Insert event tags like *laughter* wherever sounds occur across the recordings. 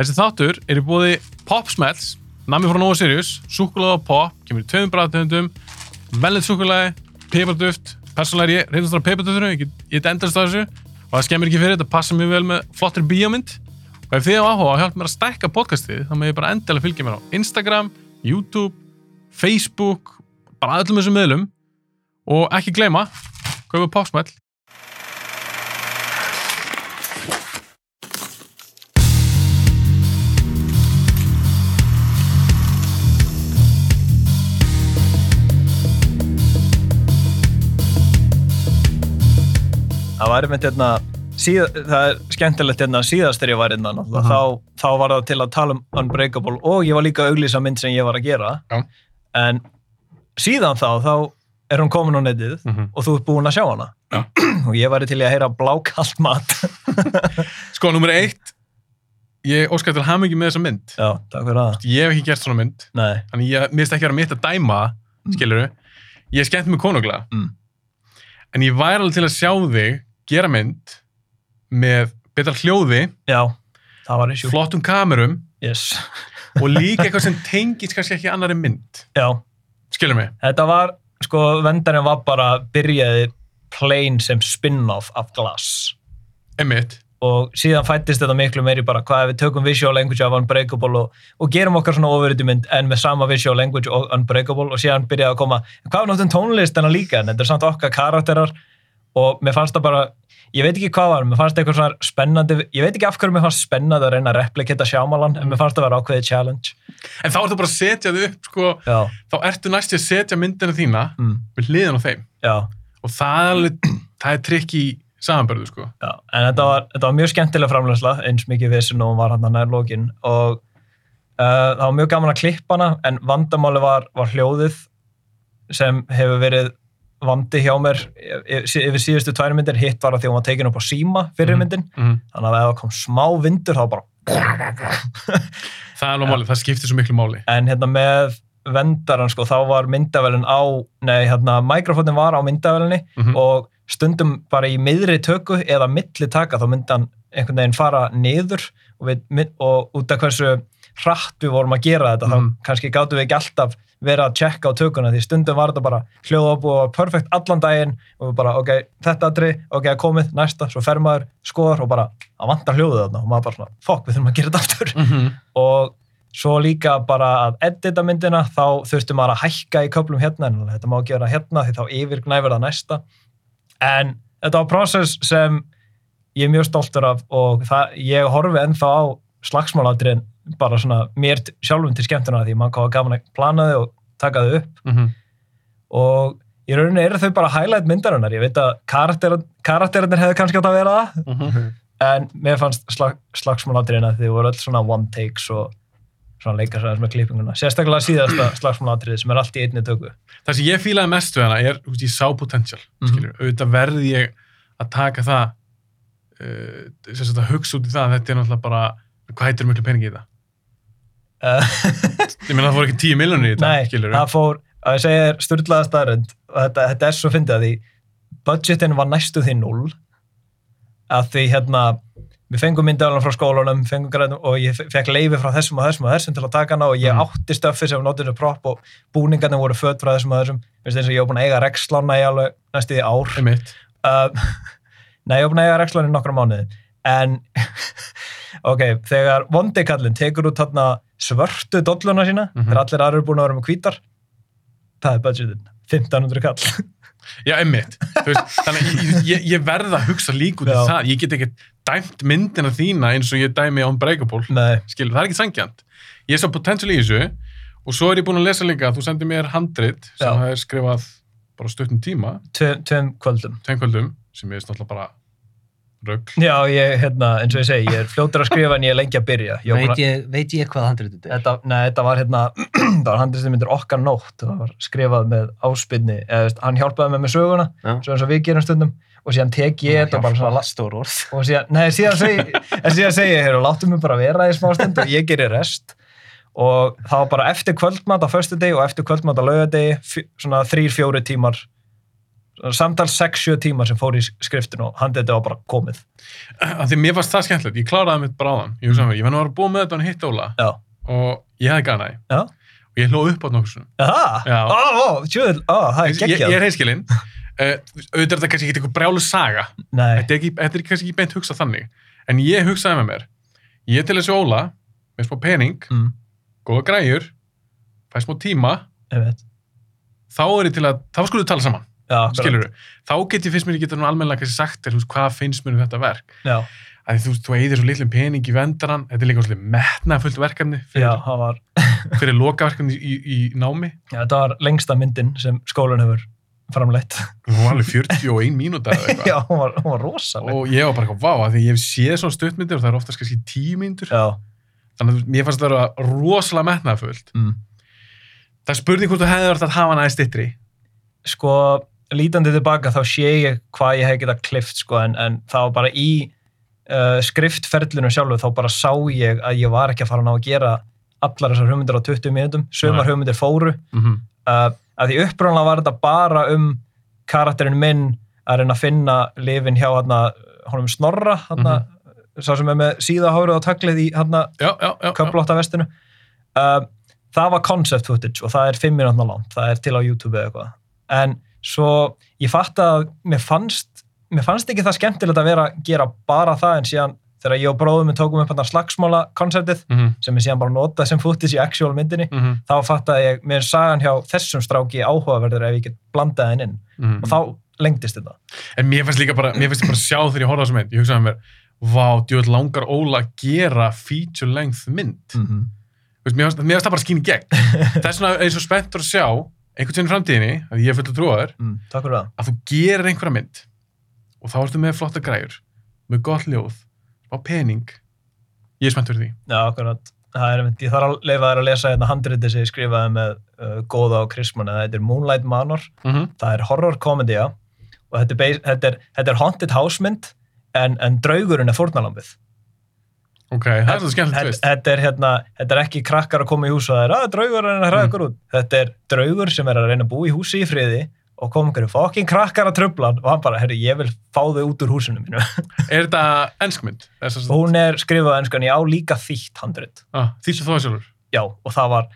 Þessi þáttur er í búði Pop Smells, nami frá Nova Sirius, súkulega og pop, kemur í tveimur bræðtöndum, velnið súkulega, piparduft, persónulega er ég reyndast á piparduftunum, ég get- endast á þessu og það skemmir ekki fyrir, þetta passa mjög vel með flottir bíómynd. Og ef þið á áhuga að hjálpa mér að stækka podcastið, þá með ég bara endilega fylgja mér á Instagram, YouTube, Facebook, bara öllum þessum miðlum. Og ekki gleyma, kaupa Pop Smell Það var einmitt hérna, síð, það er skemmtilegt hérna síðast þegar ég var hérna, náttúrulega, Mhm. þá, þá var það til að tala um Unbreakable og ég var líka að auglýsa mynd sem ég var að gera. Já. En síðan þá, þá er hún komin á netið Mhm. og þú ert búinn að sjá hana. Já. *clears throat* og ég væri til að heyra blákallt mat. *laughs* Sko, nummer eitt, ég óskar til hamingi með þessa mynd. Já, takk fyrir það. Ég hef ekki gert svona mynd, Nei, þannig ég minnst ekki að vera mitt að dæma, Mm. skilur Ég er skemmt með konunglega, Mm. en ég væri alveg til að sjá þig gera mynd með betra hljóði, já, flottum kamerum Yes. og líka eitthvað sem *laughs* tengist kannski ekki annari mynd. Já, Skilur mig? þetta var, sko, vendarinn var bara, byrjaði plain sem spin-off af Glass. Emmitt. og síðan fættist þetta miklu meiri bara hvað ef við tökum visual language af Unbreakable og, og gerum okkar svona overriti mynd en með sama visual language og Unbreakable og síðan byrjaði að koma, hvað er náttúrulega tónlistina líka en þetta er samt okkar karakterar og mér fannst það bara, ég veit ekki hvað var mér fannst eitthvað svona spennandi, ég veit ekki af hverju mér fannst spennandi að reyna að replikita Shyamalan en mér fannst það vera ákveðið challenge. En þá ertu bara að setja þig upp, sko, þá ertu næst að setja myndina þína mm, við hliðan á þeim. já, Og það er alveg, það er trikk í samanbörðu, sko. já en þetta var, þetta var mjög skemmtileg framlæsla eins mikið við sem nú var hann að nær lokin og Uh, það var mjög gaman að klippa hana en vandamáli var, var hljóðið sem hefur verið vandi hjá mér yfir, yfir síðustu tvær myndir hitt var að því hún var tekin upp á síma fyrir Mhm. myndin Mm þannig að ef það kom smá vindur þá bara *laughs* Það er alveg málið, það skiptir svo miklu máli. en hérna með vendaran sko þá var myndavelin á nei hérna mikrofónin var á myndavelinni Mhm. og stundum bara í miðri tökku eða milli taka þá myndi hann einhvern veginn fara niður og, við, og út af hversu hratt við vorum að gera þetta Mhm. þá kannski gáttum við ekki alltaf verið að checka á tökuna því stundum var þetta bara hljóða og perfekt allan daginn og bara ok, þetta aðri, ok, komið, næsta svo fer maður, skoðar og bara að vanta hljóðið þarna og maður bara svona, fokk, við þurfum að gera þetta aftur *laughs* Mm -hmm. og svo líka bara að edita myndina þá þurfti maður að hækka í köflum hérna en þetta má gera hérna því þá yfirgnæfur það næsta en þetta var process sem ég er mjög stoltur af og það, ég horfi ennþá á slagsmáladrin bara svona mér sjálfum til skemmtuna því maður hvað gaman að plana þau og taka þau upp Mm -hmm. og í rauninni eru þau bara highlight myndarinnar ég veit að karakter, karakterinir hefðu kannski átt að vera það Mhm. en mér fannst slag, slagsmálatriðina því þau voru öll svona one takes og svona leika sæðis með klippinguna sérstaklega síðasta *clears throat* slagsmálatrið sem er allt í einni tökku Það sem ég fílaði mest við hana er, ég sá potential, Mhm. skilur, auðvitað verði ég að taka það, uh, að hugsa út í það að þetta er náttúrulega bara, hvað heitir miklu peningi í það? Ég meina það fór ekki 10 miljonir í þetta, nei, það fór að ég segja þér styrlaða staðrönd og þetta, þetta er svo fyndið að því budgetin var næstu því null að því hérna við fengum myndaðalina frá skólanum fengum græðum og ég fe- fekk leifi frá þessum og þessum og þessum til að taka hana og ég Mhm. átti stöffi sem notinu prop og búningarnir voru född frá þessum og þessum. Eins og ég var búin að eiga rekslána í alveg næstu því ár. Uh, *laughs* Nei, ég var búin að eiga rekslan í nokkra mánuði. En *laughs* ok, þegar vondikallin tekur út þarna svörtu dolluna sína. Mhm. þegar allir aðrir eru búin að vera með hvítar. Það er budgetin, 1500 kall. *laughs* Já, veist, þannig að ég, ég, ég verð að hugsa líka út í það. Ég get ekki dæmt myndina þína eins og ég dæmi on Breakable. Nei, Skilur, það er ekki sangjant. Ég sá potential í þessu og svo er ég búin að lesa líka að þú sendir mér handrit sem það er skrifað bara á stuttum tíma, tveim kvöldum. Kvöldum, sem ég er náttúrulega bara rögl. Já, ég, hérna, eins og ég segi, ég er fljótur að skrifa en ég er lengi að byrja ég Veit ég, veit ég hvað handritið er? þetta, Nei, þetta var hérna *clears throat* það var handlistin myndir okkar nótt það var skrifað með áspynni eða, veist, hann hjálpaði með með söguna Já. svo eins og við gerum stundum og síðan tek ég þetta og bara svona stór orð. og síðan, nei, síðan segi, *laughs* en síðan segi ég, heyrðu, láttu mig bara vera í smá stund og ég gerir rest og það var bara eftir kvöldmat á föstu degi og eftir kvöldmat á laugardegi, fjö- svona þrýr, fjóri tímar samtals 6-7 tíma sem fór í skriftin og handið var bara komið Af því mér fannst það skemmtilegt, ég kláraði mitt þann. Ég, mm. ég var að búið með þetta og hitt Óla já, og ég hefði gana því. já, Og ég hlóð upp á nokkur svona. Jaha, Já. ó, ó, tjóðil, ó, það er Ég, ég geggjað er heilskilinn. Uh, *laughs* auðvitað er þetta kannski ekki eitthvað brjálu saga. Þetta er, ekki, þetta er kannski ekki beint hugsað þannig. En ég hugsaði með mér, ég til þessu Óla, með smá pening, mm, góða græjur, fæ smá tíma, ég þá er ég til að, þá skulum við tala saman, Já, skilur Þá get ég fyrst mér, nú almennilega kannski sagt þér, þú hvað finnst mér um þetta verk. Já, Að þú, þú eigðir svo litlum pening í vendaran, þetta er líka svolítið metnafullt verkefni já, fyrir, það var *laughs* fyrir lokaverkefni í, í námi. já, þetta var lengsta myndin sem skólan hefur framleitt Hún var alveg 41 mínúta eða *laughs* eitthvað. Já, hún var, var rosaleg Og ég var bara eitthvað, vá, því ég hef séð svona stuttmyndir og það er oftast kannski tíu mínútur. Já, Þannig að mér fannst það að vera rosalega metnafullt. mm. Það spurning hvort þú hefði verið að hafa aðeins styttri. sko, lítandi tilbaka þá sé ég hvað ég hef getað klift sko, en, en var bara í uh, skriftferlinu sjálfu þá bara sá ég að ég var ekki að fara ná að gera allar þessar hugmyndir á 20 mínútum sumar Nei. hugmyndir fóru Mm -hmm. uh, að því upprænlega var þetta bara um karakterinn minn að reyna að finna lifin hjá hana, honum Snorra hana, sá sem er með síðahárið og taglið í hana, Já, já, já. já. köflótta vestinu uh, það var concept footage og það er 5 minútna langt, það er til á YouTube eða eitthvað en svo ég fatt að mér fannst mér fannst ekki það skemmtilegt að vera að gera bara það en síðan þegar ég og bróðum tókum upp slagsmála konceptið Mm -hmm. sem ég síðan bara notað sem footage í actual myndinni þá fattaði ég, mér sagan hjá þessum stráki áhugaverður ef ég get blandað henn inn og þá lengdist þetta En mér finnst líka bara, mér finnst ég bara sjá þegar ég horfði á þessu mynd, ég hugsaði mér, vá, djúvel langar Óla að gera feature length mynd. mm -hmm. Veist, mér, finnst, það bara skín í gegn. *laughs* Vegna er ég svo spenntur að sjá, einhvern í framtíðinni, að ég er fullt að trúa þér, mm, Takk fyrir það að þú gerir einhverja mynd og þá ertu með flotta græjur, með gott ljóð, á pening. Ég er spenntur því. Já, akkurat. Það er, einmitt- ég þarf að leifa þær að lesa hérna handritið sem ég skrifaði með uh, Góða og Krisman, þetta er Moonlight Manor, -hmm. það er horror komedía og þetta er, beis- þetta er, þetta er haunted house mynd en, en draugurinn er fórnalambið. Ok, það er svo skemmtilegt tvist. þetta er, hérna, þetta er ekki krakkar að koma í hús og það er að draugurinn er að hræða Mm. ykkur út. Þetta er draugur sem er að reyna að búa í húsi í friði og koma einhverju fokkin krakkar að tröfla og hann bara, herru, ég vil fá þau út úr húsinu mínu. *laughs* Er þetta ennskmynd? og hún er skrifað á ennsku en ég á líka þýtt handrit. Ah, Þýttu þú það sjálfur? já, og það var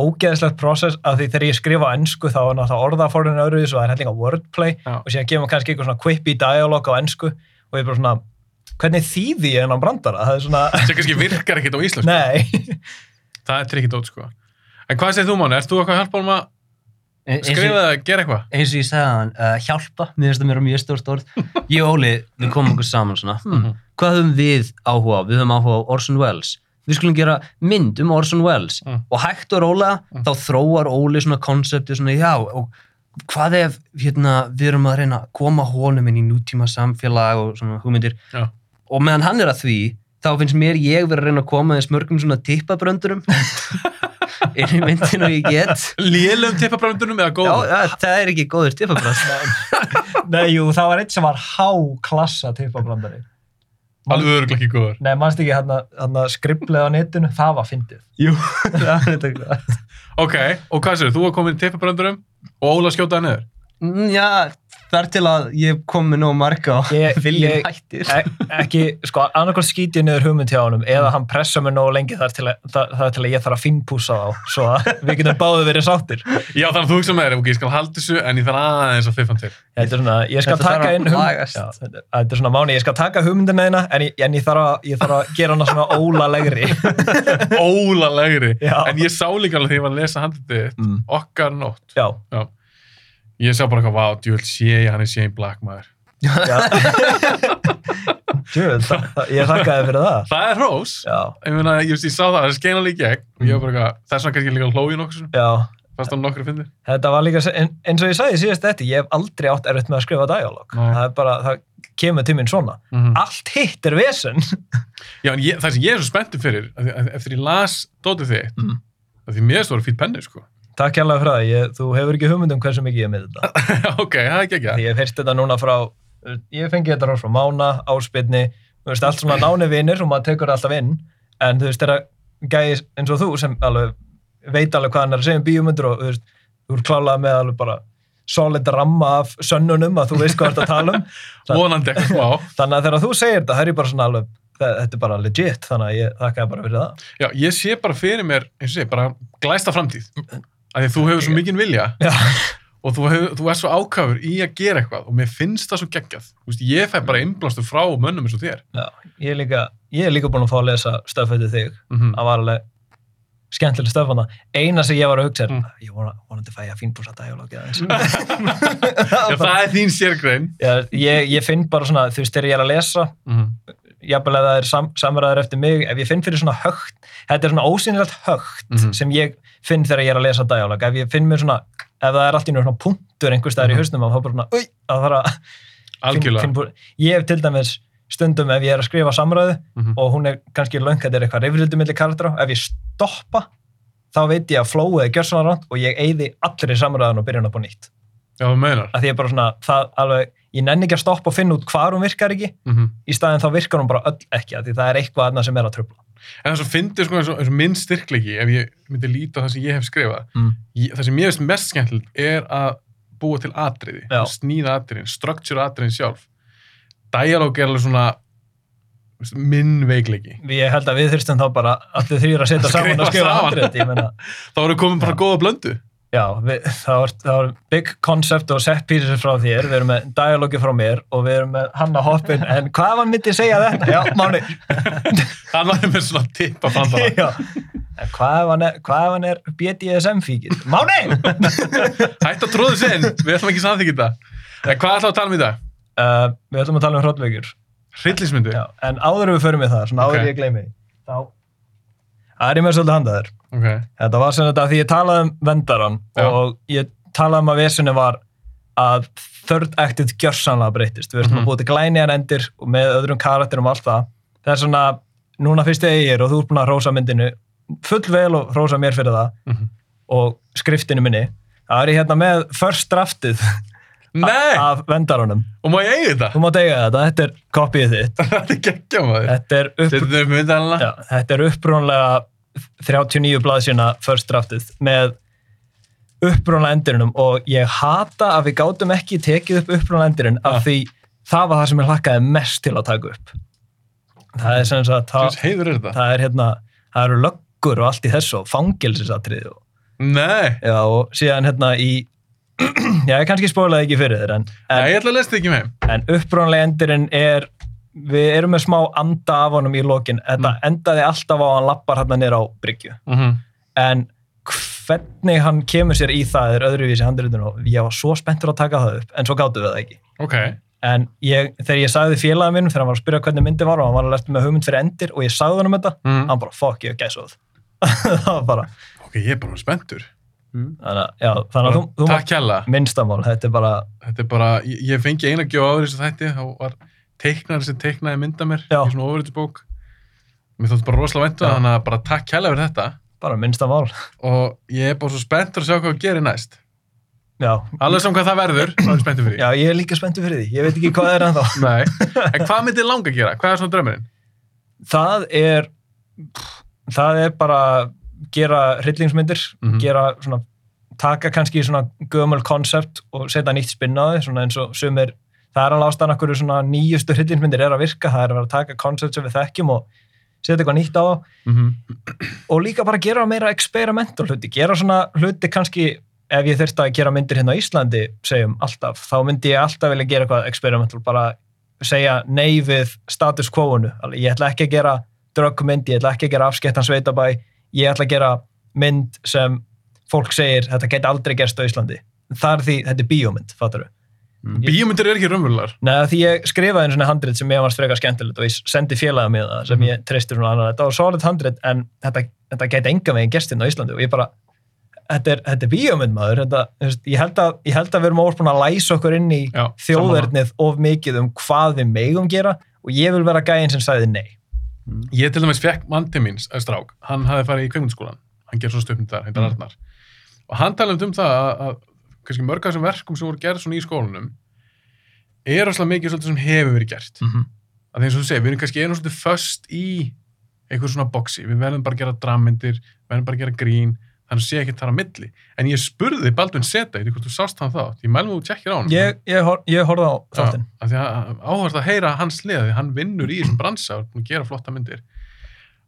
ógeðslegt process af því þegar ég skrifa ennsku þá er náttúrulega orðaforðin öðruðis og það er hellinga wordplay Já. og síðan maður kannski eitthvað svona quippy dialog á ennsku og ég er bara svona, hvernig þýði ég hennan brandara? Það er svona, *laughs* sem kannski virkar ekkert á íslensku. nei. Það er trikkið dót, sko. En hvað segir þú, Máni? Erst þú eitthvað að hjálpa um að og, skrifa eða gera eitthvað? eins og ég segði hann, uh, hjálpa, mér finnst það mér mjög stórt orð. *laughs* Ég og Óli, við komum okkur saman svona, hmm, Mhm. hvað höfum við áhuga á? Við höfum áhuga á Orson Welles. Við skulum gera mynd um Orson Welles Mm. og hægt og rólega Mm. þá þróar Óli svona konsepti svona, já, og hvað ef hérna, við erum að reyna að koma honum inn í nútíma samfélag og svona hugmyndir Já. Og meðan hann er að því þá finnst mér ég verið að reyna að koma þess mörgum svona tippabröndurum *laughs* inn í myndin og ég get Lélum tippabröndunum eða Já, góðum? ja, það er ekki góður tippabrönd *laughs* nei, jú, það var eitt sem var háklassa tippabrandari. Alveg öruglega ekki góður. Nei, mannst ekki hérna, hérna skriflega á netinu, það var fyndið. Jú, *laughs* það er þetta Ok, og hvað sér, þú var komin í tippabröndunum og Óla skjótaði niður? Mm, Já, þar til að ég kom með nóg marga og Ég- *laughs* viljum hættir E ekki, sko, annarkvæmt skýt ég niður hugmynd hjá honum eða hann pressa mig nógu lengi þar til að, það, það er til að ég þarf að finnpúsa þá svo að við getum báðu verið sáttir Já, þannig að þú hugsa með þér, ok, ég skal halda þessu en ég þarf aðeins að fiffa hann til. þetta er svona, ég skal Þetta taka inn hugmynd já, þetta, er svona máni, ég skal taka hugmyndina þeina en, ég, en ég, þarf að, ég þarf að gera hana svona ólalegri *laughs* Óla legri. Já. En ég sá líka alveg þegar ég var að lesa handlitið þitt, mm. okkar nótt. já, Ég sá bara eitthvað, vá, djúvel sé ég, hann er Shane Black maður. *laughs* það- ég þakkaði fyrir það Það er hrós. já, Ég meina, ég, ég sá það, það skein alveg í gegn og ég var bara eitthvað, þess vegna kannski líka hlóið nokkur sem, já fast á nokkru fyndir. Þetta var líka, en, eins og ég sagði síðast þetta, ég hef aldrei átt erfitt með að skrifa dialog. Það er bara, það kemur til mín svona. Mm Allt hitt er vesen. *laughs* Já, en ég, það sem ég er svo spenntur fyrir, eftir ég las dótið þitt, Mm. að því mér stóra fýtt penni, sko. Takk hérlega fyrir það, ég, þú hefur ekki hugmynd um hversu mikið ég er með þetta. *laughs* ok, það er ekki ekki. Því ég hef heyrst þetta núna frá, ég fengi þetta frá Mána, Áspilni, þú veist, allt svona náni vinir og maður tekur alltaf inn, en þú veist, þeirra gæði eins og þú sem alveg veit alveg hvað hann er að segja um bíómyndur og þú veist, þú ert klálað með alveg bara solid ramma af sönnunum að þú veist hvað þetta tala um *laughs* vonandi eitthvað smá. *laughs* þannig að þegar þú segir þetta, það er bara svona alveg þe- þetta er bara legit, þannig að ég þakka bara fyrir það Já, ég sé bara fyrir mér, eins og sé, bara glæsta framtíð. Að þú hefur svo mikinn vilja. Já, og þú, hefur, þú er svo ákafur í að gera eitthvað og mér finnst það svo geggjað. Veist, ég fæ bara innblástur frá mönnum eins og þér. já ég, er líka, ég er líka búin að fá að lesa stöfðið þig. Mm það var alveg skemmtileg stöfana eina sem ég var að hugsa er, Mm. ég vona, vonandi fæ ég að fínbúsa dialógi aðeins *laughs* Já, það er þín sérgrein. Ég, ég finn bara svona, þú veist, þegar ég er að lesa Mm jafnvel ef það er sam, samræður eftir mig ef ég finn fyrir svona högt þetta er svona ósynilegt högt Mhm. sem ég finn þegar ég er að lesa dialog ef ég finn mér svona, ef það er allt í nú svona punktur einhver staðar Mhm. í hausnum og þá bara svona, ui, það þarf að finn, *laughs* Algjörlega. finn, búr- ég hef til dæmis stundum ef ég er að skrifa samræðu Mhm. og hún er kannski löng, þetta er eitthvað reyfrildi milli karaktera, ef ég stoppa þá veit ég að flowið er gjörsannar ránt og ég eyði allir í samræðan og byrja hún upp á nýtt Já, meinar. að því ég bara svona, það alveg ég nenni ekki að stoppa og finna út hvar hún virkar ekki. Mm í staðin þá virkar hún bara öll ekki að því það er eitthvað annað sem er að tröfla En það svo fyndi sko eins og, eins og minn styrklegi ef ég myndi líta það sem ég hef skrifað mm. ég, það sem ég veist mest skemmtilegt er að búa til atriði, Já. sníða atriðin structure atriðin sjálf. Dialóg er alveg svona minn veikleiki. Ég held að við þurftum þá bara allir þrýr að setja saman og skrifa meina, *laughs* þá erum við komin bara góða blöndu já, við, það, var, það var big concept og set pieces frá þér við erum með dialogi frá mér og við erum með Hanna Hoppin, en hvað var myndi segja þetta? Já, Máni *laughs* hann var með svona tippa *laughs* það. En hvað hann er, BDSM fíkil? Máni! hætt að tróðu sinn, við ætlum ekki samþykja þetta en hvað ætlum að tala um í dag? Uh, við ætlum að tala um hrottveikjur hryllismyndu? Já, en áður við förum við það, svona áður Ok. en ég gleymi þá það er ég með svolítið handaður ok, Þetta var sem þetta því ég talaði um vendaran Já. og ég talaði um að vesunni var að third actið gjörsanlega breytist. Við erum mm -hmm. búið til glæniðan endir og með öðrum karakterum og allt það. Það er svona, núna fyrst þegar ég er og þú ert búin að rósa myndinu full vel og rósa mér fyrir það Mhm. og skriftinu minni. Það er ég hérna með first draftið af vendaranum. og má ég eiga þetta? Þú mátt eiga þetta, þetta er kopið þitt. *laughs* þetta er geggja maður Þetta er, upp, já, þetta er upprónlega 39 blaðsina first draftið með upprónlega endurinnum og ég hata að við gátum ekki tekið upp upprónlega endurinn af Ah. því það var það sem ég hlakkaði mest til að taka upp það er sem sagt það, er það er hérna það eru löggur og allt í þessu og fangelsisatrið og, og síðan hérna í já, ég kannski spólaði ekki fyrir þér en, nei, en, ég ætla að lesa þetta ekki með. en upprónlega endurinn er við erum með smá anda af honum í lokin. Þetta Mm. endaði alltaf á að hann lappar hérna nýr á bryggju. Mm -hmm. en hvernig hann kemur sér í það er öðruvísi handritun og ég var svo spenntur að taka það upp en svo gáttu við það ekki. Ok, en ég, þegar ég sagði félagin minn þegar hann var að spyrja hvernig myndi var og hann var að lefta með hugmynd fyrir endir og ég sagði hann um þetta mm. hann bara fuck ég gæsóð. *laughs* Það var bara ok, ég er bara spenntur þannig að, já, þannig að þú, þú takk hella minnstamál, þetta er bara þetta er bara, ég, ég fengi eina gjóð á þessu þætti þá var teiknari sem teiknaði mynda mér Já. í svona ofurðisbók mér þótti bara rosalega væntu Já. þannig að bara takk hella fyrir þetta. Bara minnstamál og ég er bara svo spenntur að sjá hvað gerir næst. Já, alveg sem hvað það verður, þá er ég spenntur fyrir já, ég er líka spenntur fyrir því. Ég veit ekki hvað er ennþá. *laughs* Nei. en hvað myndið langa að gera? hvað er svona draumurinn? það er það er bara gera hryllingsmyndir Mhm. gera svona taka kannski svona gömul koncept og setja nýtt spinn á þau svona eins og sumir það er alveg ástæðan okkur svona nýjustu hryllingsmyndir er að virka, það er að vera að taka koncept sem við þekkjum og setja eitthvað nýtt á það Mm -hmm. og líka bara gera meira experimental hluti, gera svona hluti kannski ef ég þurfti að gera myndir hérna á Íslandi segjum alltaf, þá myndi ég alltaf vilja gera eitthvað experimental, bara segja nei við status quo-unu ég ætla ekki að gera dröggmynd ég ætla ekki að gera afskettan sveitabæ ég ætla að gera mynd sem fólk segir, þetta geti aldrei gerst á Íslandi það er því, þetta er bíómynd, fattar við bíómyndir er ekki raunverulegar Nei, því ég skrifaði einu svona handrit sem ég varst frekar skemmtilegt og ég sendi félaga mér það sem Mhm. ég treystir svona annar. Þetta var solid handrit en þetta, þetta geti enga veginn gestinn á Íslandi og ég bara, þetta er, þetta er bíómynd maður, þetta, ég, held að, ég held að við erum búin að læsa okkur inn í Já, þjóðernið of mikið um hvað við megum gera og ég vil vera gæinn sem sagði nei. Ég til dæmis fekk míns, að strák, hann hafði farið í kveikmyndaskólan, hann gerði svo stöfnum þar, heitar Mm. Arnar. Og hann talaði um það að, að kannski mörg af þessum verkum sem voru gerð svona í skólanum er rosalega mikið svolítið sem hefur verið gert. Mm -hmm. Að því eins og þú segir, við erum kannski einu svolítið föst í einhver svona boxi, við verðum bara að gera drammyndir, við verðum bara að gera grín, þannig að sé ekki þar á milli. En ég spurði Baldvin Seta í hvort þú sást hann þá ég mælum þú tjekkir á hann ég, ég, hor, ég horfði á þáttinn. af því að heyra hans lið því hann vinnur í þessum bransa og er búin að gera flotta myndir.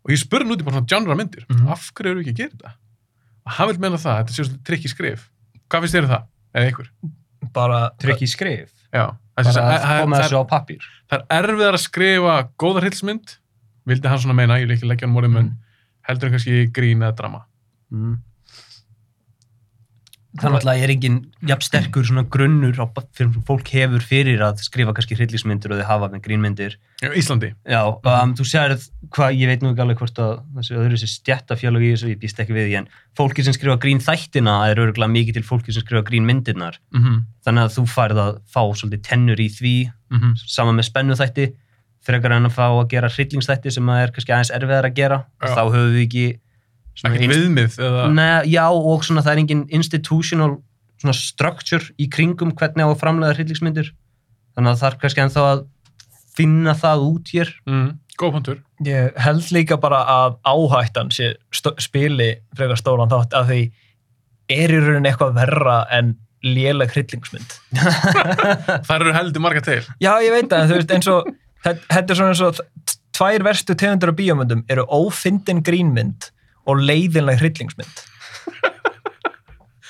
Og ég spurði hann út í bara svona genre myndir. Mhm. af hverju eru ekki að gera þetta? Og hann vil meina það, þetta sé svona trikki skrif. Hvað finnst þér um það, eða einhver bara Trygg í skrif. já, Bara að koma þessu á pappír. það er erfiðar að skrifa góða hryllismynd vildi hann svona meina, ég vil ekki leggja hann morðið mun Mm. heldur en kannski grín eða drama. Mm. Þannig að er engin jafn sterkur svona grunnur á, fyrir fólk hefur fyrir að skrifa kannski hryllismyndir og þau hafa með grínmyndir. Íslandi, Já, um, þú sér hvað, ég veit nú ekki alveg hvort að þessi öðru þessi stjættafjölug í þessu, ég býst ekki við því, en fólki sem skrifa grín þættina er örgulega mikið til fólki sem skrifa grín myndirnar. mm -hmm. Þannig að þú færð að fá svolítið tennur í því, Mm sama með spennu þætti, frekar en að fá að gera hryllingsþætti sem að er kannski aðeins erfiðar að gera. Já. Þá höfum við ekki ekki viðmið eða, Nei, já, og svona það er engin institutional svona structure í kringum hvernig á að framlega hryllingsmyndir. Þannig að það er kannski ennþá að finna það út hér. Mm, góð punktur. Ég held líka bara að áhættan sé spili frekar stóran þátt að því er í rauninni eitthvað verra en léleg hryllingsmynd. *laughs* Það eru heldur marga til. Já, ég veit það, en þú veist, eins og þetta er svona eins og tvær verstu tegundur af bíómyndum eru ófindin grínmynd og leiðinleg hryllingsmynd.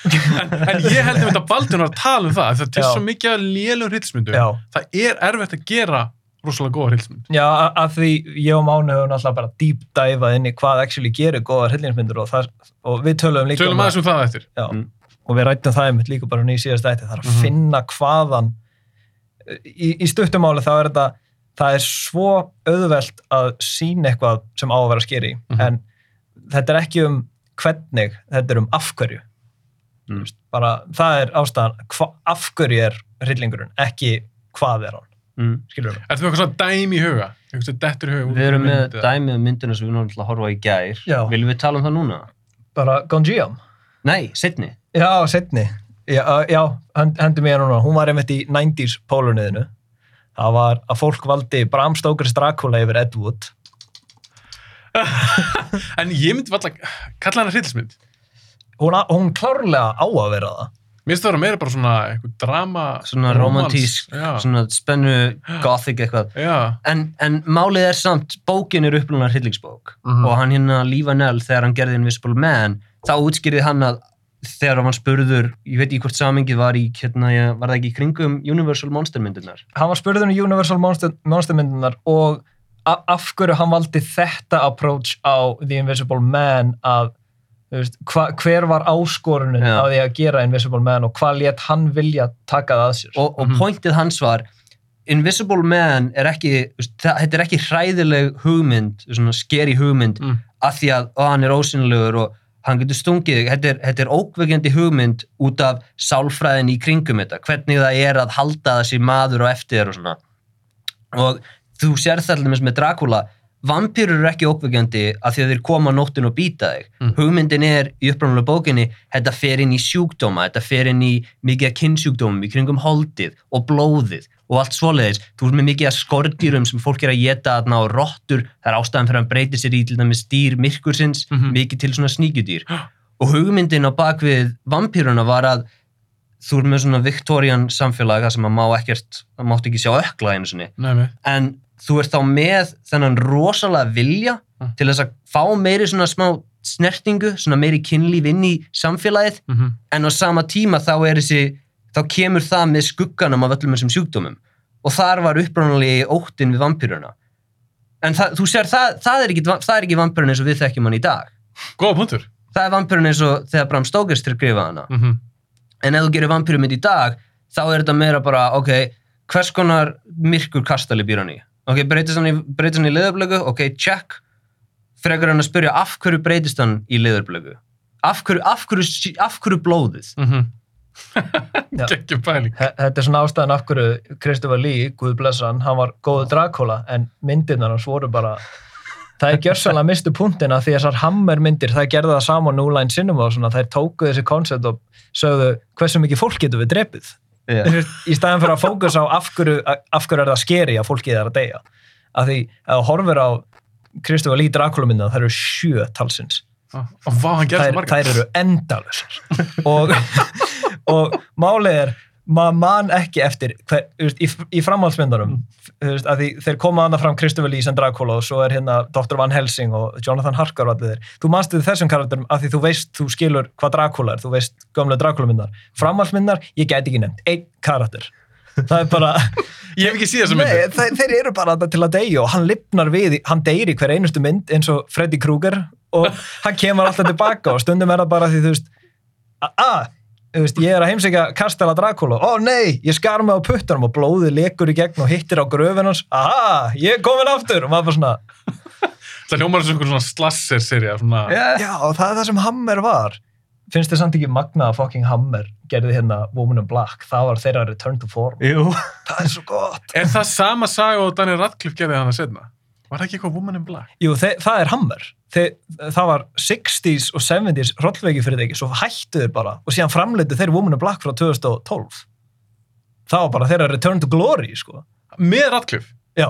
en, en ég heldur þetta Baldvin var að tala um það þetta er svo mikið að lélum hryllismyndu Já, það er erfitt að gera rosalega góða hryllismynd já a- að því ég og Mánu höfum alltaf bara deep diveað inn í hvað actually gerir góða hryllingsmyndur og, það, og við töluðum líka tölum um aðeins um það eftir Já, Mm. og við rættum það einmitt líka bara nýja síðast ætti, það er að Mhm. finna hvaðan í, í stuttumáli þá er þetta það er svo auðvelt að sína eitthvað sem á að vera skeri Mhm. en þetta er ekki um hvernig, þetta er um af hverju Mm. Þú veist, bara það er ástæðan hva, af hverju er hryllingurinn, ekki hvað er hann, mm. skilur við Ertu með eitthvað svona dæmi í huga? Við erum með dæmið um myndina sem við náttúrulega að horfa á í gær Já. Viljum við tala um það núna? bara Gonjiam Nei, setni Já, setni. Já, já hend- hendur mér núna. Hún var einmitt í 90s pólunniðinu. Það var að fólk valdi Bram Stokers Dracula yfir Ed Wood. En ég myndi valla kalla hana hryllismynd Hún, a- hún klárlega á að vera það. Mér finnst það vera meira bara svona eitthvað drama Svona romans. romantísk, Já, svona spennu, gothic eitthvað. Já. En, en málið er samt, bókin er upplunar hryllingsbók. Mhm. og hann hérna Lee Vanell þegar hann gerði Invisible Man þá útskýrði hann að þegar hann spurður, ég veit ekki hvort samingið var í hérna, ég- var það ekki í kringum Universal Monster myndirnar Hann var spurður um Universal Monster, Monster myndunar og af hverju hann valdi þetta approach á The Invisible Man að veist, hva, hver var áskorunin á því að gera Invisible Man og hvað let hann vilja taka það að sér. og, og Mhm. pointið hans var Invisible Man er ekki þetta er ekki hræðileg hugmynd svona skeri hugmynd Mm. af því að ó, hann er ósynilegur og hann getur stungið þig. þetta er, þetta er ókveikjandi hugmynd út af sálfræðin í kringum þetta hvernig það er að halda þessi maður og eftir þér og svona og þú sér það allir með Dracula vampýrur eru ekki ókveikjandi af því að þeir koma á nóttin og býta þig. Mm. hugmyndin er í uppræðanlega bókinni þetta fer inn í sjúkdóma, þetta fer inn í mikið af kynnsjúkdómum í kringum holdið og blóðið og allt svoleiðis. Þú ert með mikið af skordýrum sem fólk er að geta þarna og rottur, það er ástæðan fyrir að hann breytir sér í til dæmis dýr myrkursins Mhm. mikið til svona sníkjudýr. *gasps* Og hugmyndin á bakvið vampýruna var að þú ert með svona Victorian samfélag þar sem að má ekkert, það mátt ekki sjá ökla einu sinni. Nei, með en þú ert þá með þennan rosalega vilja Mm. til þess að fá meiri svona smá snertingu, svona meiri kynlíf inn í samfélagið, mm -hmm. en á sama tíma þá er þessi, þá kemur það með skugganum af öllum þessum sjúkdómum. Og þar var uppránalegi óttin við vampýruna en það, þú sér, það, það, er ekki, er ekki vampýrun eins og við þekkjum hann í dag. Góða punktur. Það er vampýrun eins og þegar Bram Stoker skrifaði hana. Mm -hmm. en ef þú gerir vampýrumynd í dag þá er þetta meira bara, ok hvers konar myrkur kastali býr hann í ok, breytist hann í, breytist hann í leðurblögu ok, check. Frekar hann að spyrja af hverju breytist hann í leðurblögu af hverju, af hverju, af hverju blóðið? *laughs* Mm -hmm. Gekkjum pæling. Þe- Þetta er svona ástæðan af hverju Christopher Lee, Guð blessan, hann var góðu Dracula en myndirnar hans voru bara það er gjörsanlega mistu punktina því þessar Hammer myndir, það gerði það saman New Line Cinema og svona, þær tóku þessi koncept og sögðu hversu mikið fólk getur við drepið yeah. Í staðan fyrir að fókus á af hverju, af hverju er það skeri að fólkið er að deyja. Af því að þú horfir á Christopher Lee Dracula mynda það eru sjö talsins. Og vá, hann gerði þær, þær eru endalusar og, *laughs* og málið er maður man ekki eftir hver, veist, í, í veist, að því, þeir koma annað fram Kristoffer Lee sem Dracula og svo er hérna Dr. Van Helsing og Jonathan Harker og allir þeir þú manstu þessum karakterum að því þú veist þú skilur hvað Dracula er, þú veist gömlega Dracula myndar framhaldsmyndar, ég get ekki nefnt einn karakter það er bara *laughs* Ég hef ekki síðan Nei, myndir. þeir, þeir eru bara til að deyja og hann lifnar við, hann deyri hver einustu mynd eins og Freddy Krueger og hann kemur alltaf *laughs* tilbaka og stundum er það bara því þú veist þú veist, ég er að heimsækja Kastela Dracula, ó nei, ég skar mig á puttunum og blóðið lekur í gegn og hittir á gröfin hans, aha, ég er komin aftur. Og maður bara svona, *laughs* Það hljómar eins og einhver svona slasser-serja, svona... já, og það er það sem Hammer var. Finnst þið samt ekki magna að fucking Hammer gerði hérna Woman in Black, það var þeirra return to form, Jú. það er svo gott. Er það sama saga og Daniel Radcliffe gerði hann að setna? Var það ekki eitthvað Woman in Black? Jú, það er Hammer. Þe það var 60s og 70s rollveiki fyrir þeir svo hættu þeir bara og síðan framleitu þeir Woman in Black frá 2012. Það var bara þeirra Return to Glory, sko. Með Radcliffe? Já,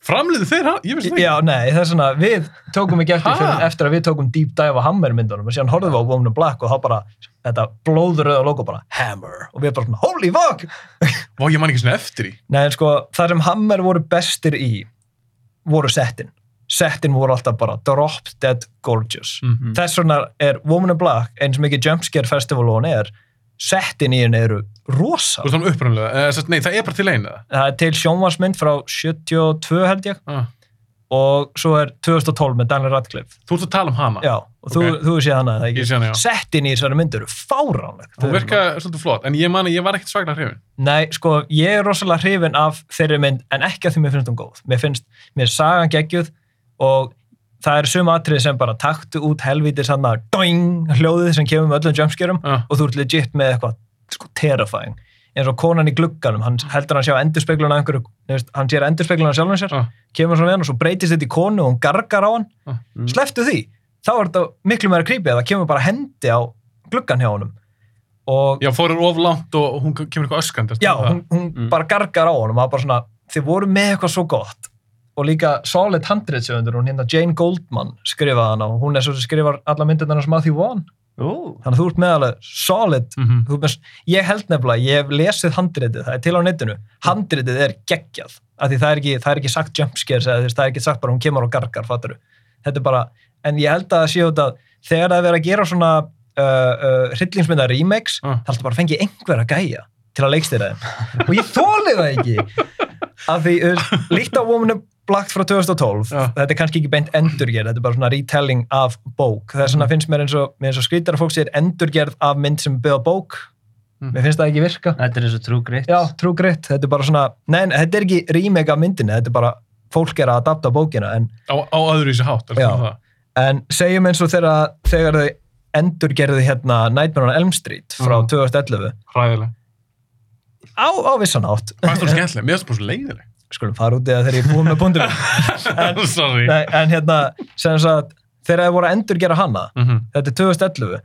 Framliðu þeir? Ég veist það ekki. já, nei, það er svona, við tókum ekki eftir fyrir, eftir að við tókum Deep Dive á Hammer myndunum og síðan horfðum við á Woman in Black og þá bara, þetta blóðuröða logo bara, Hammer, og við bara svona, holy fuck! Vá, ég man ekki svona eftir í. Nei, en sko, það sem Hammer voru settin. Settin voru alltaf bara drop dead gorgeous. Mm. Þess vegna er Woman in Black eins mikið Jumpscare Festival og hún er settin í henni eru rosa. Nei, það er bara til einu það. Það er til sjónvarsmynd frá 72 held ég Ah. Og svo er 2012 með Daniel Radcliffe. Þú ert að tala um hana. Já, og þú, Ok. þú séð hana, það Ég ekki? sé hana, já. Settin í þessari mynd eru fáránleg. Þú virka svolítið flott, en ég man að ég var ekkert svaklega hrifin. Nei, sko, ég er rosalega hrifin af þeirri mynd, en ekki að því mér finnst hún góð. Mér finnst, mér sagan geggjuð og það er suma atrið sem bara taktu út helvítið sann að doing hljóðið sem kemur með öllum jumpscarum Ah. og þú ert legit með eitthvað sko, terrifying. Eins og konan í glugganum, hann heldur hann sjá endurspeglun af einhverju, hann sér endurspeglun af sjálfum sér, Ah. kemur svona við hann og svo breytist þetta í konu og hún gargar á hann. Ah. Mm. Sleftu því, þá er þetta miklu meira creepy að það kemur bara hendi á gluggan hjá honum. Og Já, fórir of langt og hún kemur eitthvað öskand. Já, hún, hún Mm. bara gargar á honum og það er bara svona, þið voru með eitthvað svo gott og líka solid handritsöfundur hún hérna Jane Goldman skrifaði hana og hún er svo sem skrifar alla myndirna sem Matthew Vaughn Ó, þannig að þú ert með alveg solid þú ert með, ég held nefnilega, ég hef lesið handritið, það er til á netinu. Handritið er geggjað af því það er ekki, það er ekki sagt jumpscares eða þú það er ekki sagt bara hún kemur og gargar, þetta er bara, en ég held að það sé út að þegar það er að gera svona uh, uh, hryllingsmynda remakes Ah. það er alltaf bara að fengi einhver að gæja til að leikstýra þeim. Og ég þóli það ekki. Af því, þú líkt á Woman Black frá 2012, Já. þetta er kannski ekki beint endurgerð, þetta er bara svona retelling af bók, það er svona finnst mér eins og, og skrítar fólk sér endurgerð af mynd sem byggða bók, Mm. mér finnst það ekki virka þetta er eins og True Grit. já, True Grit, þetta er bara svona nei, en þetta er ekki remake af myndinni, þetta er bara fólk er að adapta bókina, en, Á, á öðru í sig hátt. en segjum eins og þegar, þegar þau endurgerðu hérna Nightmare on Elm Street frá Mhm. 2011 Hræðileg. á, á vissan átt Hvað það skemmtileg? Mér finnst það bara svo leiðileg. Skulum fara út það þegar ég er búin með búndum *laughs* *laughs* Sorry. Nei, en hérna, sem sagt, þegar þið voru að endurgera hana, Mhm. þetta er 2011,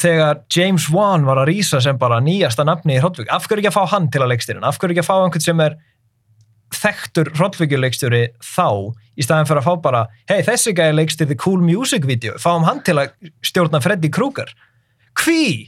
þegar James Wan var að rýsa sem bara nýjasta nafni í Hrollvík, af hverju ekki að fá hann til að leikstýrin? Af hverju ekki að fá einhvern sem er þekktur Hrollvíkjuleikstjóri þá, í staðin fyrir að fá bara, hei, þessi gæði leikstýrði cool music video, fáum hann til að stjórna Freddy Krueger. Hví?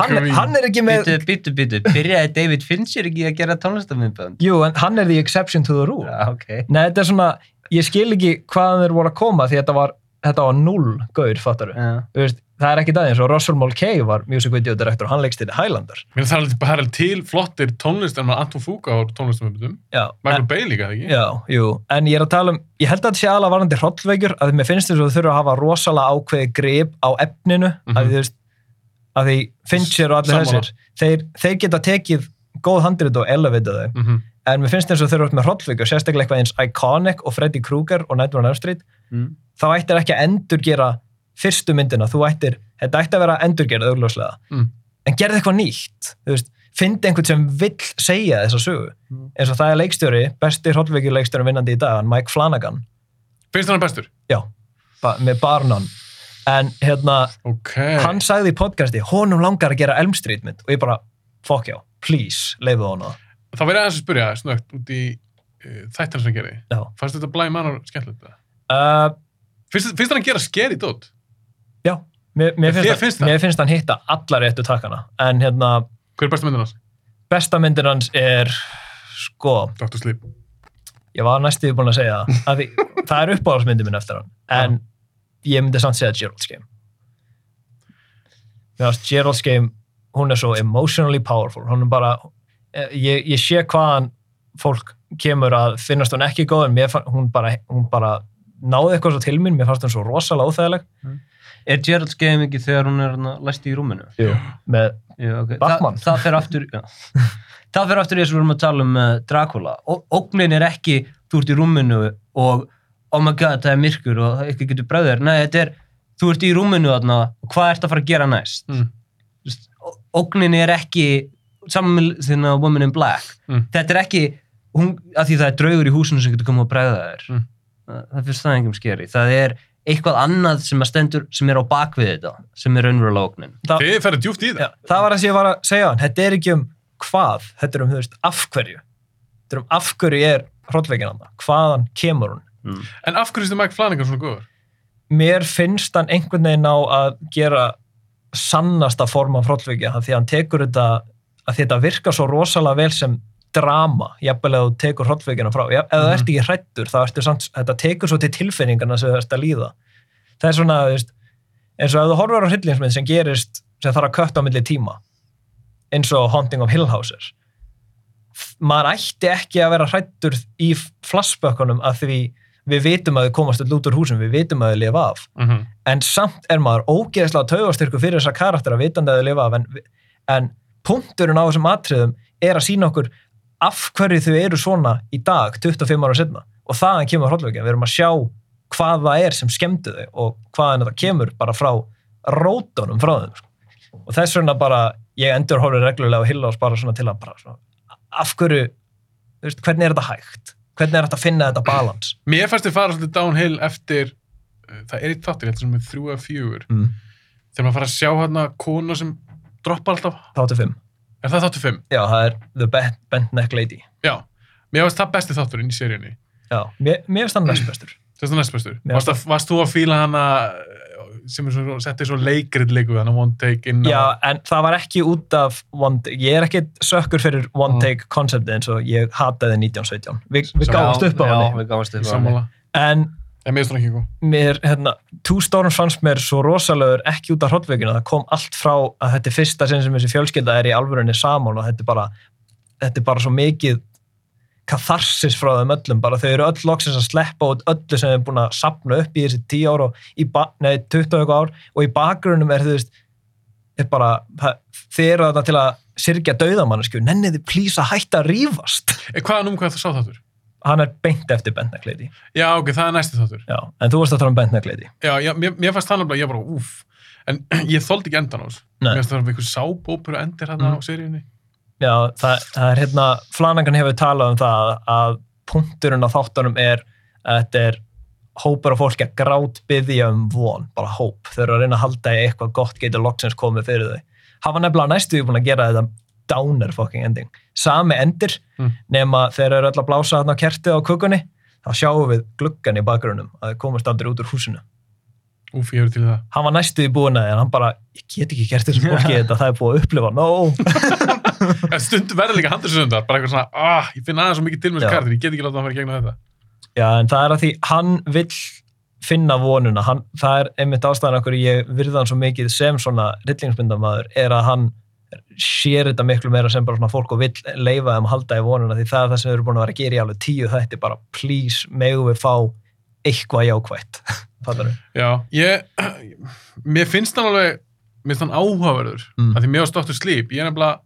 Hann, hann er ekki með... Býtu, býtu, býtu. Byrjaði David Fincher ekki að gera tónlistamindbönd? Jú, en hann er the exception to the rule. Já, ok. Nei, þetta er svona, ég skil ekki hvaðan þeir voru að koma því þetta var, þetta var null gaur, fattar Já. veist, það er ekki það eins og Russell Mulcahy var music video director, hann leikstýrði Highlander Mér finnst það er alveg- það er alveg til flottir tónlist en maður Anton Fuqua á tónlistamöndum. já, Michael Bay líka, ekki? já, jú, en ég er að tala um ég held að þetta sé alveg varandi hrollveikjur að mér finnst þess að þú þurfa að hafa rosalega ákveði grip á efninu Mhm. að, því, þú veist, að því Fincher og allir þessir þeir, þeir geta tekið góð handrit og elevita þau Mhm. en mér finnst þess að þau eru með hrollveikjur sérstaklega eitthvað eins Iconic og Freddy Krueger og Nightmare on Elm Street Mm. þá ættir ekki að endurgera fyrstu myndina, þú ættir þetta ætti að vera endurgerð augljóslega Mm. en gerði eitthvað nýtt þú veist, fyndi einhvern sem vill segja þessa sögu Mm. eins og það er leikstjóri, besti hrollveikjuleikstjóri vinnandi í dag, Mike Flanagan Finnst hann bestur? já, ba með Barnon en hérna, Ok. hann sagði í podcasti honum langar að gera Elm Street mynd og ég bara, fuck já, please leiðu hona Það verður aðeins að spyrja snögt út í uh, þættina sem gerði. Já. Fannst þetta Blæ Manor skemmtilegt? eða? uh, Finnst, finnst hann gera skeri dót? Já, mér, mér, finnst, finnst hann, það? mér finnst hann hitta alla réttu takkana en hérna, Hver er besta myndin hans? besta myndin hans er sko, Dr. Sleep. ég var næstuði búin að segja það að því, það er uppáhaldsmyndin minn eftir hann en ég myndi samt segja Gerald's Game. Mér finnst Gerald's Game hún er svo emotionally powerful. Hún er bara, eh, ég, ég sé hvaðan fólk kemur að finnast hún ekki góð en mér, fann- hún, bara, hún bara náði eitthvað svo til mín, mér fannst hún svo rosalega óþægileg. Er Gerald's Game ekki þegar hún er læst í rúminu? Jú, með, Já, okay. Batman. Þa, það fer aftur það fer aftur þess að við erum að tala um Dracula Ó- ógnin er ekki þú ert í rúminu og oh my god það er myrkur og það ekki getur bræður nei þetta er þú ert í rúminu þarna og hvað ert að fara að gera næst Mm. Ógnin er ekki saman með þinn að Woman in Black Mm. þetta er ekki hún, að því það er draugur í húsinu sem getur komið að bræða þér Mm. það, það finnst það engum skeri það er eitthvað annað sem, að stendur, sem er á bakvið þetta sem er raunverulega ógnin það, það. Já, það var það sem ég var að segja hann. Þetta er ekki um hvað, þetta er um, þú veist, af hverju. Þetta er um af hverju er hrollveikin hann. Hvaðan kemur hún? Mm. En af hverju er Mike Flanagan svona góður? Mér finnst hann einhvern veginn á að gera sannasta form af hrollveiki af því að hann tekur þetta, að þetta virkar svo rosalega vel sem drama, jafnvel að þú tekur hrollveikina frá. Ef ef þú ert ekki hrættur, þá ertu samt, þetta tekur svo til tilfinningarna sem þú ert að líða. Það er svona, veist, eins og ef þú horfur á hryllingsmynd sem gerist, sem þarf að kötta á milli tíma, eins og Haunting of Hill Houses, maður ætti ekki að vera hrættur í flashbökkunum að því við vitum að þau komast öll út úr húsum, við vitum að þau lifa af. Mm en samt er maður ógeðslega taugastyrku fyrir þessa karakter að vitandi að þau lifa af. En, en punkturinn á þessum atriðum er að sína okkur af hverju þau eru svona í dag 25 ára setna og þaðan kemur hrollveikin, við erum að sjá hvað það er sem skemmtu þau og hvaðan þetta kemur bara frá rótunum frá þeim sko. og þess vegna bara, ég endur horfið reglulega og hilla oss bara svona til að bara svona, af hverju, veist, hvernig er þetta hægt hvernig er þetta að finna þetta balans Mér fannst þið fara svolítið downhill eftir, uh, það er eitt þáttur, ég held sem er þrjú eða fjögur, mm. þegar maður fara að sjá hérna kona sem droppar alltaf, þáttu 5, er það þáttur fimm? já það er The Bent, Bent Neck Lady Já, mér fannst það besti þátturinn í seríunni. Já, mér, finnst hann næst bestur. Það er það næst bestur. Mér Varst, að, þú að fíla hana sem er svo, settið svo leikrit leiku hana one take inn á... Já, en það var ekki út af one take. Ég er ekki sökkur fyrir one Mm. take konceptið eins og ég hataði 1917. Vi, við Já, gáðumst upp á já, hann. við gáðumst upp á henni Sammála. En En mér hérna, Two Storms fannst mér svo rosalegur ekki út af hrollveikina. Það kom allt frá að þetta er fyrsta sinn sem þessi fjölskylda er í alvörunni saman og þetta er bara, þetta er bara svo mikið katharsis frá þeim öllum, bara þau eru öll loksins að sleppa út öllu sem þeir búin að sapna upp í þessi 10 ár og í, nei, 20 og eitthvað ár og í bakgrunum er veist er bara, það, þið eru þetta til að syrgja dauðamannesku, nennið þið plís að hætta að rífast. Eh, Hvaða nú hvað það sá þáttur? Hann er beint eftir Bentnekleiti. Já, ok, það er næsti þáttur. Já, en þú varst að tala um Bentnekleiti. Já, já mér, mér fannst það náttúrulega, ég bara, úff. En *clears throat* ég þóldi ekki endan á þessu. Mér finnst það var einhver sábópur og endir hérna Mm. á seríunni. Já, það, það er hérna, Flanagan hefur talað um það að punkturinn á þáttunum er að þetta er hópur af fólki að grát byggja um von, bara hóp. Þau eru að reyna að halda í eitthvað gott getur loksins komið fyrir þau. Hafa nefnilega næstu því búin að gera þetta downer fucking ending. Sami endir, Mm. nema þeir eru öll að blása þarna á kertið á kukunni, þá sjáum við gluggan í bakgrunum að þau komast aldrei út úr húsinu. Úff, ég hefur til það. Hann var næstu því búin að því en hann bara, ég get ekki gert þessu fólki þetta, það er búið að upplifa, no. *laughs* En stundum verður líka handursöndar, bara eitthvað svona, ah, ég finn aðeins svo mikið til með þessu kartir, ég get ekki láta hann fara í gegnum þetta. Já, en það er að því hann vill finna vonuna, hann, það er einmitt ástæðan okkur ég virða hann svo mikið sem svona rillingsmyndamaður, er að hann sér þetta miklu meira sem bara svona fólk og vill leifa þeim að halda í vonuna því það er það sem við erum búin að vera að gera í alveg tíu þetta bara, please, megum við fá eitthvað við? *laughs* Já, ég, mér finnst hann alveg, mér finnst hann áhugaverður, Mm. að því mér varst Dr. Sleep, ég er nefnilega,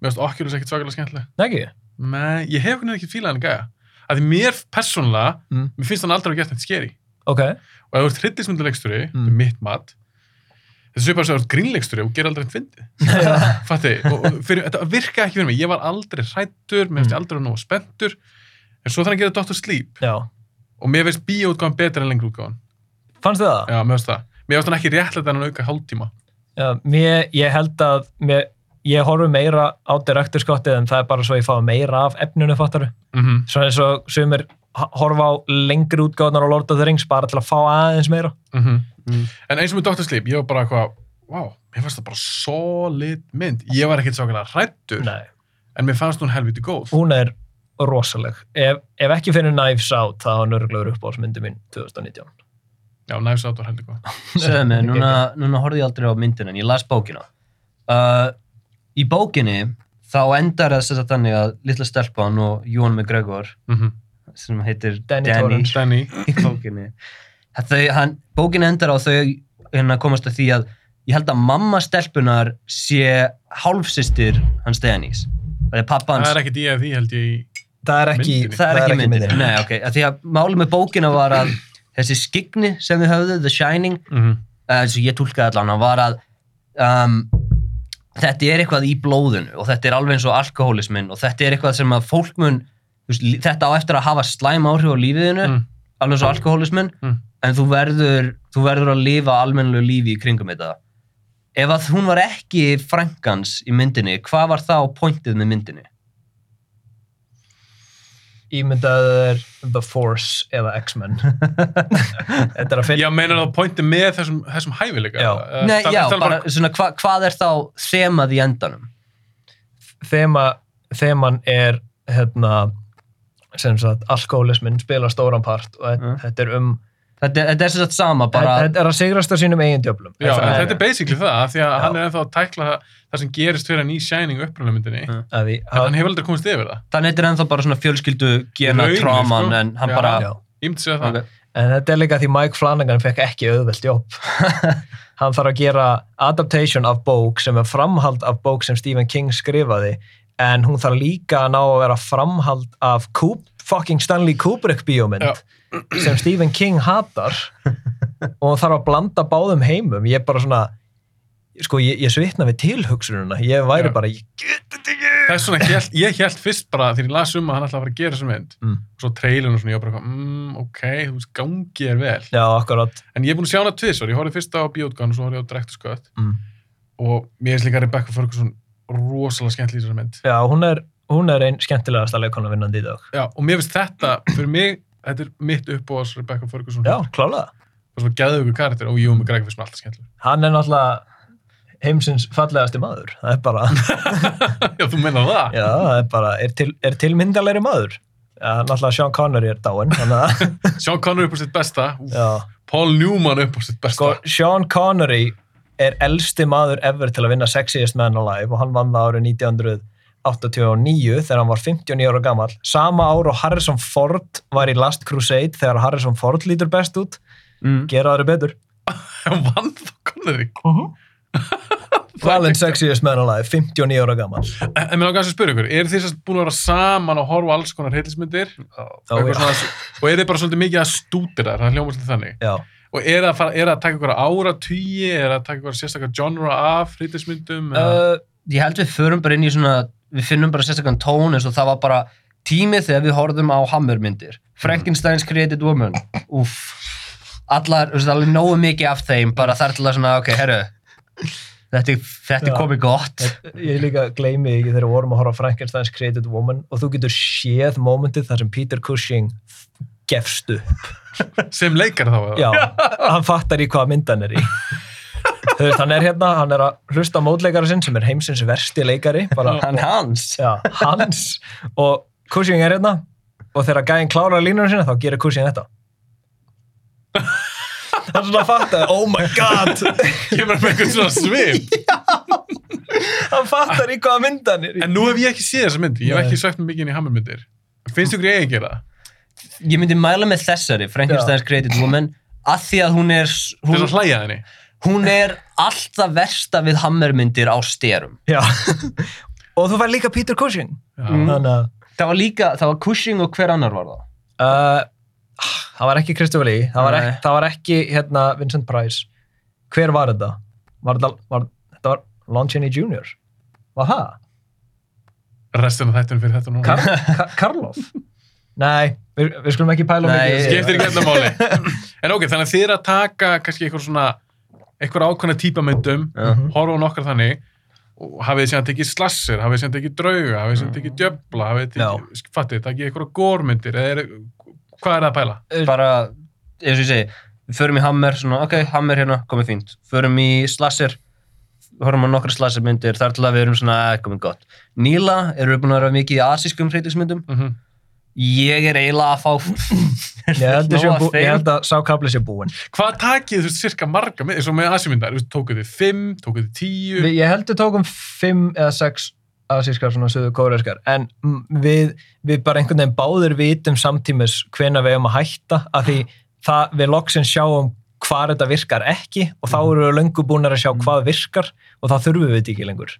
mér varst Oculus ekkert svakalega skemmtileg. Nei, ekki? Nei, ég hef hvernig ekki fílað hann gæja. Að því mér persónulega, Mm. mér finnst hann aldrei að gera þetta skeri. Ok, Og ef þú ert hryllismynduleiksturi, Mm. þetta er mitt mat, þetta er svipað sem þú ert grínleiksturi og gerir aldrei *laughs* þetta fyndið. Fatti, þetta virka ekki fyrir mig. Ég var aldrei hrættur, mér finnst ég Mm. aldrei nóg spenntur, en svo þannig að gera Dr. Sleep já. og mér finnst bíóutgáðan betur en lengri útgáðan. Fannst þið það? Já, mér finnst það. Mér finnst hann ekki réttlega en hann auka hálftíma. Já, mér, ég held að mér, ég horfi meira á direktorskottið en það er bara svo ég fá meira af efninu fattaru. Mm Svo eins og sumir horfa á lengri útgáðunar á Lord of the Rings bara til að fá aðeins meira Mm Mm. En eins og með Dr. Sleep, ég var bara eitthvað, wow, mér fannst það bara solid mynd. Ég var ekkert svo hrættur, Nei. en mér fannst hún helviti góð. hún er rosaleg ef, ef ekki fyrir Knives Out þá er nörglegur uppáhaldsmyndi mín 2019 Já, Knives Out var helviti góð. Segðu mig, *laughs* núna, núna horfði ég aldrei á myndina en ég las bókina. Uh, í bókinni þá endar það þess að þannig að litla stelpan og Jón McGregor Mm sem heitir Danny Danny. *laughs* Danny, í bókinni. Þau, hann, bókinni endar á þau hérna komast að því að ég held að mamma stelpunar sé hálfsystir hans Dannys. Það er pappa hans. Það er ekkert í að því held ég í... það er ekki, Myndinni. það er ekki myndin Nei, okay. að því að málið með bókina var að þessi skigni sem þau höfðu The Shining Mm uh, eins og ég tólkaði allan var að um, þetta er eitthvað í blóðinu og þetta er alveg eins og alkohólismin og þetta er eitthvað sem að fólk mun veist, þetta á eftir að hafa slæm áhrif á lífiðinu Mm. alveg eins og alkohólismin Mm. en þú verður, þú verður að lifa almennilegu lífi í kringum þetta ef að hún var ekki frængans í myndinni, hvað var þá pointið með myndinni? Ímyndaðu er The Force eða X-Men *laughs* þetta er að finna Já, meinar það pointið með þessum, þessum hæfileika? Já. Eða Nei, já, tala bara, svona, hva, hvað er þá þemað í endanum? þema, þeman er hérna sem sagt, alkoholismin spila stóran part og Mm. þetta er um Þetta, þetta er sagt sama, bara þetta er að sigrast á sínum eigin djöflum Já, Það en er- þetta er basically það, af því að Já. hann er ennþá að tækla það, sem gerist fyrir hann í Shining upprunamyndinni, Mm. að en hann hefur aldrei komist yfir það. þannig þetta er ennþá bara svona fjölskyldu gena tráman sko. en hann Já. bara. Ég myndi segja það. Ok. en þetta er líka því Mike Flanagan fekk ekki auðvelt jobb *laughs* hann þarf að gera adaptation af bók sem er framhald af bók sem Stephen King skrifaði en hún þarf líka að ná að vera framhald af Coop, fucking Stanley Kubrick bíómynd Já. Sem Stephen King hatar *laughs* og þarf að blanda báðum heimum ég er bara svona sko ég, ég svitna við tilhugsununa ég væri Já. bara, ég get þetta ekki Þess vegna, hélt, ég held fyrst bara, þegar ég las um að hann ætlaði að fara að gera þessa mynd, Mm. og svo trailinu og svona, ég var bara mm, ok, þú veist, gangi er vel. já, akkurat En ég er búin að sjá hana tvisvar, ég horfði fyrst á Bjótgan og svo horfði ég á Cut mm. og mér finnst líka Rebecca Ferguson rosalega skemmtileg í þessari mynd. já, hún er, hún er einn skemmtilegasta leikona vinnandi í dag Já, og mér finnst þetta, fyrir mig, þetta er mitt uppbóðs Rebecca Ferguson. já, klálega Og svo gæðu ykkur karakter og Jú McGregor finnst mér alltaf skemmtileg. hann er náttúrulega heimsins fallegasti maður það er bara, *laughs* Já, þú menna það? já, það er bara er til, er til myndalegri maður já, náttúrulega Sean Connery er að, *laughs* Sean Connery upp á sitt besta, Úf, já, Paul Newman upp á sitt besta. sko, Sean Connery er elsti maður ever til að vinna Sexiest Man Alive og hann vann það árið 1989 þegar hann var 59 ára gammal sama ár og Harrison Ford var í Last Crusade þegar Harrison Ford lítur best út. Mm. gera það betur. *laughs* Vann þá Connery. Valin *laughs* Sexiest Man Alive, 59 ára gammal En mér langar að spyrja ykkur, eru þið sérst búin að vera saman og horfa alls konar heitlismyndir og, eitthvað svona, og eru þið bara svolítið mikið að stútir það hljóma svolítið þannig. Já, og er það að, fara, er það að taka ykkur ára tugi, er það að taka ykkur sérstakar genre af heitlismyndum uh, uh, ég held við förum bara inn í svona við finnum bara sérstakann tón eins og það var bara tímið þegar við horfðum á Hammermyndir. Frankenstein's Created Woman. Úff. Allar, þú veist, alveg nógu mikið af þeim bara þar til að svona, ok, herru þetta, þetta Já. komið gott. Ég líka gleymi ekki þegar við vorum að horfa á Frankenstein's Created Woman og þú getur séð momentið þar sem Peter Cushing gefst upp. Sem leikar þá eða? já, hann fattar í hvaða mynd hann er í veist, hann er hérna hann er að hlusta mótleikara sinn sem er heimsins versti leikari bara, hann hans. Já, hans. Og Cushing er hérna. Og þegar gæinn klárar línunum sinna þá gerir Cushing þetta. Hann svona fattar oh my god. Kemur með eitthvað svona svip. *laughs* Hann fattar í hvaða mynd hann er en nú hef ég ekki séð þessa mynd, ég hef ekki mig mikið inn í Hammermyndir finnst ykkur ég ekki gera það? ég myndi mæla með þessari Frankenstein's Created Woman að því að hún er hún, að hlæja henni hún er alltaf versta við Hammermyndir á styrum já *laughs* og þú fær líka Peter Cushing. Mm. þannig að það var líka, það var Cushing og hver annar var það Uh, það var ekki Christopher Lee, það var ekki, það var ekki hérna, Vincent Price. Hver var þetta? Var þetta, var, þetta var Lon Chaney Jr. Var það? restin af þættunum fyrir þetta núna Kar Ka Karloff? Nei, við, við skulum ekki pæla Nei, mikið. skiptir ekki þetta máli en ok, þannig að þið er að taka kannski eitthvað svona eitthvað ákveðna típamyndum Já. Mhm. horfa á nokkar þannig. Og hafið þið síðan tekið slasser, hafið þið síðan tekið drauga hafið þið síðan tekið djöfla, hafið þið tekið fattið, takið eitthvað górmyndir eða er, Hvað er það að pæla? bara, eins og ég segi við förum í Hammer, svona, ok, Hammer hérna, komið fínt. Förum í Slasher horfum á nokkra Slasher myndir, þar til að við erum svona, eh, komið gott. Níla, eru við búin að vera mikið í asískum hreytismyndum Mm ég er eiginlega að fá Ég held, bú, ég held að sá kapli sé búinn. Hvað takið þú veist cirka marga eins og með veist, tókuð þið fimm, tókuð þið tíu? Við, ég held að tókum fimm eða sex asískar svona söðu kóreiskar en við, við bara einhvern veginn báður vitum samtímis hvena við eigum að hætta af því það, við loksins sjáum hvað þetta virkar ekki og þá eru við löngu búin að sjá hvað virkar og þá þurfum við þetta ekki lengur.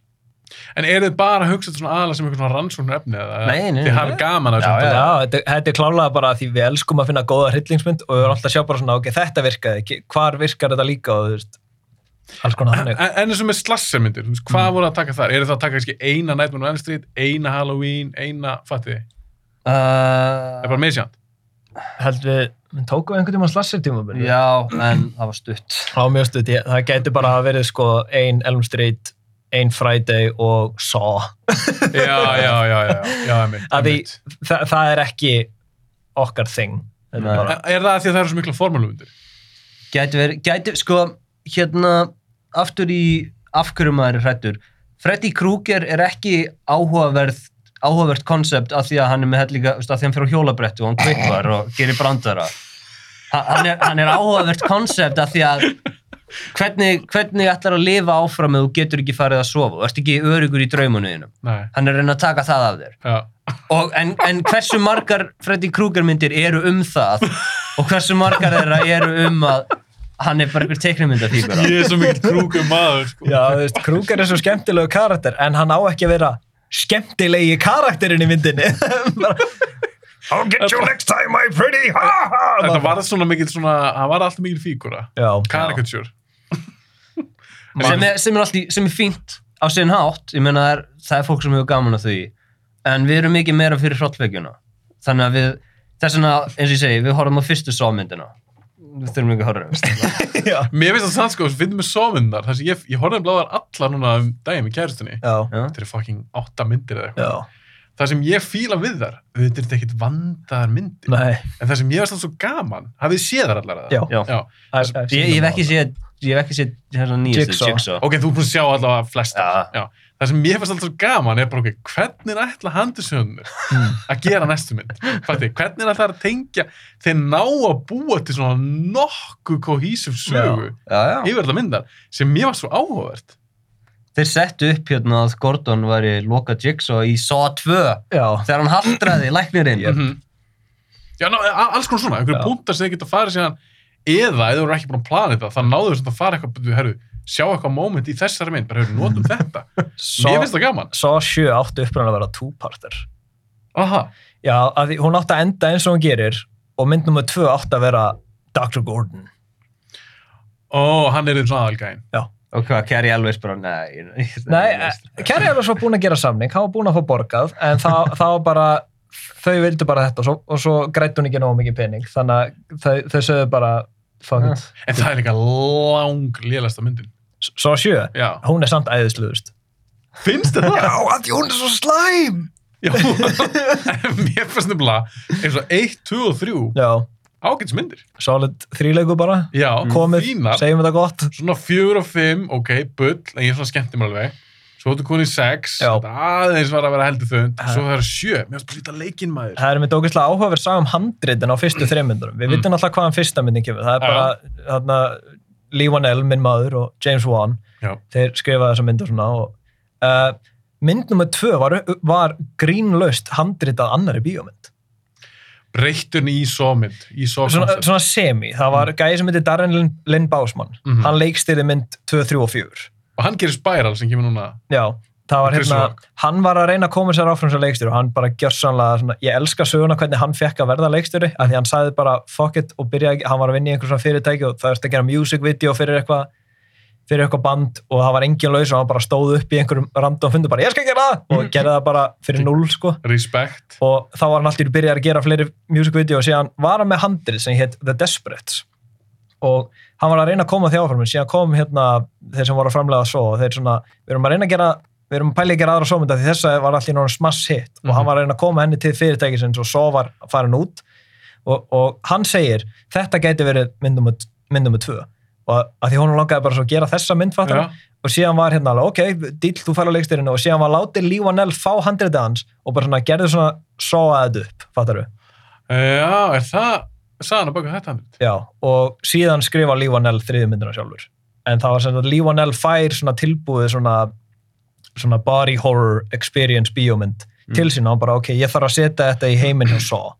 En er þið bara að hugsa þetta svona aðalega sem eitthvað svona rannsóknar efni eða? Nei, nei, Þið hafið gaman að Já, þessu. Já, þetta, þetta er klálega bara því við elskum að finna góða hryllingsmynd og við erum alltaf að sjá bara svona, ok, þetta virkaði hvar virkar þetta líka og þú veist, alls konar En, þannig. en eins og með slassermyndir, þú veist, hvað Mm. voru að taka þar? Er það að taka kannski eina Nightmare on Elm Street, eina Halloween, eina, fattið þið? uh, Það er bara meðsjönd. Held við, við tókum við einhvern tíma slasser tímabili. já, en það var stutt á mjög stutt, ég- það gæti bara að verið sko ein Elm Street, ein Friday og Saw Já, já, já, já, já, einmitt, *laughs* Að því- einmitt. Þa, það er ekki okkar þing er það að því að það eru svo mikla formúlumyndir? gæti verið, gæti, sko hérna, aftur í af hverju maður er hrættur Freddy Krueger er ekki áhugaverð áhugavert konsept af því að hann er með helliga, af því að hann fyrir á hjólabrettu og hann kvikvar og gerir brandara. Ha- hann er, hann er áhugavert konsept af því að hvernig, hvernig ætlar að lifa áfram ef þú getur ekki farið að sofa og ert ekki örugur í draumanuðinum Nei, hann er að reyna að taka það af þér já. Og, en, en hversu margar Freddy Krueger myndir eru um það og hversu margar þeirra eru um að hann er bara einhver teiknumyndafígur Ég er svo mikill krúkum maður, sko. já, þú veist, Kruger er svo skemmtilegu karakter en hann á ekki að vera skemmtilegi karakterinn í myndinni *laughs* I'll get you next time my pretty ha, ha. Þetta var svona mikill svona, það var alltaf mikill fígura. Já, Caricature. Sem, er- sem, er allt í- sem er fínt á sinn hátt ég meina það er, það er fólk sem hefur gaman af því en við erum mikið meira fyrir hrollvekjuna þannig að við þess vegna, eins og ég segi, við horfum á fyrstu sámyndina við þurfum ekki að horfa *laughs* já, Mér finnst það sann sko, að finnum við sómyndar, þess að ég, ég horfði um bláðar allar núna um daginn með kæristunni. Þetta eru fucking átta myndir eða eitthvað. já, Það sem ég fíla við þar, þetta er þetta ekkit vandaðar myndir. nei En það sem ég varst alltaf svo gaman, hafið séð þar allar eða? Já. Já. Já. I've- I've ég, ég hef ekki séð ég hef ekki séð hérna nýjastu Jigsaw. Jigsaw Ok, þú er búin að sjá allavega flesta. Já. Það sem ég fannst alltaf svo gaman er bara, ok, hvernig er ætla handisöðunir Hmm. að gera næstu mynd? Fætti, hvernig er það að tengja, þeir ná að búa til svona nokkuð kohísif sögu yfir þetta myndar, sem mér var svo áhugavert. þeir settu upp hérna að Gordon var í loka Jigsaw í Saw 2 já, þegar hann haldraði læknirinn Mhm. Já, ná, alls konar svona, einhverju Já. punktar sem þið geta farið síðan eða ef þú eru ekki búin að plana þetta, þá náðu þau svona að fara eitthvað, herru, sjá eitthvað moment í þessari mynd, bara herru, notum *laughs* þetta. Saw- Mér finnst það gaman. Saw 7 átti uppræðan að vera two-parter Aha, Já, að því, hún átti að enda eins og hún gerir og mynd nummer tvö átti að vera Dr. Gordon. ó, hann er einn svona aðalgæðin. og hvað, Carrie Elvis bara, nei Nei, eh, Kerry var svo búin að gera samning, hann var búin að fá borgað, en það, var bara, þau vildu bara þetta og svo, og svo grætt hún ekki nógu mikið pening, þannig að þau, þau sögðu bara, fuck it. En það er líka lang lélasta myndin. Saw 7, Já. hún er samt æðisluðust. Finnst þið það? að því hún er svo slæm! Já. Mér finnst nefnilega eins og 1, 2 og 3 Já, ágætis myndir. solid þríleiku bara, Já, komið, segjum þetta gott. Svona 4 og 5, ok, bull, en ég er svona skemmti mér alveg. Svo þú konið 6, Já. þetta aðeins var að vera heldur þund. Svo það er 7, mér finnst bara lítið leikinn maður. Það er með dókislega áhugaverð saga um handritin á fyrstu *clears throat* þreymyndunum. Við Mm. vitum alltaf hvaðan fyrsta myndin kemur. Það er bara þarna, Lee Wanell, minn maður, og James Wan. Já. Þeir skrifaði þessa mynd og svona. Og, uh, mynd nummer tvö var, var grínlaust handritað annari bíómynd. Breytturinn í sómynd, í Svona, svona semi. Það var gæði sem heitir Darren Lynn, Básmann. Mhm. Hann leikstýrði mynd 2, 3 og 4. Og hann gerir Spiral sem kemur núna. Já, það var hérna, hann var að reyna að koma sér áfram sem leikstjóri og hann bara gjörsanlega svona, ég elska söguna hvernig hann fekk að verða leikstjóri af því hann sagði bara fuck it og byrjaði, hann var að vinna í einhver svona fyrirtæki og það erst að gera music video fyrir eitthvað fyrir eitthvað band og það var engin laus og hann bara stóð upp í einhverjum random fundu bara ég skal gera það og gerði það bara fyrir null sko Respect. og þá var hann alltaf byrjað að gera fleiri music video og síðan var hann með handrið sem hétt The Desperates og hann var að reyna að koma því áfram síðan kom hérna þeir sem voru að framlega svo og þeir svona, við erum að reyna að gera við erum að pæla í að gera aðra sómynda því þessa var allir náttúrulega smass hit. Og Mhm. hann var að reyna að koma henni til fyrirtækisins og svo var farin út. Og, og hann segir þetta gæti verið myndum myndum tvö. Og að því hún langaði bara svo að gera þessa mynd fattar Já. og síðan var hérna alveg, ok, dýll, þú fær á leikstyrinu og síðan var látið Lee Wanell fá handritið hans og bara svona gerði svona sóa þetta upp, fattar Já, er það sagðan að baka þetta handrit? Já, og síðan skrifa Lee Wanell þriði myndina sjálfur. En það var sem að Lee Wanell fær svona tilbúið svona, svona body horror experience bíómynd Mm. til sín og bara, ok, ég þarf að setja þetta í heiminn hjá Saw.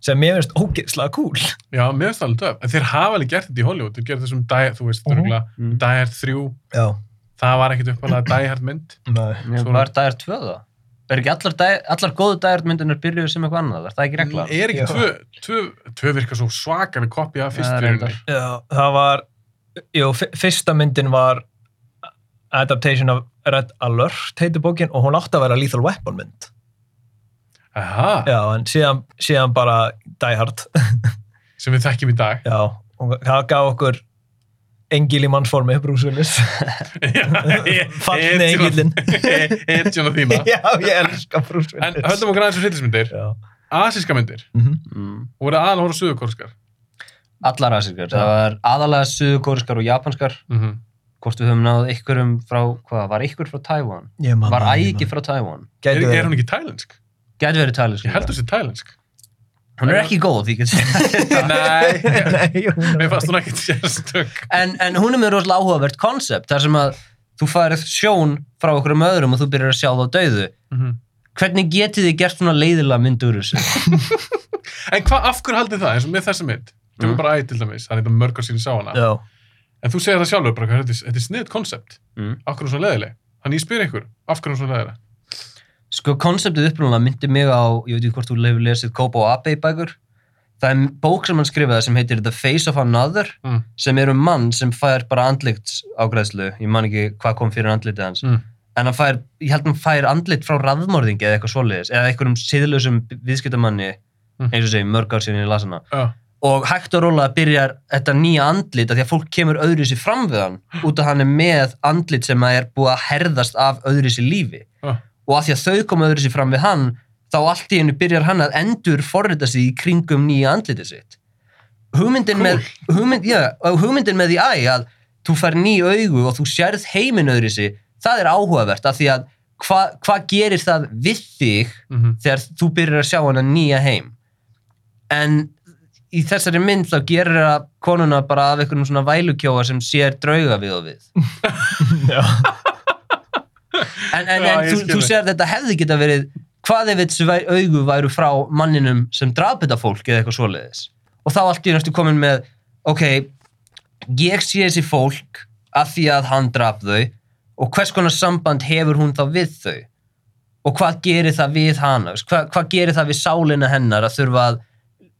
Sem mér finnst ógeðslega cool. Já, mér finnst það alveg töf. En þeir hafa alveg gert þetta í Hollywood. Þeir gerðu þessum Die, þú veist, uh Mm. Die Hard 3. Já. Það var ekkit uppalega Die Hard mynd. Nei. Svona- var dæjar tvö það. Er ekki allar, dag, allar góðu dæjarmyndunar byrjuðu sem eitthvað annað? Er það ekki regla? Er ekki tvö, tvö, tvö virka svo svakalega kopja af fyrst Ja, fyrir það var, jú, fyrsta myndin var adaptation of Red Alert heitir bókin og hún átti að vera Lethal Weapon mynd. Aha, Já, en síðan, síðan bara Die Hard. *laughs* sem við þekkjum í dag. Já, og það gaf okkur engil í mannsformi, Bruce Willis. *laughs* Fallni engillinn. *laughs* Etjuna þína. *laughs* Já, ég elska Bruce En Willis. höldum okkur aðeins um hryllismyndir. Já. Asíska myndir. Mm Mm. Og voru aðal hóra suðukorskar. Allar asískar. Það var aðalega suðukóriskar og japanskar. Mm -hmm. Hvort við höfum náð ykkurum frá, hvað, var ykkur frá man Var það, ég ægi frá Taiwan? Er, er hún ekki tælensk? Gæti verið tælisk. Ég held þessi tælensk. Hún er ekki góð, *laughs* því ekki Nei, Nei, mér er fannst hún ekkit sérstök. en, en hún er með rosalega áhugavert konsept þar sem að þú farið sjón frá okkur um öðrum og þú byrjar að sjá þá dauðu. Mm Hvernig getið þið gert svona leiðilega mynd úr þessu? *laughs* En hvað, af hverju haldið það, eins og með þessi mynd? Tökum Mm. bara æði til dæmis, það er þetta mörg ár síðan ég sá hana. Já. En þú segir það sjálfur bara, hvað, þetta er, þetta er sniðt koncept. Mm. Af hverju er hún svo leðileg? Þannig ég spyr ykkur, af hverju er hún svo leðileg? Sko, konseptið upprunalega myndi mig á, ég veit ekki hvort þú hefur lesið Kobo Abe bækur. Það er bók sem hann skrifaði sem heitir The Face of Another, Mm. sem er um mann sem fær bara andlits ágræðslu. Ég man ekki hvað kom fyrir andlitið hans. Mm. En hann fær, ég held hann fær andlit frá raðmorðingi eða eitthvað svoleiðis, eða einhverjum síðlausum viðskiptamanni, Mm. eins og segi, mörg ár síðan ég las hana. Já, Og hægt og rólega byrjar þetta nýja andlit að því að fólk kemur öðru sér fram við hann, út að hann er með andlit sem að er búið að herðast af öðru sér lífi já, og að því að þau koma öðru sér fram við hann þá allt í hennu byrjar hann að endur forrita sig í kringum nýja andlitið sitt hugmyndin, Cool. með, hugmynd, já, og hugmyndin með því æg að þú fær ný augu og þú sérð heiminn öðru sér það er áhugavert af því að hvað hva gerir það við þig mm þegar þú byrjar að sjá hana nýja heim en í þessari mynd þá gerir það konuna bara af einhvern svona vælukjóa sem sér drauga við og við. *laughs* en, en, en þú, þú sér þetta hefði geta verið hvað ef þessu augu væru frá manninum sem draf þetta fólk eða eitthvað svoleiðis? Og þá allt í næstu komin með ok, ég sé þessi fólk af því að hann draf þau og hvers konar samband hefur hún þá við þau? Og hvað gerir það við hana? Hvað, hvað gerir það við sálina hennar að þurfa að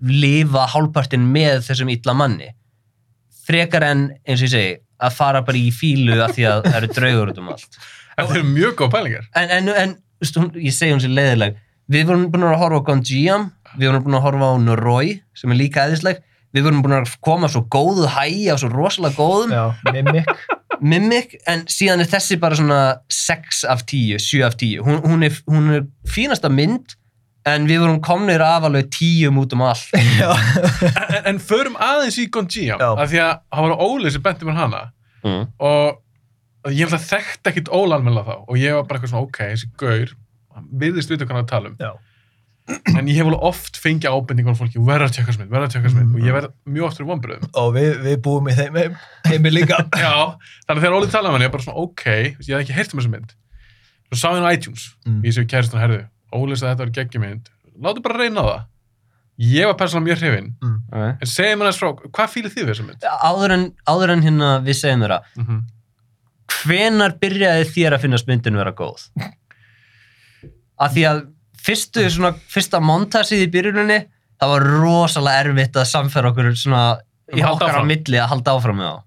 lifa hálfpartin með þessum illa manni? Frekar en, eins og ég segi að fara bara í fílu af því að það eru draugur út um allt *laughs* Þetta er mjög góð pælingar. en, en, en hún, ég segi hún sér leiðileg við vorum búin að horfa á Gonjiam við vorum búin að horfa á Noroi sem er líka eðisleg við vorum búin að koma á svo góðu hægi á svo rosalega góðum Já, mimic. *laughs* mimic, en síðan er þessi bara svona 6 af 10, 7 af 10 hún, hún, er, hún er fínasta mynd en við vorum komnir af alveg 10 út um allt. *laughs* En, en förum aðeins í Gonjiam, Já. af því að hann var Óli sem benti mér hana mm. og ég held að þekkti ekkit Óla almennilega þá og ég var bara eitthvað svona, ok, þessi gaur, hann virðist vita hvað hann að tala um. Já. *clears throat* En ég hef alveg oft fengið ábendingar á fólki, verður að tjekka smið, verður að tjekka smið Mm. og ég verð mjög oft fyrir vonbröðum. Og við, við búum í þeim heim, heimi líka. *laughs* Já, þannig að þegar Óli talaði um hann, ég var bara svona, ok, ég hef ekki heyrt um þessa mynd. Svo sá ég hann á iTunes, Mm. ég sé kæristan herðu, Óli sagði að þetta var geggjumynd, láttu bara reyna það. Ég var persónulega mjög hrifinn, okay. en segja mér þess frá, hvað fýlið þið við þessa mynd? áður, en, áður en hérna við segjum þeirra Mm -hmm. Hvenar byrjaði þér að finnast myndin vera góð? Af því að fyrstu, svona, fyrsta montasið í byrjuninni, það var rosalega erfitt að samfæra okkur svona í Að halda okkar á milli að halda áfram með þá.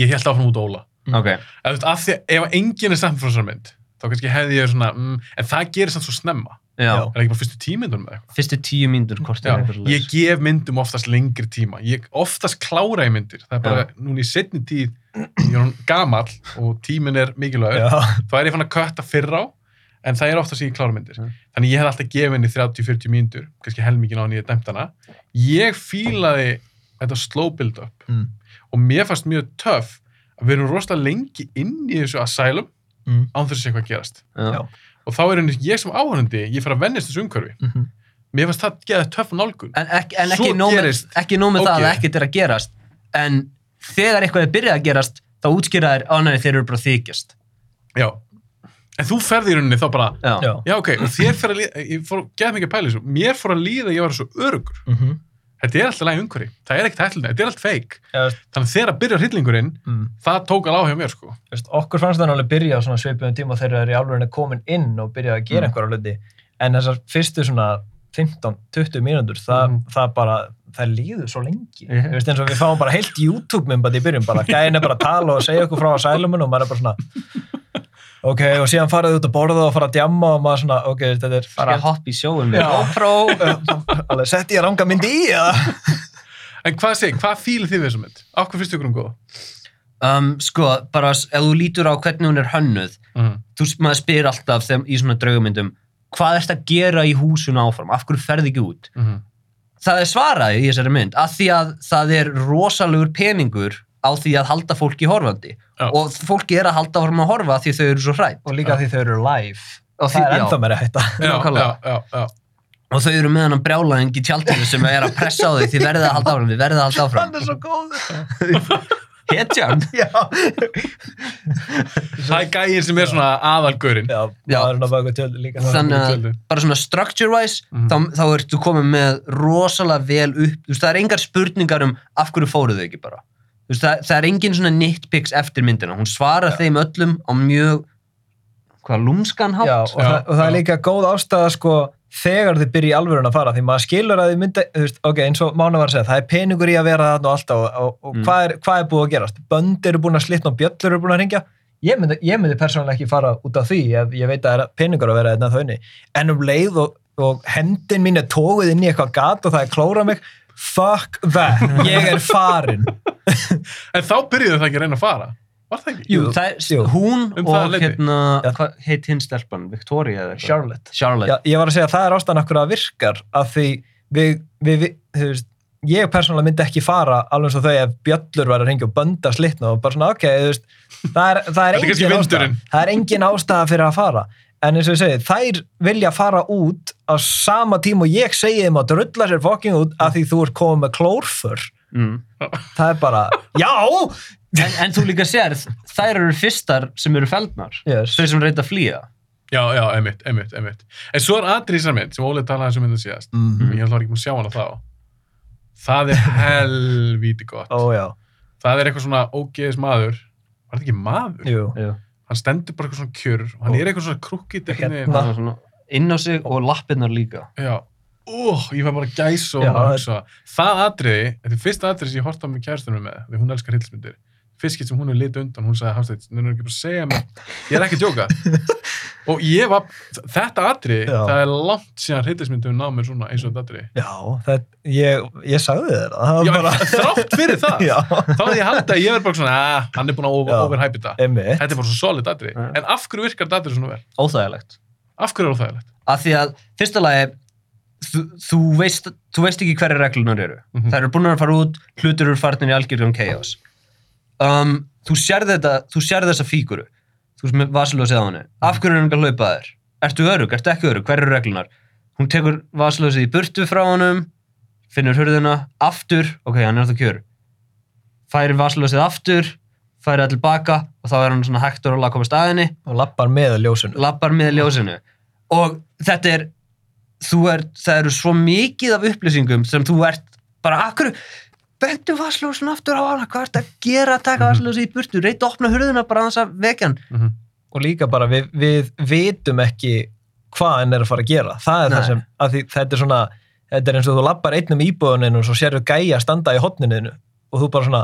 Ég held áfram út Óla. Mm. Ok, af því að ef enginn er samt frá þessar mynd, þá kannski hefði ég svona, mm, en það gerir samt svo snemma. já. Er það ekki bara fyrstu tímyndunum með eitthvað? Fyrstu tíu mínútur hvort er eitthvað ég gef myndum oftast lengri tíma. Ég oftast klára í myndir. Það er bara, núna í setni tíð, ég er hún gamall og tíminn er mikilvægur. Þá er ég fann að kötta fyrr á, en það er ofta sem ég klára myndir Mm. þannig ég hef alltaf gefið henni 30-40 mínútur kannski helmingin á henni ég dæmt hana ég fílaði þetta slow build up Mm. og mér fannst mjög töff að við erum rosalega lengi inn í þessu asylum Mm. án þess að sé hvað gerast Já. Og þá er henni ég sem áhörandi ég fer að vennist þessu umhverfi Mhm. mér fannst það geða töff nálgun En ekki, en ekki nóg með það að ekkert er að gerast en þegar eitthvað er byrjað að gerast þá útskýra þær ánæri þeir eru bara þykjast já en þú ferði í rauninni þá bara Já. Já. ok, og þér fer að líða ég fór geða mikið í þessu mér fór að líða að ég var svo örugur Mhm. þetta er alltaf læg umhverfi, það er ekkert hættilega þetta er allt feik, Já, veist, þannig að þegar að byrja hryllingurinn mm. það tók alveg á hjá mér sko veist, okkur fannst það alveg byrja á svona svipum tíma þegar þeir eru í alveg komin inn og byrja að gera Mm. einhverja hluti en þessar fyrstu svona 15-20 mínútur það, Mhm. það bara, það líður svo lengi Mhm. þú veist eins og við fáum bara heilt YouTube-mymband í byrjun bara, gæðin er bara að tala og segja okkur frá að sælumun og maður er bara svona ok, og síðan faraði út að borða og fara að djamma og maður svona, ok, þetta er bara að hoppa í. GoPro *laughs* alveg sett ég ranga myndi í *laughs* en hvað seg, hvað fílið þið við þessum mynd? Akkur finnst ykkur um góð? um, sko, bara ef þú lítur á hvernig hún er hönnuð Mm. þú, maður spyr alltaf þeim, í svona draugumyndum hvað erst að gera í húsinu áfram? Af hverju ferði ekki út? Mm. það er svaraði í þessari mynd að því að það er rosalegur peningur á því að halda fólki horfandi. Já. og fólki er að halda fram að horfa því þau eru svo hrætt og líka því þau eru live. Og, það er já, ennþá meira hætta. *laughs* Já, já, já, já. og þau eru með hann brjálæðing í tjaldinu sem er að pressa á þau því verðið að halda áfram, við verðið að halda áfram. Er svo góð *laughs* hetjan? *laughs* Já, Það er gæinn sem er svona aðalgurinn. já, er svona baka tjöld líka. Þannig að bara svona structure wise Mhm. þá, þá ertu komið með rosalega vel upp. Þú veist, það er engar spurningar um af hverju fóruð þau ekki bara. Þú veist, það, það er engin svona nitpicks eftir myndina. Hún svarar þeim öllum á mjög hvað, lúmskan hátt? Já, og, Já, það, og það er líka góð ástæða sko þegar þið byrja í alvörun að fara því maður skilur að þið mynda, veist, ok, eins og Mána var að segja, það er peningur í að vera þarna og alltaf og, og, og Mm. hvað, er, hvað er búið að gerast? Bönd eru búin að slitna og bjöllur eru búin að ringja ég myndi, ég myndi persónulega ekki fara út af því ef ég veit að það er peningur að vera þarna þaunni en um leið og, og hendin mín er tóguð inn í eitthvað gat og það er klóra mig fuck that, ég er farin *laughs* En þá byrjuðu það ekki að reyna að fara. Var það ekki? Jú, það er, Jú. hún Um og hérna, hvað heit hinn stelpan, Victoria eða eitthvað? Charlotte Charlotte. Já, ég var að segja að það er ástæðan okkur að virkar af því við, við, þú veist, ég persónulega myndi ekki fara alveg eins og þau ef bjöllur var að ringja og bönda slitna og bara svona ok, þú veist, það er, það er engin ástæða það er engin ástæða fyrir að fara en eins og ég segi, þær vilja fara út á sama tíma og ég segi þeim að drulla sér fokking út af því þú ert komið með klórfur Mm. það er bara, já En, en þú líka sér, þær eru fyrstar sem eru feldnar. yes. Þau sem reynda að flýja. Já, já, einmitt, einmitt, einmitt. En svo er aðrið mynd sem Óli talaði um þetta síðast. mm Ég ætla ekki búin að sjá hana þá. Það er *laughs* helvíti gott. ó já, Það er eitthvað svona ógeðis maður. Var þetta ekki maður? jú Já. Hann stendur bara eitthvað svona kjör og hann er eitthvað svona krukkið Hérna. Það er svona inn á sig og lappirnar líka. Já. Ó, ég fæ bara gæs og að. Það atriði, þetta er fyrsta atriði sem ég horta á með kæristunum með, því hún elskar hilsmyndir. Fyrst sem hún er litið undan, hún sagði, Hafsteinn, nefnir ekki bara að segja mér, ég er ekki að djóka. og ég var, þetta atriði, Já. það er langt síðan hilsmyndum náð mér svona eins og þetta atriði. já, það, ég, ég sagði þér Já, bara, *laughs* þrátt fyrir það. já, Þá hefði ég haldið að ég verð bara svona, að, hann er búin að over, Já. overhype þetta. Þetta er bara svo solid atriði. Já. En af hverju virkar þetta atriði svona vel? Óþægilegt. Af hverju er óþægilegt? Af því að, fyrsta lagi, þú, þú, veist, þú veist ekki hverju reglunar eru. Mhm. Það eru búin að fara út, hlutur eru farin í algjörðum chaos. Um, þú sér þetta, þú sér þessa fíguru. Þú veist með vasilósið á henni. Af hverju er hann að hlaupa þér? Ertu örug, ertu ekki örug, hverju eru reglunar? Hún tekur vasilósið í burtu frá honum, finnur hurðina, aftur, ok, hann er það kjör. Færir vasilósið aftur, færir það tilbaka og þá er hann svona hægt og róla að koma staðinni og lappar með ljósun lappar með ljósinu og þetta er, þú er það eru svo mikið af upplýsingum sem þú ert bara, akkur bentu vasljósin aftur á hana, hvað ert að gera að taka Mhm. vasljósi í burtu, reyta að opna hurðina bara að þess að vekjan Mm og líka bara við, við vitum ekki hvað hann er að fara að gera það er Nei. það sem, að því þetta er svona þetta er eins og þú lappar einnum íbúðuninu og svo sérðu gæja standa í hotninu og þú bara svona,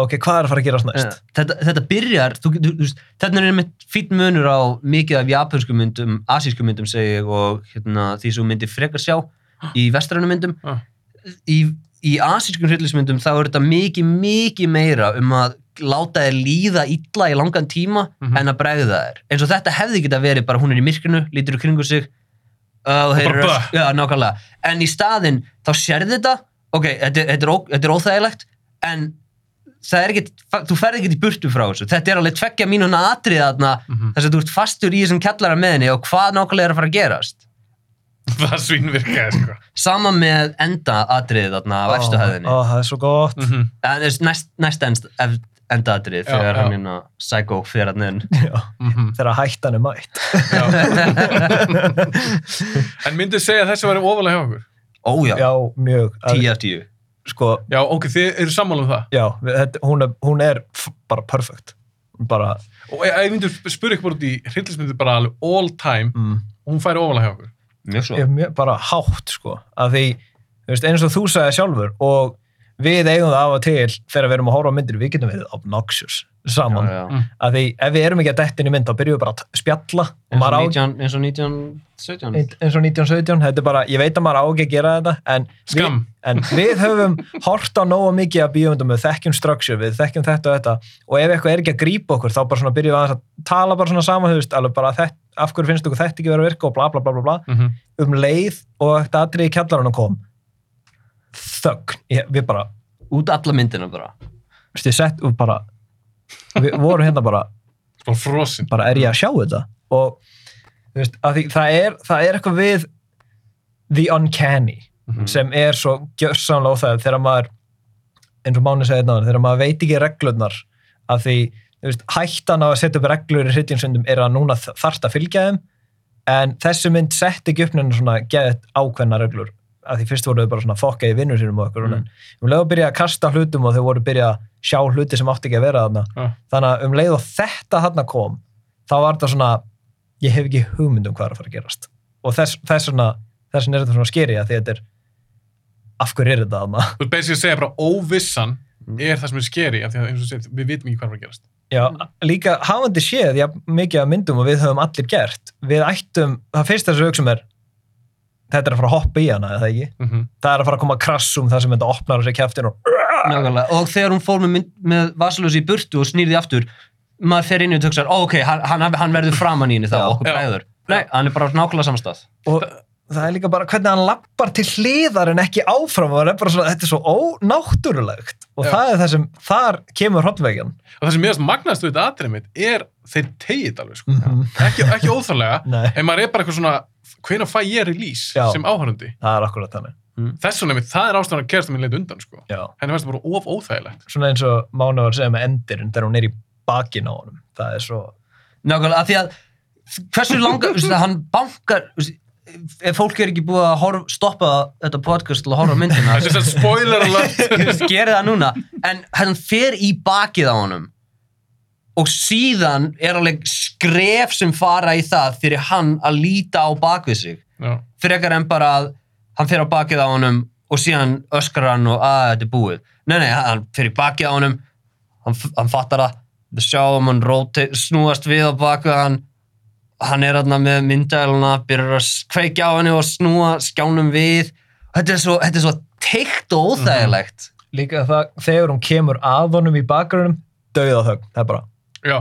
ok, hvað er að fara að gera næst? þetta, þetta byrjar þú, þú, þú, þetta er einmitt fýtt munur á mikið af japansku myndum, asísku myndum segi ég og hérna, því sem þú myndir frekar sjá í vestrænu myndum Ah. í, í asískum hryllismyndum þá er þetta mikið, mikið meira um að láta þér líða illa í langan tíma Mhm. en að bregða þér. Eins og þetta hefði geta verið bara hún er í myrkrinu, lítur í kringu sig uh, og þeir eru já, nákvæmlega, en í staðinn þá sérði þetta, ok, þetta, þetta, er, ó- þetta er óþægilegt en það er ekkit, þú ferð ekkit í burtu frá þessu. Þetta er alveg tveggja mínuna atrið þarna Mhm. þess að þú ert fastur í þessum kellara með henni og hvað nákvæmlega er að fara að gerast *laughs* það svínvirkaði sko sama með enda atriðið þarna á efstu hæðinni Ó, það er svo gott. Mhm. En þess- næst, næst enda, enda atriðið Já, þegar já. hann hérna psycho fyrir hann inn Já, Mhm. þegar hættan er mætt. Já. *laughs* en myndið segja að þessi væri ofalega hjá okkur ójá, Já, mjög. Að- 10 af 10 Sko, já, ok, þið eru sammála um það já, við- þetta, hún, er, hún er f- bara perfect. Bara, og ef ég myndi spyrja ykkur bara út í hryllismyndi bara alveg all time mm, og hún færi ofalega hjá okkur mjög svo mjög, bara hátt, sko. Að því, þú veist, eins og þú sagði sjálfur og við eigum það af og til þegar við erum að horfa á myndir, við getum verið obnoxious saman. já, já. Að því, ef við erum ekki að detta inn í mynd, þá byrjum við bara að spjalla og eins og maður á 19 eins og 1917 eins og 1917, þetta er bara, ég veit að maður á ekki að gera þetta, en Skam. en við höfum hort á nógu mikið að bíómyndum, við þekkjum structure, við þekkjum þetta og þetta og ef eitthvað er ekki að grípa okkur, þá bara svona byrjum við aðeins að tala bara svona saman, þú veist, alveg bara þetta, af hverju finnst okkur þetta ekki vera að virka og bla bla bla bla bla, Mhm. um leið og þetta atrið í kjallarunum kom þögn, ég, við bara út alla myndina bara. Veist, ég sett og bara við vorum hérna bara bara frosin. bara er ég að sjá þetta? Og þú veist, því, það, er, það er eitthvað við the uncanny Mhm. sem er svo gjörsamlega óþægð þegar maður eins og Máni segði þetta þegar maður veit ekki reglurnar að því þú veist, hættan á að setja upp reglur í hryllingsundum er að núna þarft að fylgja þeim en þessi mynd sett ekki upp neina svona geðt ákveðna reglur að því fyrst voru þau bara svona fokkaði vinnur sínum og eitthvað Mm. mm. um leið að byrja að kasta hlutum og þau voru byrja að sjá hluti sem átti ekki að vera þarna Já. þannig að um leið og þetta þarna kom þá var þetta svona ég hef ekki hugmynd um hvað er að fara að gerast og þess, þess vegna þess vegna er þetta svona skeri að því þetta er af hverju er þetta þarna þú er basically að segja bara óvissan er það sem er skeri af því að eins og þú segir, við vitum ekki hvað er að gerast Já, líka hafandi séð já, mikið af myndum og við höfum allir gert við ættum, það fyrsta þessu auksum er þetta er að fara að hoppa í hana eða ekki, Mhm. það er að fara að koma krassum þar sem þetta opnar og sér kæftin og Nákvæmlega. og þegar hún fór með, mynd, með vasalösi í burtu og snýrði aftur maður fer inn í og töksar, ó ok, hann, hann, hann verður framan í henni þá, okkur Já. bregður nei, hann er bara nákvæmlega samstað og það er líka bara hvernig hann lappar til hliðar en ekki áfram og það er bara svona, þetta er svo ónáttúrulegt og Já. það er það sem, þar kemur hrottveikjan og það sem mér magnast við þetta atrið mitt er þeir tegið alveg sko. Mhm. ekki, ekki óþarlega *laughs* en maður er bara eitthvað svona hvenær fæ ég release Já. sem áhörandi það er akkurat þannig. Þess vegna það er ástæðan að að mér leit undan sko. Henni fannst það bara of óþægilegt. Svona eins og Mána var að segja með endirinn þegar hún er í bakin á honum. Það er svo, nákvæmlega, af því að hversu langa, þú veist, hann bankar veist, ef fólk er ekki búið að horf, stoppa þetta podcast til að horfa myndina er spoiler alert. Gerði það núna. En hann fer í bakið á honum og síðan er alveg skref sem fara í það fyrir hann að líta á bakvið sig. Já. frekar en bara að hann fer á bakið á honum og síðan öskrar hann og að þetta er búið. Nei, nei, hann í bakið á honum. Hann, hann fattar það. Við sjáum hann róti, snúast við á bakið hann. Hann er hann með myndæluna byrjar að kveikja á henni og snúa skjánum við. Þetta er svo, þetta er svo teikt og óþægilegt. Líka það, þegar hún kemur að honum í bakgrunum, dauða þögn það er bara, Já.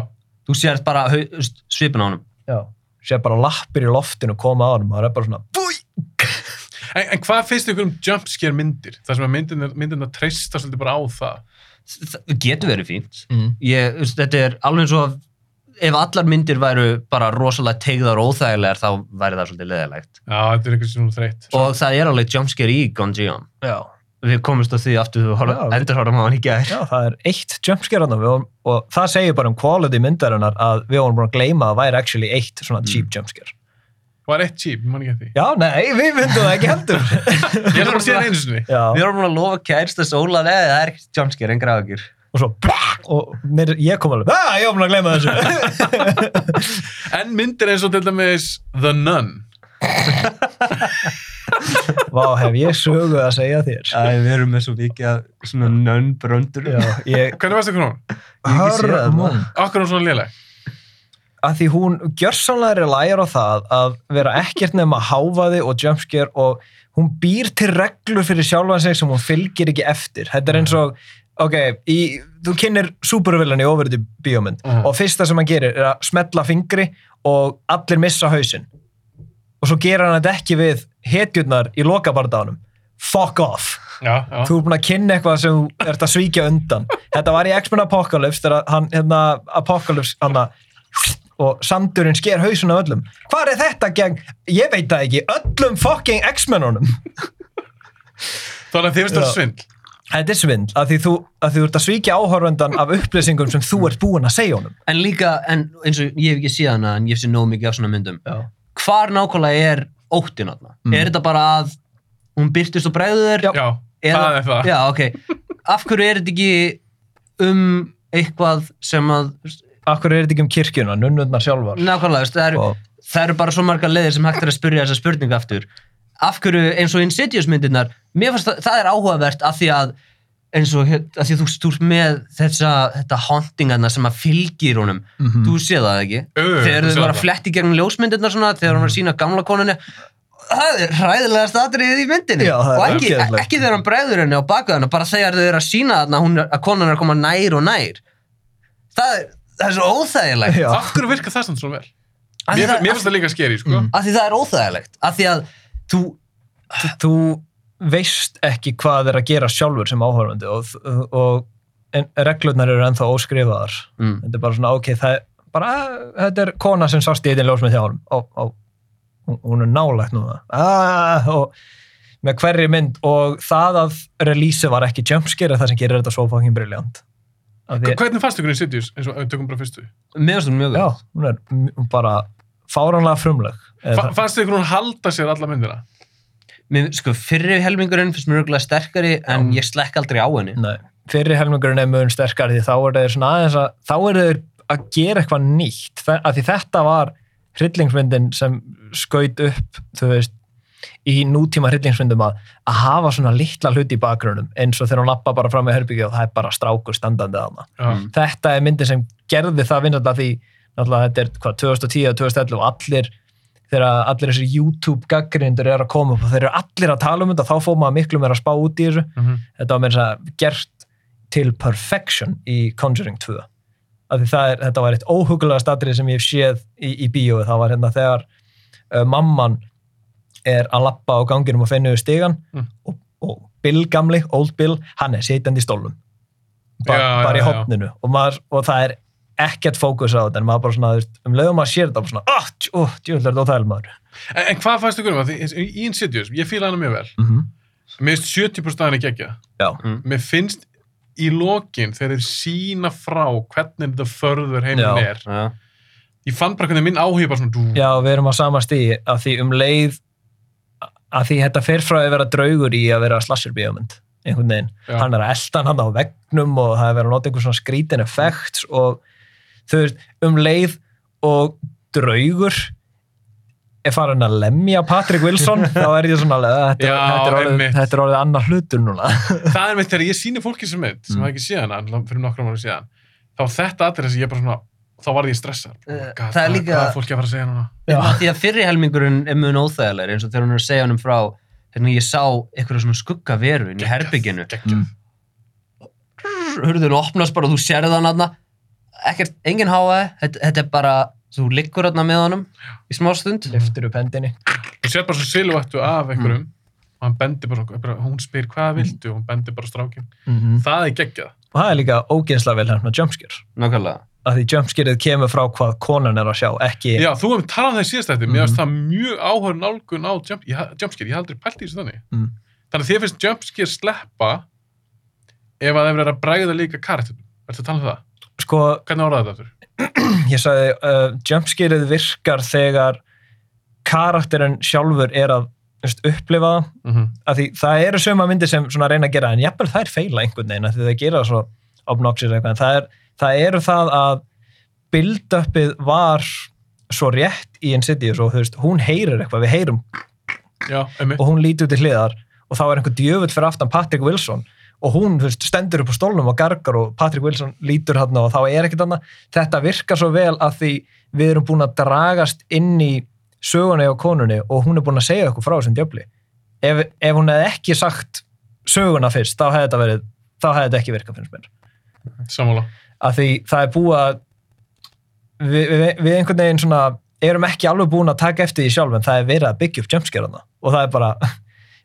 þú sér bara þú svipinn á honum já sé bara lappir í loftinu koma að honum og það er bara svona, búi En, en hvað finnst ykkur um jumpscare myndir? Það sem að myndin, myndin að treysta svolítið bara á það. það getur verið fínt mm. ég, þú þetta er alveg eins og að ef allar myndir væru bara rosalega tegðar og óþægilegar þá væri það svolítið leðilegt Já, þetta er eitthvað sem hún þreytt. og það er alveg jumpscare í Gonjion já, við komumst á því aftur þú Já. endur horfum á hann í gær. Já, það er eitt jumpscare þarna, við vorum- og það segir bara um quality myndarinnar að við vorum búin að gleyma að það væri actually eitt svona cheap jumpscare. Var eitt cheap, ég man ekki að því. já, nei, við myndum það ekki heldur. *laughs* Ég er að sé það einu sinni. við vorum að lofa kærsta sóla neði það er ekki jumpscare en grafakir og svo og mér, ég kom alveg, að ég var búin að gleyma þessu. *laughs* *laughs* En myndir eins og til dæmis The Nun. Vá, hef ég sögu að segja þér Æ, við erum með svo mikið af svona nönnbröndur já, ég Hvernig varst það hún? Hörmung Akkur hún svona léleg? að því hún gjörsamlega er lægir á það að vera ekkert nema háfaði og jumpscare og hún býr til reglur fyrir sjálfan sig sem hún fylgir ekki eftir þetta er eins og ok, í, þú kynir supervillan í ofurði bíómynd Mhm. og fyrsta sem hann gerir er að smetla fingri og allir missa hausinn og svo gerir hann þetta ekki við hetjurnar í lokabardaðanum fuck off. Já, já. þú er búin að kynna eitthvað sem þú ert að svíkja undan. Þetta var í X-Men Apocalypse þegar hann, hérna, Apocalypse hann og sandurinn sker hausun af öllum. Hvað er þetta gegn, ég veit það ekki. Öllum fucking X-Menunum. Þannig að þið finnst það Já. svindl. þetta er svindl, að því þú, að þú ert að svíkja áhörvendan af upplýsingum sem þú ert búin að segja honum. En líka, en eins og ég hef ekki séð hana en ég hef séð nóg mikið af svona myndum. Já, hvar nákvæmlega er óttin hana? Mm. Er þetta bara að hún byrtist og bregður þér? Já. Já, það er það. Já, ok. Af hverju er þetta ekki um eitthvað sem að, akkur er þetta ekki um kirkjuna, nunnundnar sjálfar nákvæmlega, það eru og, það eru bara svo margar leiðir sem hægt er að spyrja þessa spurningu aftur. Af hverju eins og Insidious myndirnar, mér fannst það, það er áhugavert af því að eins og af því að þú stúr með þessa, þetta hauntingarna sem að fylgir honum. Mhm. Þú séð það ekki? Jú, þegar þau var að fletti gegn ljósmyndirnar svona, þegar hann var að sína gamla konunni það er hræðilegast atriðið í myndinni Já, og ekki, ekki þegar hann bregður henni á baka henni bara þegar þau eru að sína þarna hún er- að konan er að koma nær og nær það er, það er svo óþægilegt. Af hverju virkar það svona vel? af því, Mér, það, mér finnst það líka skeri, sko. Mm. af því það er óþægilegt af því að þú þú veist ekki hvað er að gera sjálfur sem áhörvendi og, og en, reglurnar eru ennþá óskrifaðar. Mm, þetta er bara svona, ok, það er bara, þetta er kona sem sást í eitthvað ljósmið hjá honum. Og, og hún- hún er nálægt núna. Ah, og með hverri mynd og það að release var ekki jumpscare það sem gerir þetta svo fucking því, Hvernig fannst ykkur Insidious, eins og ef við tökum bara fyrstu? hún mjög já, góð hún er bara fáránlega frumleg. Fa fannst ykkur hún halda sér alla myndina? Mér, sko, fyrri helmingurinn finnst mér örgulega sterkari en Já. ég slekk aldrei á henni Nei, fyrri helmingurinn er mjög sterkar því þá er þeir svona aðeins að þá er þeir að gera eitthvað nýtt Þa- af því þetta var hryllingsmyndin sem skaut upp þú veist, í nútíma hryllingsmyndum að, að hafa svona litla hluti í bakgrunum eins og þegar hún lappa bara fram með herbyggja og það er bara strákur standandi að hana. Mm. þetta er myndin sem gerði það vinnandi því náttúrulega þetta er hvað 2010 og 2011 og allir þegar allir þessir YouTube gaggrindur er að koma upp og þeir eru allir að tala um þetta þá fór maður miklu meira að spá út í þessu Mhm. þetta var meira þess að gert til perfection í Conjuring 2 af því það er, þetta var eitt óhugulega statrið sem ég hef séð í, í bíóið, það var hérna þegar uh, mamman er að lappa á ganginum og finna yfir stigan Mm. og, og Bill gamli, Old Bill, hann er sitjandi í stólnum ba Já, bara í já, já. hopninu og, maður, og það er ekkert fókus á þetta en maður bara svona, veist, um leiðum maður sér þetta bara svona, ah, tjú, oh, djúvel er þetta óþægileg maður En, en hvað fannst ykkur um það? Því- Í Insidious, ég fíla hana mjög vel. mm -hmm. Mér finnst 70% af henni gegja. Já, Mér finnst í lokin þegar þeir sína frá hvernig þetta förður heiminn er. Já. Ég fann bara hvernig minn áhuga bara svona dú. Já, við erum á sama stíði að því um leið að því þetta fer frá að vera draugur í að vera slasher bíómynd einhvern veginn, Já. hann er að elda hann á veggnum og það er verið að nota einhver svona skrítin effekt og þau veist um leið og draugur er farin að lemja Patrick Wilson *laughs* þá er ég svona alveg, þetta, Já, þetta, er orðið, þetta er orðið annar hlutur núna *laughs* Það er mitt þegar ég síni fólki sem mynd, sem Mm. hafa ekki séð hana, fyrir nokkrum ára síðan, þá þetta aðrið sem ég bara svona, þá varð ég stressað. Oh Eh, það er líka- Hvað er fólki að fara að segja núna? Já. Því að fyrri helmingurinn er mjög óþægilegri eins og þegar hún er að segja honum frá þegar ég sá eitthvað svona skugga veru inn í herbygginu Geggjað. Mm. hurðin opnast bara og þú hann aðna ekkert, engin háaði þetta, þetta er bara, þú liggur aðna með honum í smá stund liftur upp hendinni Þú sér bara svo silvættu af einhverjum Mm. og hann bendir bara, bara, hún spyr hvað viltu og hún bendir bara á strákin. mm Það er geggjað. og það er líka ógeðslega vel hérna jumpscare nákvæmlega að því jumpscareið kemur frá hvað konan er að sjá ekki Já, þú hefum talað um það í síðast þetta, mér Mhm. finnst það mjög áhör nálgun á jump, ég, jumpscare, ég hef aldrei pælt í þessu þannig. Mm. Þannig að þér finnst jumpscare sleppa ef að það er verið að bræða líka karakterum. Ertu að tala um það? Sko, Hvernig áraði þetta aftur? ég sagði uh, jumpscareið virkar þegar karakterinn sjálfur er að veist, upplifa Mm -hmm. að því það eru söma myndir sem reyna að gera en jafnvel það er feila einhvern veginn því það gera svo obnoxious eitthvað það, er, það eru það að build-upið var svo rétt í Insidious og þú veist, hún heyrir eitthvað, við heyrum Já, og hún lítur til hliðar og þá er einhver djöfull fyrir aftan Patrick Wilson og hún veist, stendur upp á stólnum og gargar og Patrick Wilson lítur hann og þá er ekkert annað. Þetta virkar svo vel að því við erum búin að dragast inn í söguna á konunni og hún er búin að segja okkur frá þessum djöfli. Ef, ef hún hefði ekki sagt söguna fyrst þá hefði þetta verið þá hefði þetta ekki virkað finnst mér. Sammála. að því það er búið að við, við, við einhvern veginn svona erum ekki alveg búin að taka eftir því sjálf en það er verið að byggja upp jumpscarana og það er bara,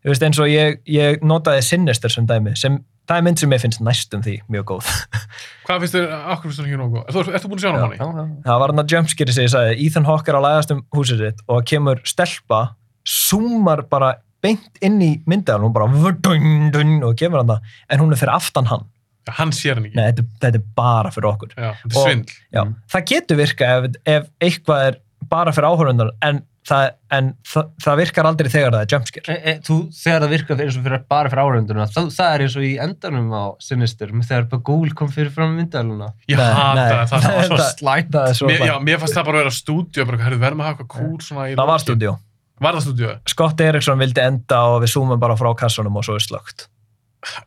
ég veist eins og ég, ég notaði Sinister sem dæmi sem, það er mynd sem ég finnst næstum því mjög góð *laughs* Hvað finnst þér, akkur finnst þér ekki nógu? Þú, ertu búin að sjá hana Já. hann í? Það var hann að jumpscare sem ég sagði Ethan Hawke er að læðast um húsið sitt og kemur stelpa zoomar bara beint inn í myndaðan hún bara vdun, dun, og kemur hann það en hún er fyrir aftan hann Já, hann sér hann ekki. Nei, þetta, þetta er bara fyrir okkur Já, Og- svindl. Já, það getur virka ef, ef eitthvað er bara fyrir áhörundar en, það, en það, það virkar aldrei þegar það er jumpscare. E, e, þú, þegar það virkar eins og fyrir, bara fyrir áraunduna það, það er eins og í endanum á Sinister þegar Bagul kom fyrir fram myndaluna Ég Nei, hata nei. það. Það, var svo *laughs* slæmt Það er svo mér, já, mér fannst það bara að vera stúdíu, bara, herrðu, verðum að hafa eitthvað kúl svona í Það var stúdíó. Var það stúdíu? Scott Eriksson vildi enda og við zoomum bara frá kassanum og svo er slögt.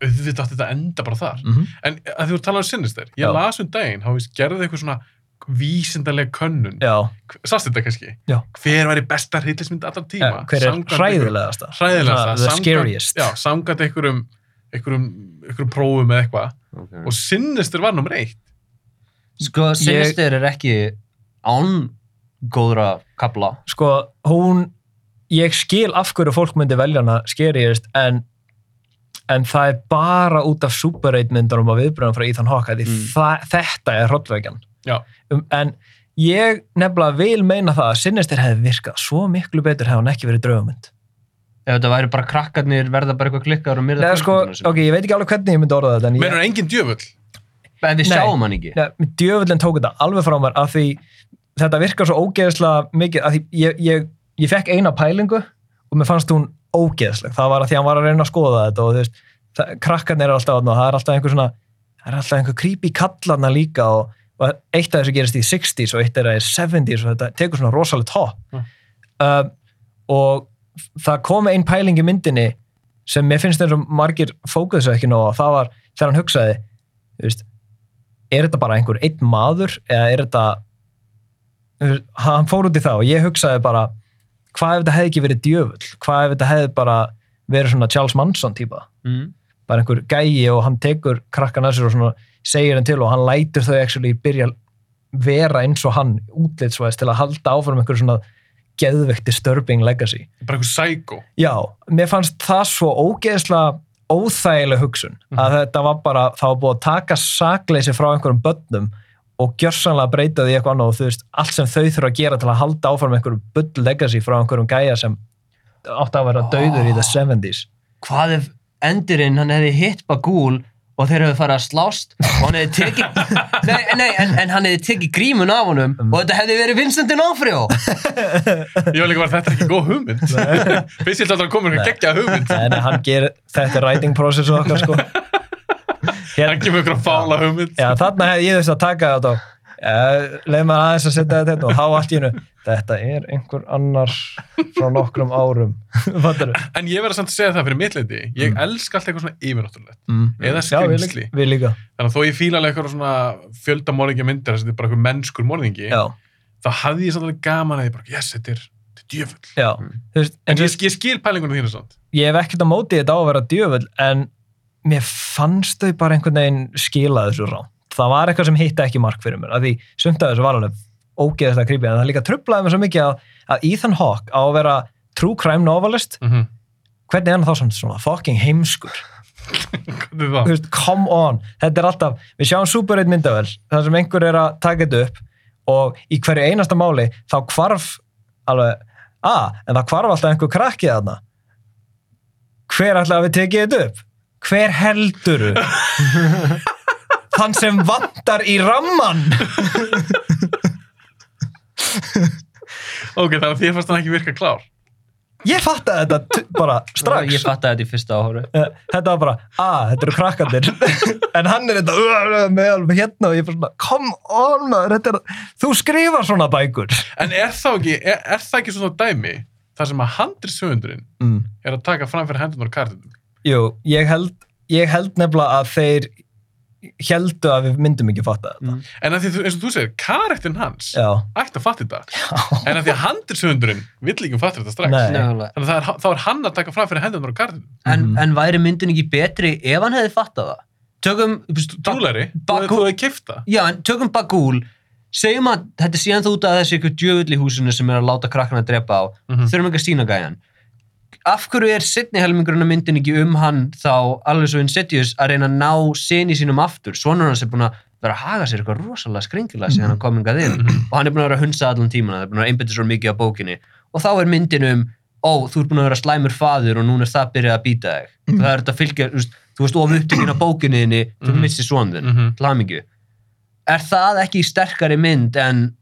Auðvitað átti þetta að enda bara þar. Mm -hmm. En að þú talar um Sinister, ég Já. las um daginn, gerði eitthvað svona vísindaleg könnun. Já, Sást þetta kannski? Já. Hver væri besta hryllismynd allar tíma? ja, hver er hræðilegasta? Hræðilegasta. Já, samkvæmt einhverjum, einhverjum, einhverjum prófum eða eitthvað. okay. Og Sinister var nummer eitt. sko Sinister er ekki án góðra kabla Sko, hún, ég skil af hverju fólk myndi velja hana scariest en en það er bara út af Super 8 myndunum og viðbröðum frá Ethan Hawke því Mm. þetta er hrollvekjan Já. Um, en ég nefnilega vil meina það að Sinister hefði virkað svo miklu betur hefði hann ekki verið draugmynd. Ef þetta væri bara krakkarnir verða bara eitthvað klikkar og myrða Nei, sko, ok, ég veit ekki alveg hvernig ég myndi orða þetta en ég, Menur engin djöfull? en við Nei. sjáum hann ekki. Nei, djöfullin tók þetta alveg frá mér af því þetta virkar svo ógeðslega mikið af því ég, ég, ég fekk eina pælingu og mér fannst hún ógeðsleg. Það var að því að hann var að reyna að skoða þetta og þú veist, það, krakkarnir er alltaf og það er alltaf einhver svona það er alltaf einhver creepy kallarna líka og, og eitt af þessu gerist í 60s og eitt af þessu er 70s og þetta tekur svona rosalega topp Mm. uh, og það kom einn pæling í myndinni sem mér finnst eins og margir fókuðu ekki nóg og það var þegar hann hugsaði veist, er þetta bara einhver einn maður eða er þetta veist, hann fór út í það og ég hugsaði bara hvað ef þetta hefði ekki verið djöfull hvað ef þetta hefði bara verið svona Charles Manson típa mm. bara einhver gæi og hann tekur krakkan að sér og svona segir hann til og hann lætur þau actually byrja vera eins og hann útlitsvæðist til að halda áfram einhver svona geðveikt disturbing legacy. Bara einhver psycho. já, mér fannst það svo ógeðslega óþægileg hugsun að þetta var bara, það var búið að taka sakleysi frá einhverjum börnum og gjörsanlega breyta því eitthvað annað og þú veist, allt sem þau þurfa að gera til að halda áfram einhverjum bull legacy frá einhverjum gæja sem átti að vera döður í the 70s hvað ef endurinn hann hefði hitt Bagul og þeir hefði farið að slást og hann hefði tekið *laughs* nei, nei, en, en hann hefði tekið grímun af honum og þetta hefði verið Vincent D'Onofrio *laughs* Ég var líka bara, þetta er ekki góð hugmynd. *laughs* Fyrst ég ætla að koma einhver geggja hugmynd. en hann ger, þetta writing process og okkar sko Hann kemur einhver fála hugmynd. já, þarna hefði ég þurft að taka þetta og leið maður aðeins að setja þetta hérna og þá allt í hennu, þetta er einhver annar frá nokkrum árum? *laughs* En ég verði samt að segja það fyrir mitt leiti. Ég elska allt eitthvað svona yfirnáttúrulegt. Mm. Eða Já, við skrimsli. líka- við líka Þannig að þó ég fíla alveg eitthvað svona fjöldamorðingja myndir, þess að þetta er bara eitthvað mennskur morðingi, já, þá hafði ég samt alveg gaman að ég bara, yes, þetta er, er djöfull. já. Þú veist, En en ég, ég skil pælingunum þínu samt. ég hef ekkert á móti þetta á að vera djöfull en mér fannst þau bara einhvern veginn skila þessu rá það var eitthvað sem hitta ekki mark fyrir mér ógeðast að grípi en það líka trublaði mér svo mikið að, að Ethan Hawke á að vera true crime novelist. Mm hvernig er hann þá svona, svona fucking heimskur? Veist, come on, þetta er alltaf við sjáum Super 8 myndavel þar sem einhver er að taka þetta upp og í hverju einasta máli þá hvarf alveg, að, en það hvarf alltaf einhver krakkið þarna. Hver að við tekið þetta upp? Hver helduru *laughs* þann sem vantar í ramman *laughs* Ok, þannig að því fannst hann ekki virka klár. ég fattaði þetta bara strax *laughs* ég fattaði þetta í fyrsta áhóru Eh, þetta var bara, að, þetta eru krakkandir *laughs* en hann er þetta með alveg hérna og ég er bara svona, come on maður, þetta er, þú skrifar svona bækur En er það ekki, er, er það ekki svona dæmi þar sem að handriðsöfundurinn mm. er að taka fram fyrir hendunar kartinum? Jú, ég held, ég held nefnilega að þeir heldu að við myndum ekki fatta þetta. En að því, eins og þú segir, karakterin hans Já. ætti að fatta þetta. En að því að handriðsöfundurinn vill ekki fatta þetta strax. Nei. Þannig að er, þá er hann að taka fram fyrir hendunar kartinum. en, Mhm. en væri myndin ekki betri ef hann hefði fattað það tökum Trúleri, þú hefði kifta. já, en tökum Bagul segjum að þetta er síðan þú út að þessi ykkur djöfull í húsinu sem er að láta krakkana drepa á Mhm. þurfum ekki að sína gæjan af hverju er setni helmingurinn að myndin ekki um hann þá alveg svo Insidious að reyna að ná sinni sínum aftur? Sonur hans er búin að vera að haga sér eitthvað rosalega skringilega síðan hann kom hingað inn. Og hann er búin að vera að hunsa allan tíman það er búin að einbytta svo mikið á bókinni. Og þá er myndin um ó, þú ert búin að vera slæmur faður og núna er það byrjað að býta þig. Það er þetta fylgja, þú veist, of upptökin á bókinni þinni, þú Mhm. missir svon þinn. Mhm. til hamingju. Er það ekki sterkari mynd en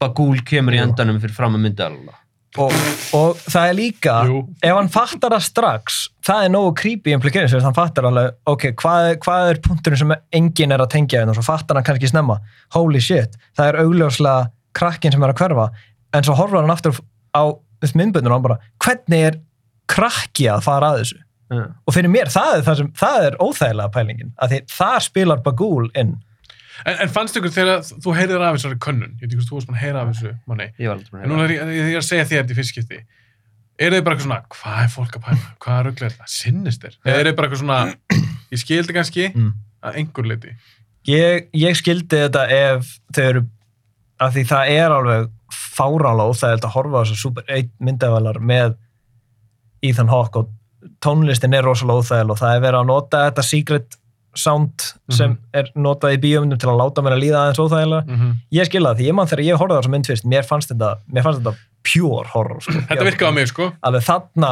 Bagul kemur í endanum fyrir fram að mynda alveg og, og það er líka Jú. ef hann fattar það strax það er nógu creepy implications þess að hann fattar alveg ok, hvað, hvað er punkturinn sem enginn er að tengja en og svo fattar hann kannski snemma. Holy shit, það er augljóslega krakkin sem er að hverfa. En svo horfur hann aftur á myndböndinu og hann bara, hvernig er krakki að fara að þessu? Já. og fyrir mér, það er, það sem, það er óþægilega pælingin, að því það spilar Bagul inn En, en fannst ykkur þegar þú heyrðir af þessari könnun, ég veit ekki hvort þú varst búin að heyra af þessu, manni, en núna er ég, ég er að segja þér þetta í fyrst skipti, er þið bara eitthvað svona, hvað er fólk að pæla, hvað er rugglega þetta, sinnist þér, eða er þið bara eitthvað svona, *clears throat* ég skildi kannski Mm. að einhver liti. ég, ég skildi þetta ef þau eru að því það er alveg fárála óþægild að horfa á þessu Super 8 myndavælar með Ethan Hawke og tónlistin er rosalega óþægild og það er verið að nota þetta secret sound sem er notað í bíómyndum til að láta mér að líða aðeins óþægilega Mm -hmm. ég skilða það, því ég man þegar ég horfði á þessu mynd fyrst mér fannst þetta, mér fannst þetta pure horror sko. Þetta virkaði á mig, sko. alveg þarna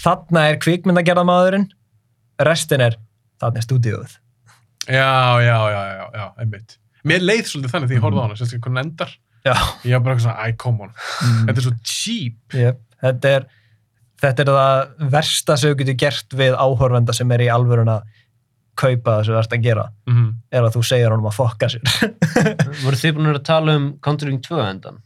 þarna er kvikmyndagerðamaðurinn restin er þarna er stúdíóð Já, já, já, já, já, einmitt. Mér leið svolítið þannig því ég horfði á hana, sérstaklega hvernig endar, já ég var bara eitthvað svona, æ, come on, þetta er svo cheap. Yep. Þetta, er, þetta er það versta sem þú getur gert við áhorfenda sem er í alvörun að kaupa það sem þú ert að gera Mm er að þú segir honum að fokka sér *laughs* Voru þið búin að tala um Conjuring 2 endan?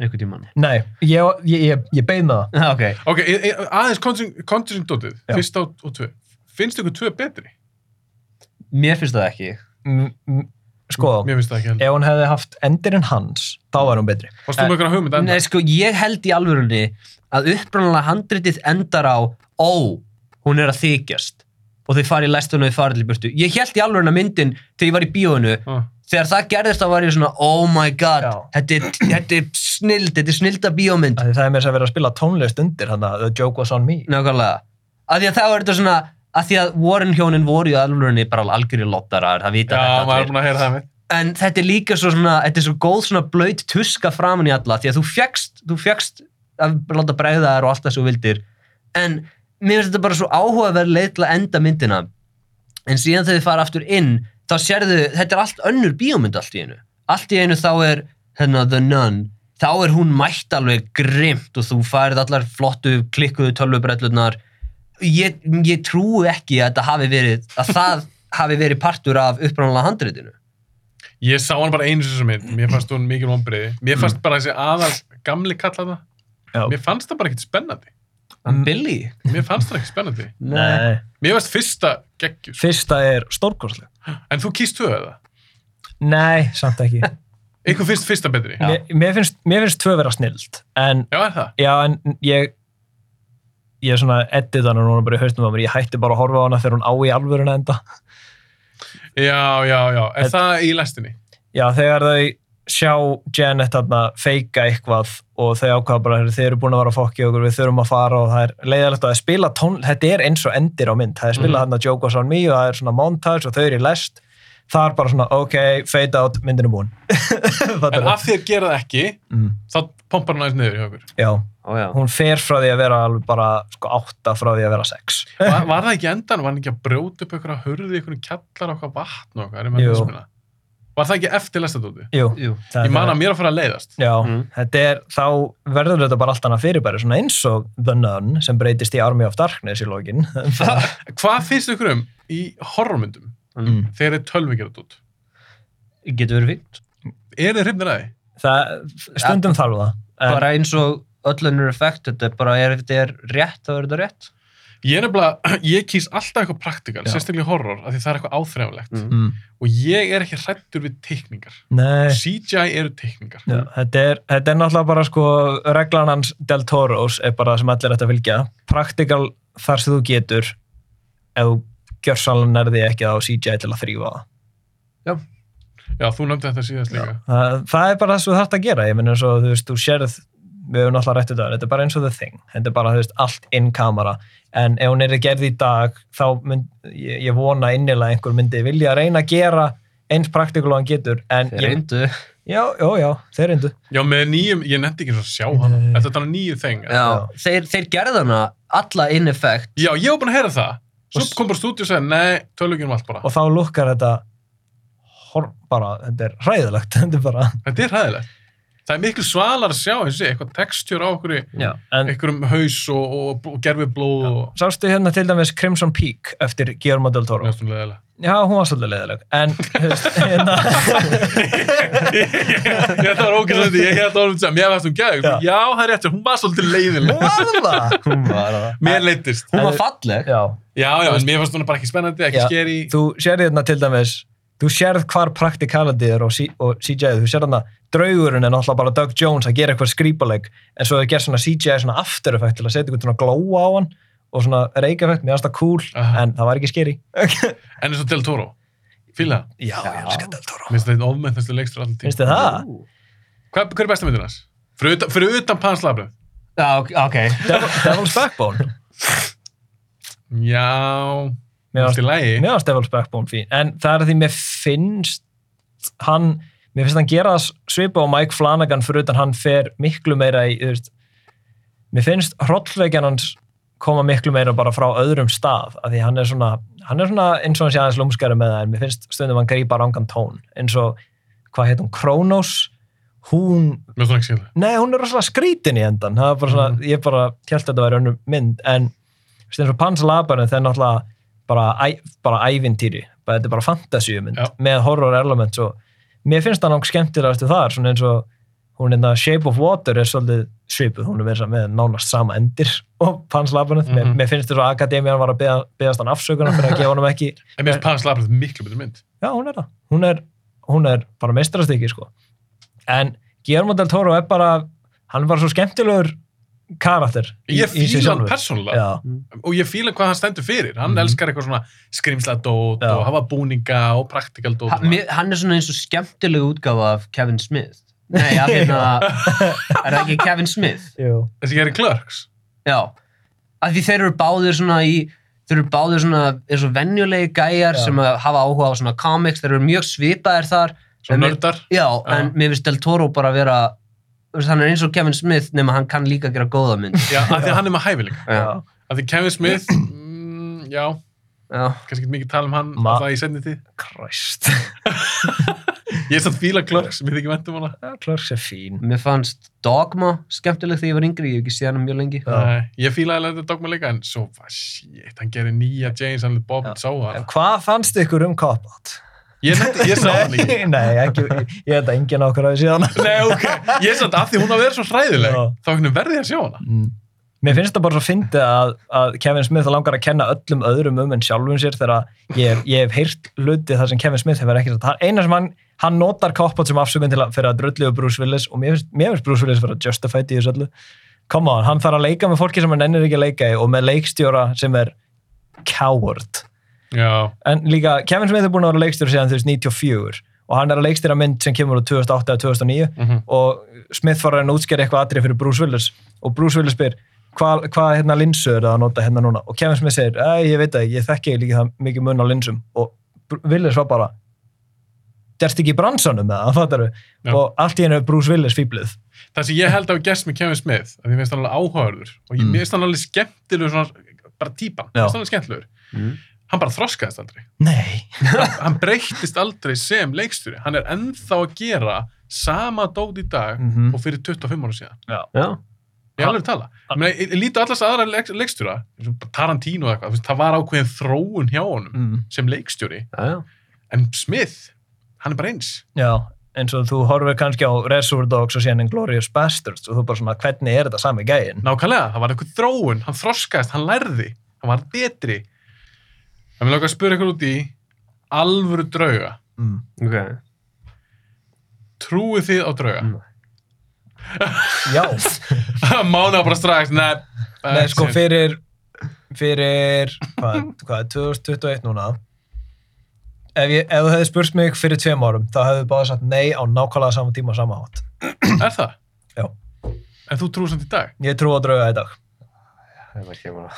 Einhvern tímann? Nei, ég, ég, ég, ég með það Já, *laughs* ok. Ok, aðeins Conjuring- Conjuring dótið, Já. fyrst á og tvö. Finnst ykkur tvö betri? Mér finnst það ekki. M- Sko, Mér finnst það ekki heldur. ef hún hefði haft endirinn hans þá var hún betri enda? Nei, sko, ég held í alvörunni að upprunalega handritið endar á ó, hún er að þykjast og þau fari í lestunum og þau fari til burtu. Ég held í alvörunna myndin þegar ég var í bíóinu Ah. þegar það gerðist þá var ég svona oh my god, Já. þetta er, þetta snild, þetta er snilda bíómynd. Það er mér sem verið að spila tónlist undir hann að The Joke Was On Me Nákvæmlega. Af því að þá er þetta svona, af því að Warren hjónin voru í alvörunni bara algjörði lottarar, það vita Já, þetta maður er búin að heyra það með. en þetta er líka svo svona, þetta er svo góð svona blöyt tuska framan í alla, því að þú fjagst þú fjagst að láta bregða þær og allt það svo vildir, en mér finnst þetta bara svo áhugaverð leið til að enda myndina en síðan þegar þið fara aftur inn, þá sérðu þetta er allt önnur bíómynd allt í einu allt í einu þá er hérna, The Nun þá er hún mætt alveg grimt og þú farið allar flottu klikkuðu tölvubrellurnar ég, ég trúi ekki að þetta hafi verið að það *laughs* hafi verið partur af uppræðanlega handritinu Ég sá hann bara einu sem mynd, mér fannst hún mikil vonbriði. Mér Mm. fannst bara þessi aðal gamli kalla það. Já. Mér fannst það bara ekkert spennandi. Mm. Billy? Mér fannst það ekkert spennandi. Nei. Mér fannst fyrsta geggjur. Fyrsta er stórkorsleg En þú kýst tvö eða? Nei, samt ekki *laughs* Eitthvað finnst fyrsta betri? Mér, mér, finnst, mér finnst tvö vera snild en Já, er það? Já, en ég ég er svona edit hann og núna bara í haustum á mér, ég hætti bara að horfa á hana þegar hún á í alvöruna enda. Já, já, já. Er Þetta- það í lestinni? Já, þegar þau sjá Janet þarna feika eitthvað og þau ákvaða bara, "Heyrðu, þið eru búin að vera að fokki okkur, við þurfum að fara og það er leiðilegt að það er spila tón, þetta er eins og endir á mynd, það er spilað þarna Joke Was On Me og það er svona montage og þau eru í lest, það er bara svona, ok, fade out, myndin er búin. *laughs* En af því að gera það ekki, mm, þá pompar hann aðeins niður í okkur. já, Ó, já. hún fer frá því að vera alveg bara, sko, átta frá því að vera sex. Var, var það ekki endan? Var hann ekki að brjóta upp Var það ekki eftir lestadóti? Jú, Jú. Ég man að mér að fara að leiðast. Já, Mm. þetta er, þá verður þetta bara allt annað fyrirbæri, svona eins og The Nun sem breytist í Army of Darkness í lokin. *laughs* Hvað finnst ykkur um í horrormyndum Mm. þegar þið tölvi gerað út? Getur verið fínt. Er þið hrifnir að því? það, stundum þarf það. Bara eins og öll önnur effekt, þetta er bara, ef þetta er rétt, þá er þetta rétt. Ég er nefnilega, *clears throat* ég kýs alltaf eitthvað praktikal, Já. sérstaklega horror, af því það er eitthvað áþrefalegt. Mm. mm, Og ég er ekki hrættur við teikningar. nei, CGI eru teikningar. já, þetta, er, þetta er náttúrulega bara sko, reglan hans Del Toros er bara sem allir ætti að fylgja. Praktikal þar sem þú getur, ef þú gjörsanlega nærði ekki á CGI til að þrýfa það. Já, þú nefndi þetta síðast líka. Það, það er bara það sem þú þarfst að gera. Ég minn eins og þú veist, þú sérð, við höfum náttúrulega rætt þetta, þetta er bara eins og the thing. Þetta er bara, veist, allt in kamera. En ef hún er gerð í dag, þá mynd, ég, ég vona innilega að einhver myndi vilja reyna að gera eins praktikul og hann getur. En Þeir ég, reyndu. já, já, já, þeir reyndu. Já, með nýjum, ég nefndi ekki eins og sjá hana. Þetta er þannig nýju þeng. Já, þeir, þeir gerðu hana alla in effect. Já, ég var búin að heyra það. Svo kom bara stúdíu og segja, nei, tölvugjum allt bara. Og þá lukkar þetta hor, bara, þetta er hræðilegt. *laughs* Þetta er bara, Þetta er hæðilegt. Það er miklu svalar að sjá þessi, eitthvað textjur á okkur, einhverjum haus og, og, og gerfi blóð og... sástu hérna til dæmis Crimson Peak eftir Guillermo del Toro. Já, hún var svolítið leðileg. En, veist, *laughs* hérna... Ég þetta var ógæðslega, ég held orðum sem, ég veist hún gæði. Já. Já, það er rétt, hún var svolítið leiðileg. Var það? *laughs* Hún var, Mér leittist. hún var falleg. Já. Já, já, en mér fannst hún bara ekki spennandi, ekki skeri. Þú sérði hérna til dæmis, þú sérð hvar praktikality er og, C og CGI, þú sérð hérna draugurinn er náttúrulega bara Doug Jones að gera eitthvað skrýpaleg, en svo er gerð svona CGI svona after effect til að setja eitthvað svona glóa á hann og svona reykeffekt, mér finnst það cool, Aha. en það var ekki skeri. *laughs* En eins og Del Toro. Fýla það. Já, ég elskar Del Toro. Mér finnst það einn ofmenntastu leikstur allir tíma. Finnst þið það? Hvað hver er besta myndin hans? Fyrir utan, fyrir utan Pans Labyrinth? Já, ok. ok. Devil, Devil's Backbone. Já, Mér allt í lagi. Mér finnst Devil's Backbone fín, en það er því mér finnst hann, mér finnst hann gera svipa á Mike Flanagan fyrir utan hann fer miklu meira í, þú veist, mér finnst hrollveikjan hans koma miklu meira bara frá öðrum stað, af því hann er svona, hann er svona eins og hann sé aðeins lúmskæri með það, en mér finnst stundum hann grípa rangan tón, eins og, hvað heit hún, Kronos, hún. Nei, hún er rosalega skrítin í endan það er bara svona, Mhm. ég bara held að þetta væri önnur mynd en eins og Pans Labyrinth það er náttúrulega bara, bara ævintýri, bara, þetta er bara fantasíumynd Já. með horror elements og mér finnst það náttúrulega skemmtilegast þar, svona eins og hún er það Shape of Water er svolítið svipuð, hún er verið með nánast sama endir *laughs* og Pans Labyrinth, mér, Mhm. mér finnst þess að Akademian var að beða, beðast hann afsökunar fyrir að gefa honum ekki *laughs* En mér finnst Pans Labyrinth miklu betur mynd. Já, hún er það. Hún er, hún er bara mestrastykki, sko. En Guillermo del Toro er bara, hann bara svo skemmtilegur karakter. í- Ég fíla hann persónulega Já, og ég fíla hvað hann stendur fyrir. Hann Mhm. elskar eitthvað svona skrimsladót Já. og hafa búninga og praktikal dót. Ha, hann er svona eins og skemmtileg útgáfa af Kevin Smith. Nei, af hérna, *laughs* er það ekki Kevin Smith? Þessi gerir Clerks. Já, af því þeir eru báðir svona í, þeir eru báðir svona eins og venjulegi gæjar Já. sem að hafa áhuga á svona comics, þeir eru mjög svipaðir þar. Svo En mér- nördar. Já, Já. en mér finnst Del Toro bara vera, þú veist, hann er eins og Kevin Smith nema hann kann líka gera góða mynd. Já, af því að hann er með hæfileika. Já. Af því Kevin Smith, *clears throat* mm, já, Já, kannski ekki mikið tala um hann Ma- það í senni tíð. Christ. *laughs* Ég er samt fíla Clerks, sem ég þykir vendum hana. Já, Clerks er fín. mér fannst Dogma skemmtileg þegar ég var yngri, ég hef ekki séð hann mjög lengi. Nei, Ég fílaði alveg þetta dogma líka, en svo, shit, hann gerir nýja James Allen Bob Já. sá það. En hvað fannst ykkur um Cop-Out? Ég, nefndi- ég sá hann ekki. Nei, ekki, ég held að enginn okkur hafi síðan. *laughs* Nei, ok. Ég satt af því hún að vera svo hræðileg, Já. þá verði ég að sjá hana. Mm. Mér finnst það bara svo fyndið að, að Kevin Smith langar að kenna öllum öðrum um en sjálfum sér þegar ég, hef- ég hef heyrt hluti þar sem Kevin Smith hefur ekki sagt. Hann- Eina sem hann, hann notar Cop-Out sem afsökun til að, fyrir að drullu og Bruce Willis og mér finnst, mér finnst Bruce Willis fyrir að justified í þessu öllu. Come on, hann þarf að leika með fólki sem hann ennir ekki að leika í og með leikstjóra sem er coward. Já, En líka, Kevin Smith er búin að vera leikstjóra síðan veist 94 og hann er að leikstjóra mynd sem kemur úr 2008 eða 2009 mhm. og Smith var að reyna að útskýra eitthvað atrið fyrir Bruce Willis og Bruce Willis spyr hvað hva, hérna linsu er það að nota hérna núna og Kevin Smith segir, ei, ég veit það, ekki, ég þekki líka það mikið mun á linsum og Willis var bara derst ekki í bransanum með það, fattar Já. og allt í hennu er Bruce Willis fýblið það sem ég held að hafa gert með Kevin Smith, að ég finnst hann alveg áhugaður og ég Mm. finnst hann alveg skemmtilegur svona, bara típan, Já. finnst hann alveg skemmtilegur. Mm. Hann bara þroskaðist aldrei. Nei, hann breyttist aldrei sem leikstjóri. Hann er ennþá að gera sama dót í dag Mhm. og fyrir 25 ára síðan. Já, Ég alveg tala. Ég, ég, líti allast aðra leik, leikstjóra, eins og Tarantino og eitthvað, það var ákveðin þróun hjá honum mm. sem leikstjóri. já, já. En Smith, hann er bara eins. já eins og þú horfir kannski á Reservoir Dogs og síðan Inglourious Bastards og þú bara svona, hvernig er þetta sami gæinn? Nákvæmlega, það var eitthvað þróun, hann þroskaðist, hann lærði, hann var betri. Það vil okkar spura ykkur út í alvöru drauga. Mm. ok. Trúið þið á drauga? Mm. *laughs* Já, Mána bara strax, nei. Nei, sko, fyrir fyrir, hvað, hvað, 2021 núna ef, ég, ef þú hefði spurt mig fyrir tveim árum þá hefðu báða sagt nei á nákvæmlega sama tíma og sama hátt. Er það? Já. En þú trúir samt í dag? Ég trú að drauga í dag. Það kemur það.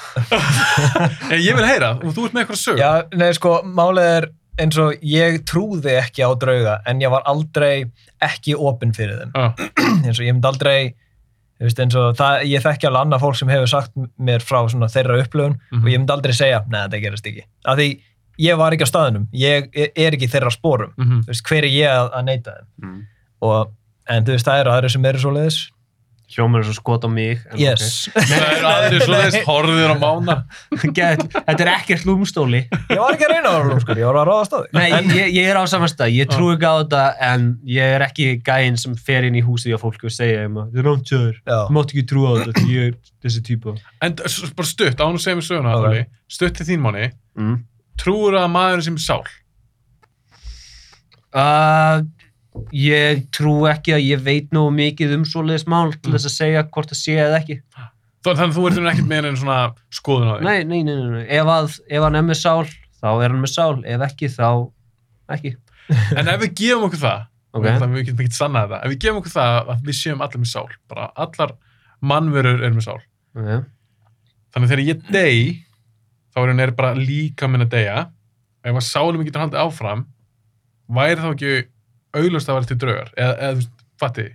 *laughs* Ég, ég vil heyra, og þú ert með eitthvað sög. Já, nei, sko, málið er eins og ég trúði ekki á drauga en ég var aldrei ekki opinn fyrir þeim. Já. *clears throat* eins og ég myndi aldrei þú veist, eins og það, ég þekki alveg annað fólk sem hefur sagt mér frá svona þeirra upplöfun Mhm. og ég myndi aldrei segja, neða, þetta gerist ekki. Af því ég var ekki á staðinum, ég er ekki í þeirra spórum. Mhm. Þú veist, hver er ég að, að neyta þeim? Mm. Og, en þú veist, það eru aðri sem eru svo leiðis. Hljómar er svo skot á mig. en Yes. *laughs* Það er aðrið svo leiðist horfðir á mána. *laughs* þetta er ekkert lúmstóli. Ég var ekki að reyna að vera lúmskur, ég var að ráða staði. Nei, ég, ég er á saman stað. Ég trú ekki á þetta en ég er ekki gæinn sem fer inn í húsið á fólki og segja að þið er. Já. Þú mátt ekki trúa á þetta því ég er þessi típa. En bara stutt, án að segja mér söguna, Ok. okay. stutt til þín manni, Mm. trúur að maður sem er sál? Uh, ég trú ekki að ég veit nógu mikið um svoleiðis mál til Mm. þess að segja hvort það sé eða ekki. Þannig að þú ert ekkert með einn svona skoðun á því. Nei, nei, nei, nei, nei. Ef, að, ef hann er með sál, þá er hann með sál. Ef ekki, þá ekki. *laughs* En ef við gefum okkur það, Ok. okay. við getum ekki sannað þetta, ef við gefum okkur það að við séum allir með sál, bara allar mannverur eru með sál. Okay. Þannig að þegar ég dey, þá er hann er bara líka minn að deyja. Ef að sálum getur haldið áfram, væri þá ekki auglust að vera til draugar? Eða, eða fatti?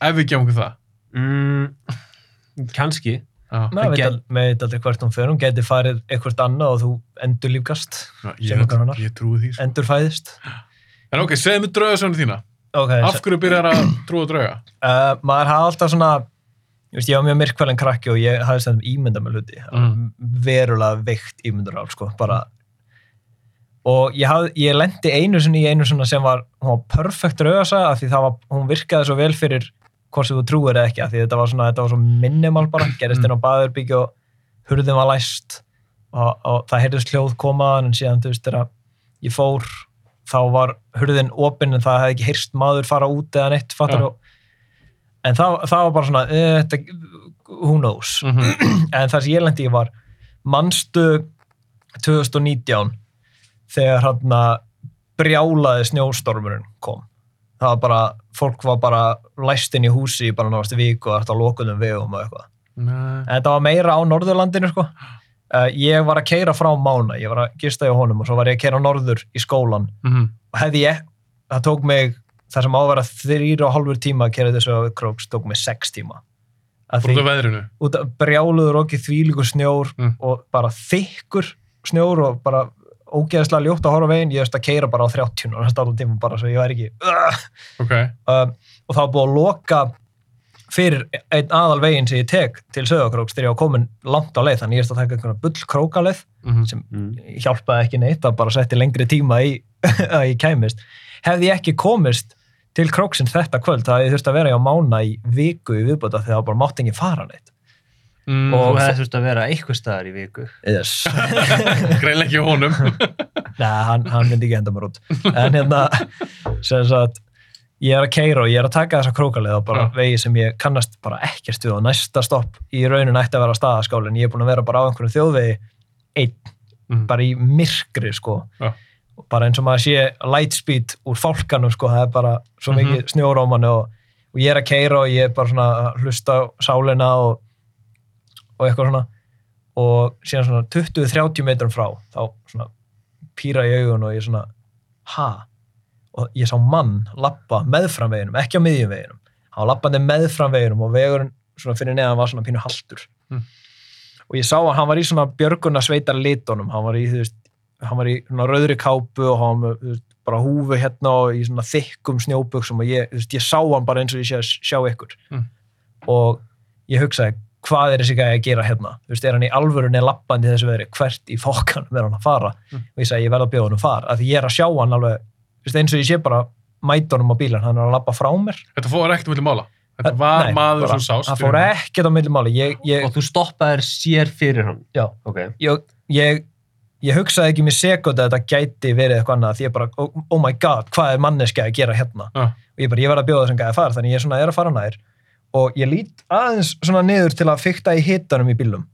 Ef við gefum okkur það. Mm, kannski. Maður veit aldrei hvert hún fer, hún geti farið eitthvað annað og þú endur lífgast, Sem ég, annar. ég trúi því. Sko. endur fæðist. En ok, segðu mig draugasögnu þína. Ok, Af hverju byrjar að trúa drauga? uh, maður hafði alltaf svona ég, veist, ég var mjög myrkvælen krakki og ég hafði stundum ímynda með hluti Mm. verulega veikt ímyndur á sko, bara og ég, hafði, ég lendi einu sinni í einu svona sem var, var perfekt rauðasa af því það var, hún virkaði svo vel fyrir hvort sem þú trúir eða ekki af því þetta var svona, þetta var svo minimal bara *clears throat* gerist inn á baðurbyggju og hurðin var læst og, og það heyrðist hljóð komaðan en síðan þú veist þegar ég fór þá var hurðin opinn en það hefði ekki heyrst maður fara út eða neitt fattar Já. og en það, það var bara svona uh, þetta, who knows Mm -hmm. *clears throat* en það sem ég lendi í var manstu 2019 þegar hann brjálaði snjóstormurinn kom það var bara, fólk var bara læst inn í húsi í bara náðast viku og þetta á lokunum vegum og eitthvað Nei. en þetta var meira á Norðurlandinu sko uh, ég var að keira frá Mána ég var að gista í honum og svo var ég að keira norður í skólan Mm -hmm. og hefði ég, það tók mig það sem ávera þrýra og hálfur tíma að kera þessu á Króks tók mig sex tíma að Út af veðrinu. út af brjáluður og ekki þvílíkur snjór Mm. og bara þykkur snjór og bara ógeðslega ljótt að horfa veginn, ég veist að keira bara á 30 og næsta allan tíma bara svo ég væri ekki uh, Ok. um, og það var búið að loka fyrir einn aðal veginn sem ég tek til Söðakróks þegar ég var komin langt á leið þannig ég veist að taka einhverja bull krókaleið Mm -hmm. sem Mm. hjálpaði ekki neitt það bara setti lengri tíma í *laughs* að ég kæmist hefði ég ekki komist til króksinn þetta kvöld það hefði ég þurft að vera á mána í viku í viðbúta þegar það bara mátt enginn fara neitt mm, Og Og- það þurft að vera eitthvað staðar í viku. yes. *laughs* greinlega ekki honum. Nei, hann, hann myndi ekki henda mér út en hérna sem sagt, ég er að keira og ég er að taka þessa krókaleið á bara Já. vegi sem ég kannast bara ekkert við og næsta stopp í raunin ætti að vera staðaskálin ég er búin að vera bara á einhverjum þjóðvegi einn, Mm. bara í myrkri sko. Og bara eins og maður sé lightspeed úr fálkanum sko, það er bara svo Mhm. mikið snjórómanu og, og ég er að keira og ég er bara svona að hlusta á sálina og, og eitthvað svona og síðan svona 20-30 metrum frá þá svona pýra í augun og ég svona ha? og ég sá mann lappa meðfram veginum, ekki á miðjum veginum hann var lappandi meðfram veginum og vegurinn svona fyrir neðan var svona pínu haltur Mm. og ég sá hann, hann var í svona björguna sveitar litunum, hann var í þú veist, hann var í svona rauðri kápu og hann var veist, bara húfu hérna og í svona þykkum snjóbuksum og ég, þú veist, ég sá hann bara eins og ég sé að sjá ykkur Mm. og ég hugsaði hvað er þessi gæði að gera hérna þú veist, er hann í alvörunni lappandi í þessu veðri hvert í fokkanum er hann að fara Mm. og ég sagði ég verð að bjóða hann að fara af því ég er að sjá hann alveg, veist, eins og ég sé bara mætunum á bílan, hann er að lappa frá mér Þetta fór ekkert milli mála. Þetta var Nei, maður bara- sem sást. það fór ekkert á milli máli ég, ég, Og þú stoppaðir sér fyrir hann. já, Ok. ég, ég, ég hugsaði ekki mér sekund að þetta gæti verið eitthvað annað því ég bara, oh, oh my god, hvað er manneski að gera hérna Já. og ég bara, ég verð að bjóða þessum gæði að fara þannig ég svona er að fara nær og ég lít aðeins svona niður til að fykta í hitanum í bílum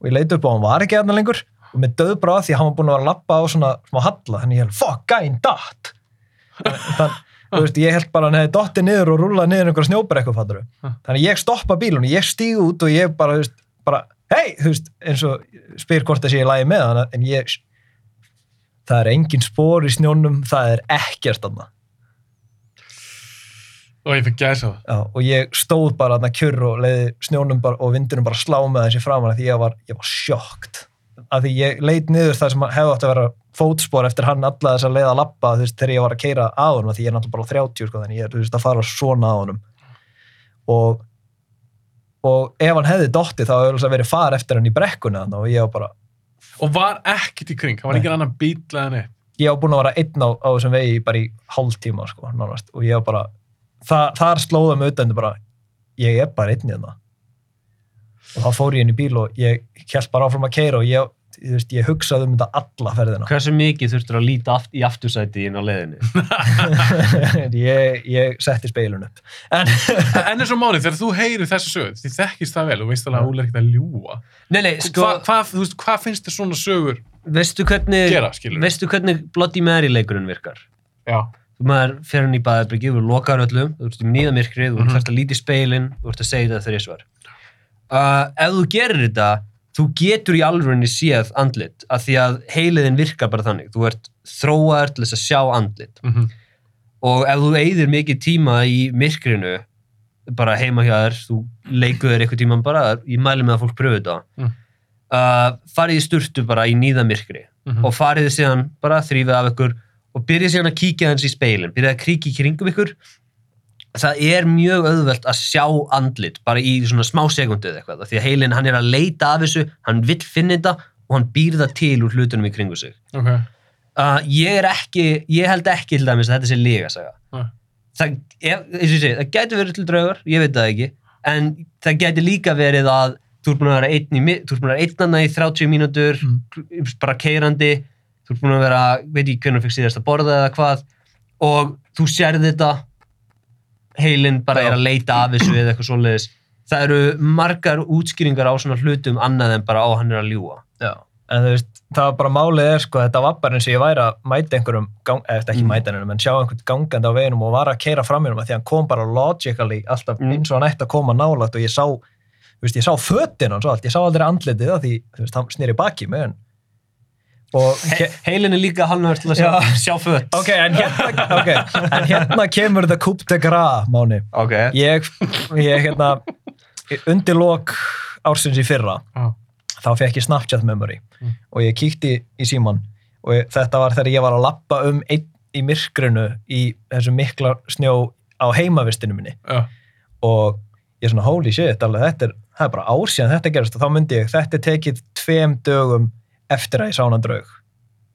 og ég leiti upp og hann var ekki þarna lengur. Og með döðbráð því hann var búin að vera að lappa á svona smá halla, þannig ég held, fuck, gæn, datt. Þannig, þú veist, ég held bara hann hefði dottið niður og rúlað niður einhverja snjóbrekku, fattur þannig ég stoppa bílun, ég stíg út og ég bara, þú veist, bara, hei, þú veist eins og spyr hvort það sé í lagi með hann. En ég það er engin spór í snjónum, það er ekkert annað og ég fikk gæsa það. Og ég stóð bara þarna kjurr og leiði snjónum bara, og vindunum bara slá með þessi framan því ég var, ég var sjokkt af því ég leit niður það sem hefði átt að vera fótspor eftir hann alla þess að leiða að lappa þú veist, þegar ég var að keira á af því ég er náttúrulega bara á 30 sko, þannig ég er þú veist, að fara svona á honum. Og og ef hann hefði dotti þá hefði verið far eftir hann í brekkuna og ég var bara, Og var ekkert í kring, það var engin annan bíl ég var búin að vera einn á, á þessum vegi bara í hálftíma sko, nánast, og ég var bara það, þar slóða mig utan bara ég er bara einn í þarna og þá fór ég inn í bíl og ég held bara áfram að keira og ég, þú veist, ég hugsaði um þetta alla ferðina Hversu mikið þurftur að líta aft, í aftursæti inn á leiðinni? *laughs* ég, ég setti speilun upp en *laughs* En eins og máli, þegar þú heyrir þessa sögur, því þekkist það vel og veist alveg að Óli er ekkert að ljúa. Nei, nei, sko, Hva, hvað, veist, hvað finnst þér svona sögur veistu hvernig, gera, skilur? veistu hvernig Bloody Mary leikurinn virkar? Já. Maður fer hann í baðarbyrgi, þú lokar öllum, þú ert í nýðamirkrið, þú Mhm. ert að líti speilin, þú ert að segja þetta þegar ég svar. Uh, ef þú gerir þetta, þú getur í alvörinni séð andlit, af því að heiliðin virkar bara þannig. Þú ert þróaður til þess að sjá andlit. Mm Og ef þú eyðir mikið tíma í myrkrinu, bara heima hjá þér, þú leikur þér eitthvað tíma bara, ég mæli með að fólk pröfu þetta. Mm. Uh, farið í sturtu bara í nýðamirkri -hmm. og farið þið síðan bara þrýfið af ykkur og byrjið síðan að kíkja hans í speilin, byrjið að kíkja í kringum ykkur það er mjög auðvelt að sjá andlit bara í svona smá sekundu eða eitthvað því að heilin hann er að leita af þessu hann vill finna þetta og hann býr það til úr hlutunum í kringu sig Ok. uh, ég er ekki, ég held ekki til dæmis að þetta sé líga saga Nei. það, ef, eins og ég segi, það gæti verið til draugar ég veit það ekki, en það gæti líka verið að þú ert búin að vera einn í, þú ert búin að vera einnanna í 30 mínútur bara keirandi þú ert búin að vera, veit ég hvernig þú fyrst síðast að borða eða hvað og þú sérð þetta heilin bara Já. er að leita af þessu eða eitthvað svoleiðis það eru margar útskýringar á svona hlutum annað en bara á hann er að ljúa Já, en þú veist, það var bara málið er sko, þetta var bara eins og ég væri að mæta einhverjum, gang, eða ekki Mm. mæta einhverjum, en sjá einhvern gangandi á veginum og var að keira fram í hennum, því hann kom bara logically alltaf Mm. eins og hann ætti að koma nálægt og ég sá, þú veist, ég sá fötin hans og allt, ég sá aldrei andlitið því, þú veist, hann snýri baki mig, en og He heilin er líka halvnöður til að sjá, Já. sjá fött ok, en hérna, *laughs* okay, en hérna kemur þetta coup de gras, Máni ok, ég, ég hérna undir lok ársins í fyrra Já. þá fekk ég Snapchat memory Mm. og ég kíkti í síman og ég, þetta var þegar ég var að lappa um einn í myrkrinu í þessu mikla snjó á heimavistinu minni Já. og ég svona holy shit, alveg þetta er, það er bara ár síðan þetta gerast og þá myndi ég, þetta er tekið tveim dögum eftir að ég sá hann draug.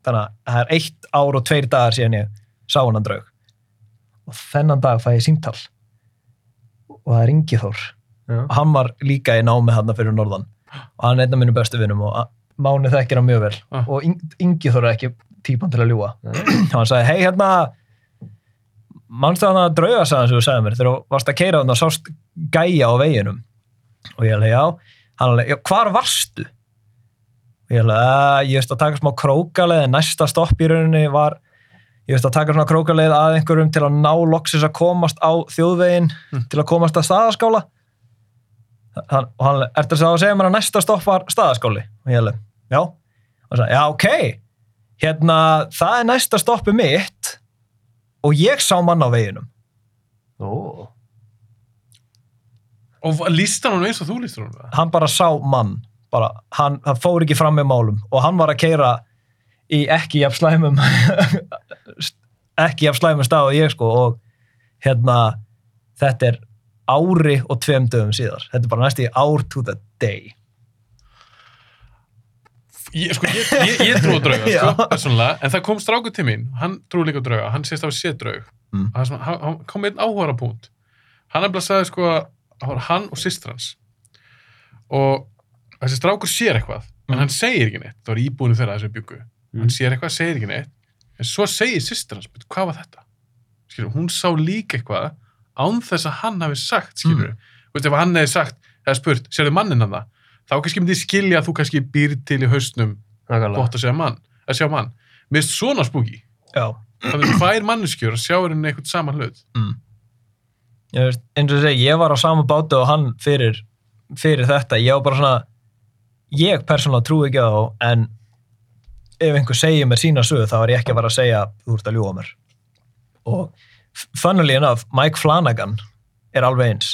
Þannig að það er eitt ár og tveir dagar síðan ég sá hann draug. Og þennan dag fæ ég símtal. Og það er Ingi Þór Já. og hann var líka í námi hann fyrir norðan. Og hann er einn af mínum bestu vinnum og Máni þekkir hann mjög vel. Ah. og Ing- Ingi Þór er ekki típan til að ljúa og *clears throat* hann sagði, hei hérna mannstu hann að drauga? sagði sem þú sagði mér þegar þú varst að keira hann og sást gæja á veginum. Og ég alveg, já. Hann alveg, já, hvar varstu? Og ég alveg, að ég veist að taka smá krókaleið. En næsta stopp í rauninni var ég veist að taka svona krókaleið að einhverjum til að ná loksis að komast á þjóðvegin Mm. til að komast að staðaskála. Hann, og hann, ertu að segja mér að næsta stopp var staðaskáli? Og ég alveg, já. Og hann sagði, já, ok. Hérna, það er næsta stoppi mitt og ég sá mann á veginum. Ó. Og líst hann eins og þú líst hann það? hann bara sá mann bara, hann, hann fór ekki fram með málum og hann var að keira í ekki jafn slæmum *laughs* ekki jafn slæmum stað og ég sko og hérna þetta er ári og tveim dögum síðar þetta er bara næst í ár to the day Ég, sko, ég, ég, ég trú á drauga, *laughs* sko, persónulega, en það kom strákur til mín, hann trú líka drauga, hann sést draug. Mm. Það er svona, hann, hann kom einn áhuga punkt. Hann er bara að sko, að það var hann og systir hans. Og þessi strákur sér eitthvað, en Mm. hann segir ekki neitt. Það var íbúinu þeirra þessu byggu. Mm. Hann sér eitthvað, segir ekki neitt. En svo segir systir hans, "Bíddu, hvað var þetta? Skilur, hún sá líka eitthvað án þess að hann hafi sagt, skilur. Mm. Veist, ef hann hefði sagt, eða spurt, sérðu mannin hann það? þá kannski myndi skilja að þú kannski býr til í hausnum gott að segja mann, að sjá mann finnst svona spooky Já. það er tvær manneskjur að sjá henni eitthvað saman hlut Mm. Eins og ég segi, ég var á sama bátu og hann fyrir, fyrir þetta. Ég var bara svona, ég persónulega trú ekki á en ef einhver segir mér sína sögu, þá er ég ekki að fara að segja þú ert að ljúa mér. Og funnily enough, Mike Flanagan er alveg eins.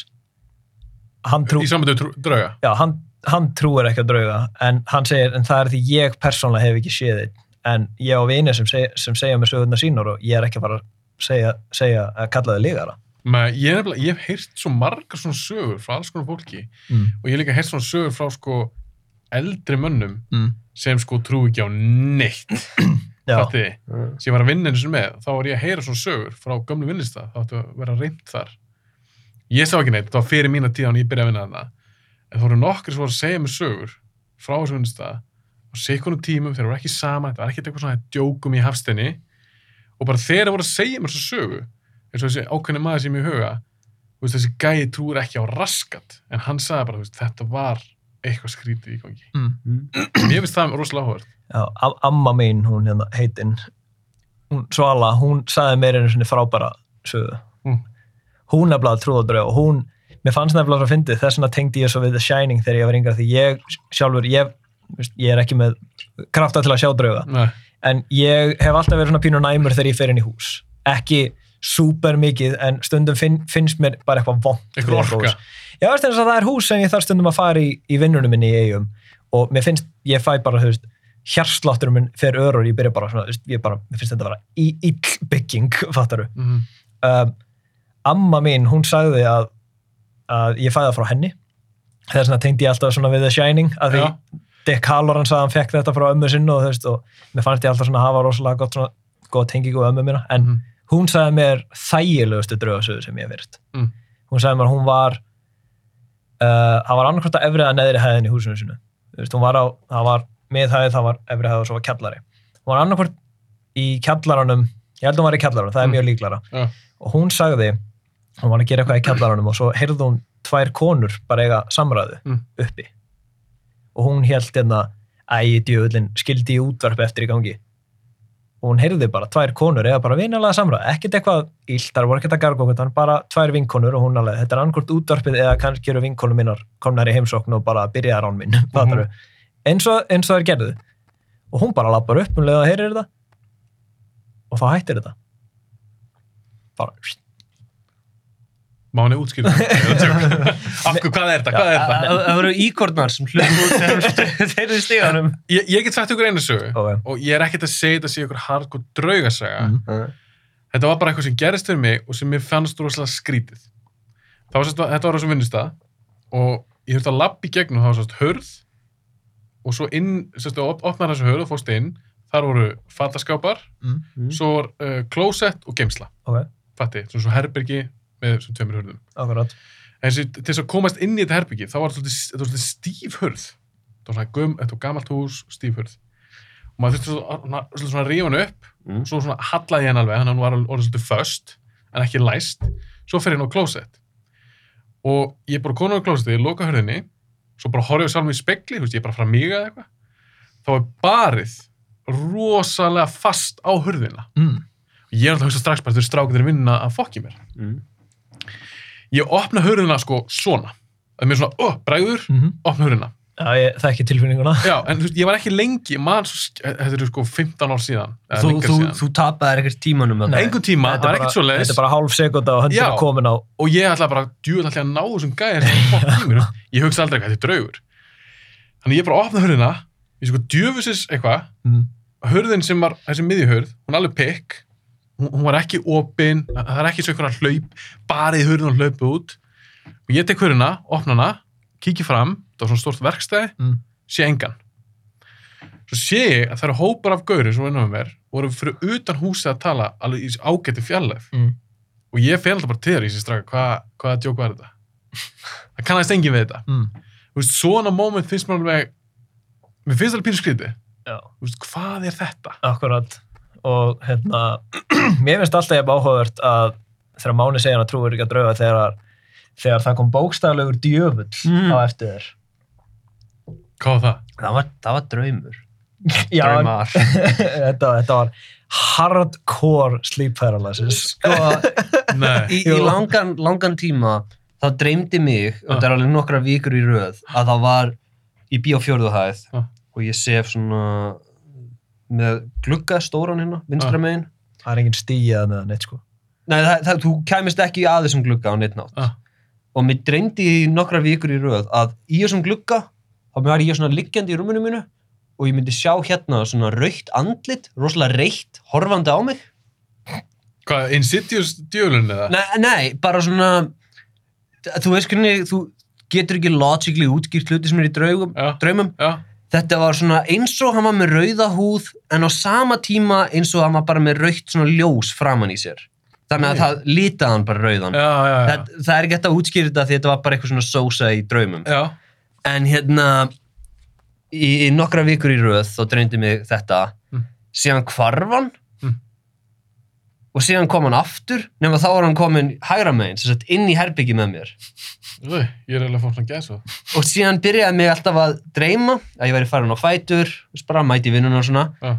Trú, í trú, drauga já, hann, hann trúir ekki að drauga, en hann segir, en það er því ég persónulega hef ekki séð þitt. En ég á vini sem, seg, sem segja mér sögurnar sínar og ég er ekki að fara að segja, segja að kalla þið lígara. Men ég, ég hef heyrt svo margar svona sögur frá alls konar fólki Mm. og ég hef líka heyrt svona sögur frá sko eldri mönnum Mm. sem sko trú ekki á neitt *clears throat* Já. fattiði, Mm. sem ég var að vinna eins og með þá var ég að heyra svona sögur frá gömlu vinnistað þá áttu að vera reynd þar ég sá ekki neitt, það var fyrir mína tíð án ég byrjaði að vinna þarna en það voru nokkri sem voru að segja mér sögur frá þessu vinnistað og sikunum tímum, þeir voru ekki saman þetta var ekkert eitthvað svona djókum í hafstenni og bara þeir voru að segja mér svo sögu eins og þessi ákveðni maður sem ég huga þú veist, þessi gæi trúir ekki á raskat en hann sagði bara, þetta var eitthvað skrítið í gangi Mm. Mér finnst það rosalega áhverð Já, am- amma mín, hún hérna heitinn, hún Svala, hún sagði mér einu svona frábæra sögu. Mm. Hún nefnilega trúðadröð og hún, mér fannst nefnilega svo fyndið, þess vegna tengdi ég svo við The Shining þegar ég var yngra því ég sjálfur, ég, ég er ekki með krafta til að sjá drauga, Nei, en ég hef alltaf verið svona pínur næmur þegar ég fer inn í hús. Ekki súper mikið, en stundum finn, finnst mér bara eitthvað vond. Já, veist eins og það er hús sem ég þarf stundum að fara í, í vinnunum minni í eigum og mér finnst, ég fæ bara, þú veist, hjarslátturum minn fer örur, ég byrja bara svona, þú veist, ég bara, mér finnst þetta að vera í ill bygging, *laughs* fattaru. mm Um, amma mín, hún sagði að, að ég fæði það frá henni, þess vegna tengdi ég alltaf svona við The Shining, að því. Dick Halloran sagði að hann fekk þetta frá ömmu sinni og þú veist, og mér fannst ég alltaf svona hafa rosalega gott svona, góð tengingu við ömmu mína, en Mhm. hún sagði mér þægilegustu draugasöðu sem ég hef virt Mm. hún sagði mér að hún var uh, það var annarkvæmt að efrið að neðri hæðin í húsinu sinu Þú veist, hún var á, það var miðhæð, það var efri hæð og svo var kjallari hún var annarkvæmt í kjallaranum ég held að hún var í kjallaranum, það er Mm. mjög líklara Já. og hún sagði hún var að gera eitthvað í kjallaranum og svo heyrði hún tvær konur bara eiga samræðu Mm. uppi og hún held hérna æ, djöfullin, skildi í útvarp eftir í gangi og hún heyrði bara tvær konur eða bara vinalega samræð, ekkert eitthvað illt, þar voru ekkert að garga okkur, bara tvær vinkonur og hún alveg, þetta er annarkort útvarpið eða kannski eru vinkonur minnar komnar í heimsókn og bara byrjaðar án minn, mm *laughs* Mhm. eins og, eins og þær gerðu. Og hún bara lappar upp um leið og heyrir þetta. Og þá hættir þetta. Bara má henni útskýra það? *laughs* Hverju, hvað er þetta, hvað er þetta? Það það voru íkornar sem hlutum út þegar þeir eru í stíðanum. ég, ég get sagt ykkur einu sögu okay. og ég er ekkert að segja þetta sé ykkur hardcore draugasaga. Mhm. þetta var bara eitthvað sem gerist fyrir mig og sem mér fannst rosalega skrítið. Var sérst, þetta var á þessum vinnustað og ég þurfti að í gegnum það var sérst hörð og svo inn, sérst, op opnar þessu hörð og fórst inn. Þar voru fataskápar mm. svo var uh, klósett og geimsla ok, fatti, svona svo herbergi með svona tveimur hörðum akkurat. En þessi, til þess að komast inn í þetta herbyggi þá var þetta svolítið, stíf hörð þetta var svona göm, þetta var gamalt hús, stíf hörð og maður þurfti svona, svona, svona, svona rífa hann upp. Mm. og svo svona hallaði hann alveg þannig að hann var orðið svolítið föst en ekki læst. Svo fer ég inn á klósett. Og ég bara konur á klósetti, ég loka hörðinni svo bara horfði ég sjálf mig í spekli þú veist, ég bara frá mig eða eitthvað. Þá er barið rosalega fast á hörðina mm. og ég er alltaf að hugsa strax bara þau strákunir að vinna að fokki mér. Mm. Ég opna hörðina sko svona það er mér svona, oh, bræður, Mm opna hörðina Já, ég þekki tilfinninguna já, en þú veist, ég var ekki lengi man, svo, sk- þetta eru sko 15 ár síðan Þú, þú, þú tapaðir ekkert tímanum Nei. þarna. einhvern tíma, það er er ekkert svo leiðis Þetta er bara hálf sekunda og höndin Já. er komin á og ég ætla bara, djúvel ætla að ná þessum gæðir ég hugsa aldrei hvað þetta er draugur þannig ég bara opna hörðina ég sko djöfusis eitthvað mm. hörðin sem var, þessi miðjuhörð hún er alveg pikk, hún, var ekki opin, það er ekki svo einhverja hlaup barið hörðin og hlaupu út og ég tek hörðina, opna hana kíki fram, það var svona stort verkstæði Mm. sé engan svo sé ég að það eru hópar af gauri sem vinna með mér voru fyrir utan húsið að tala alveg í ágæti fjarlæð Mm. og ég fel alltaf bara til þér í þessi straka hvað, hvaða djók var þetta það kannast engin við þetta Mm. Veist, svona moment finnst mér alveg mér finnst alveg pínu veist, hvað er þetta? akkurat og hérna *clears throat* mér finnst alltaf ég áhugavert að þegar Máni segja hann að trúir ekki að drauga þegar, þegar það kom bókstaflegur djöfull Mm. á eftir þér Hvað var það? Það var, það var draumur. Draumar. *laughs* þetta, þetta var hardcore sleep paralysis. Sko, *laughs* í, í langan, langan tíma þá dreymdi mig, og Ah. þetta er alveg nokkra vikur í röð, að það var í bíófjörðuhæð Ah. og ég sef svona með glugga stóran hérna, vinstra Ah. megin. Það er engin stíjað með það neitt, sko. Nei, það, það, þú kæmist ekki að þessum glugga á neitt nátt. Ah. Og mér dreymdi í nokkra vikur í röð að í þessum glugga, þá var ég svona liggjandi í rúminu mínu og ég myndi sjá hérna svona raukt andlit, rosalega reitt, horfandi á mig. Hvað, Insidious djölun eða? Nei, nei, bara svona þú veist hvernig, þú getur ekki logically útskýrt hluti sem er í draugum, Já. draumum Já. Þetta var svona eins og hann var með rauða húð en á sama tíma eins og hann var bara með raukt svona ljós framan í sér þannig að það litaði hann bara rauðan Já, já, já. það, það er ekki hægt að útskýra þetta því þetta var bara eitthvað svona sósa í draumum Já. en hérna í, í nokkra vikur í röð þá dreymdi mig þetta Mm. síðan hvarfan Mm. Og síðan kom hann aftur nema þá var hann komin hægra megin sem sagt inn í herbyggi með mér Úi, Ég er eiginlega fór svona gæsa. og síðan byrjaði mig alltaf að dreyma að ég væri farin á fætur þú bara mæti vinnuna og svona Já.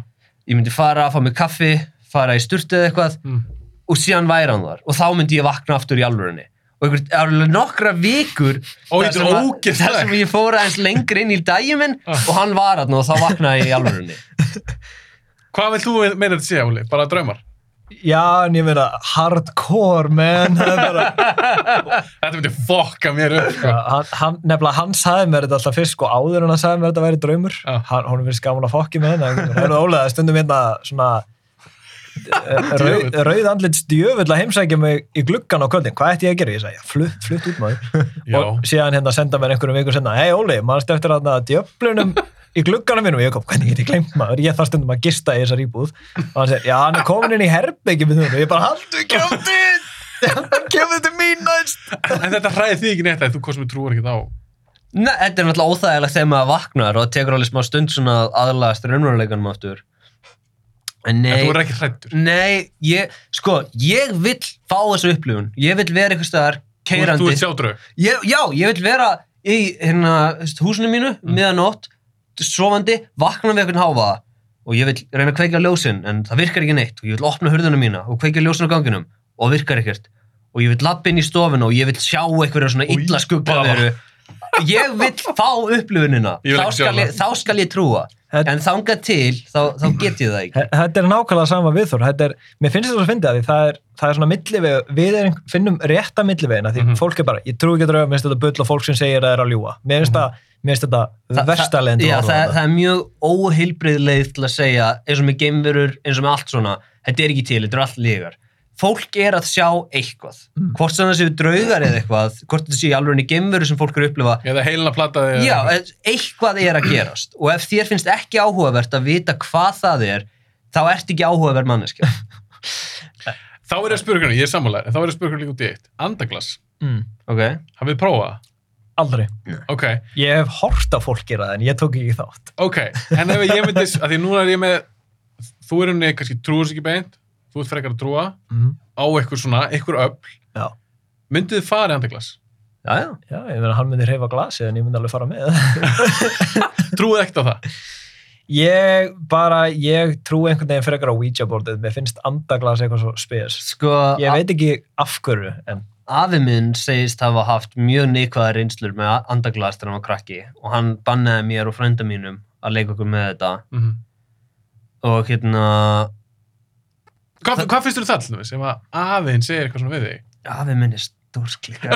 ég myndi fara, fá mig kaffi, fara í sturtu eða eitthvað Mm. og síðan væri hann þar og þá myndi ég vakna aftur í alvörinni og einhver, alveg nokkra vikur þar sem, að- þar sem ég fór aðeins lengur inn í daginn minn Ah. og hann var hann og þá vaknaði ég í alvörinni *laughs* Hvað vilt þú meina þetta sé, Óli? Bara draumar? Já, en ég meina hardcore, man. *laughs* Þetta myndi fokka mér upp, sko. Hann, hann, nefnilega hann sagði mér þetta alltaf fyrst sko. Áður en hann sagði mér þetta væri draumur. Hann, honum finnst gaman að fokki með henni það er ólega. Stundum hérna svona eh, rauð, rauð andlit stjöfull að heimsækja mig í gluggan á kvöldin. Hvað ætti ég að gera? Ég sagði, flutt, flutt út maður. Já. og síðan hérna senda mér einhverjum vikur senna hei Óli, maður eftir að djöflunum í glugganum mínum, ég kom, hvernig get ég glemt maður ég þarf stundum að gista í þessar íbúð og hann segir, já, hann er komin inn í herbyggi með þunum, ég bara, haldu kjóttið hann kemur til mín næst En þetta hræði því ekki neitt að þú kostum við trúar ekkert á. Nei, þetta er náttúrulega óþægilegt þegar maður vaknar og það tekur alveg smá stund svona að aðlagast raunveruleikanum aftur en En nei þú er ekki hrættur. Nei, ég, sko, ég vill fá þessu upplifun. Ég vill vera eitthvað staðar Þú keirandi. ert sjá draug. Ég, já, ég vill vera í hérna, þú húsinu mínu, Mm. miðanótt, sofandi, vakna við eitthvað háfaða og ég vil reyna að kveikja ljósin en það virkar ekki neitt. Og ég vil opna hurðuna mína og kveikja ljósin á ganginum og það virkar ekkert. Og ég vil lappa inn í stofinu og ég vil sjá eitthvað svona illa skuggaveru ég vil fá upplifunina þá skal, ég, þá skal ég trúa. Þetta- en þangað til, þá, þá get ég það ekki. Þe- Þetta er nákvæmlega sama viðþór. Þetta er, mér finnst þetta að finna því það er, það er svona milliveg, við erum, finnum rétta millivegina því Mhm. fólk er bara, ég trú ekki að drauga, mér finnst þetta bull og fólk sem segir að það er að ljúa. Mér finnst það, mér finnst þetta Þa- verstalegin það, já, það, það er mjög óheilbrið leið til að segja eins og með geimverur, eins og með allt svona þetta er ekki til, þetta er allt lígar fólk er að sjá eitthvað Mm. hvort sem það séu draugar eða eitthvað hvort þetta séu alveg í geimveru sem fólk eru að upplifa Eða heilin að platta þig. já, eitthvað er að gerast og ef þér finnst ekki áhugavert að vita hvað það er þá ert ekki áhugaverð manneskja Þá er að spyrja hvernig, ég er sammálaður, en þá er að spyrja hvernig líka út í eitt. Andaglas. mm, ok, Aldrei. Ok, Ég hef hort á fólk gera það en ég tók ekki þátt. ok. En ef ég myndi, að því núna er ég með, þú er henni kannski trúur sig ekki beint, þú ert frekar að trúa Mm. á eitthvað svona, eitthvað öll. Já. Myndið þið farið andaglas? já, já Já, ég meina hann myndi reyfa glasi en ég myndi alveg fara með. *laughs* Trúið ekkert á það? ég bara, ég trú einhvern veginn frekar á Ouija boardið, mér finnst andaglas eitthvað svo spes. sko, Ég veit ekki af hverju, en afi minn segist hafa haft mjög neikvæða reynslur með andaglas þegar hann var krakki og hann bannaði mér og frænda mínum að leika okkur með þetta Mm og hérna Hvað, hvað finnst þér það til þess? Að aðeins segir eitthvað svona við þig? afi minn er stórsklíka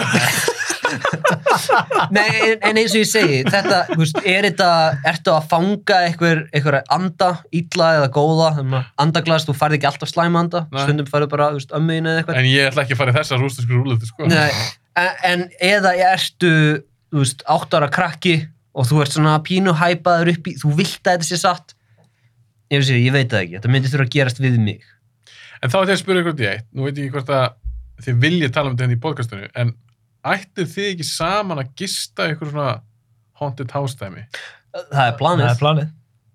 Nei, en, en eins og ég segi þetta, veist, er þetta ertu að fanga einhver, einhver anda illa eða góða, andaglas þú færði ekki alltaf slæma anda, Nei. stundum færðu bara, ömmuðin eða eitthvað. En ég ætla ekki að fara í þessa rústisku rúlutu, sko. Nei, en, en eða ertu, þú veist, átt ára krakki og þú ert svona pínu hæpaður upp í, þú vilt að þetta sé satt? Ég, sé, ég veit það ekki, þetta myndi þurfa að gerast við mig. En þá ætla ég að spyrja ykkur út í eitt. Nú veit ég hvort að þið viljið tala um þetta hérna í podcastunni, en ættið þið ekki saman að gista ykkur svona haunted house dæmi? það er planið það er planið.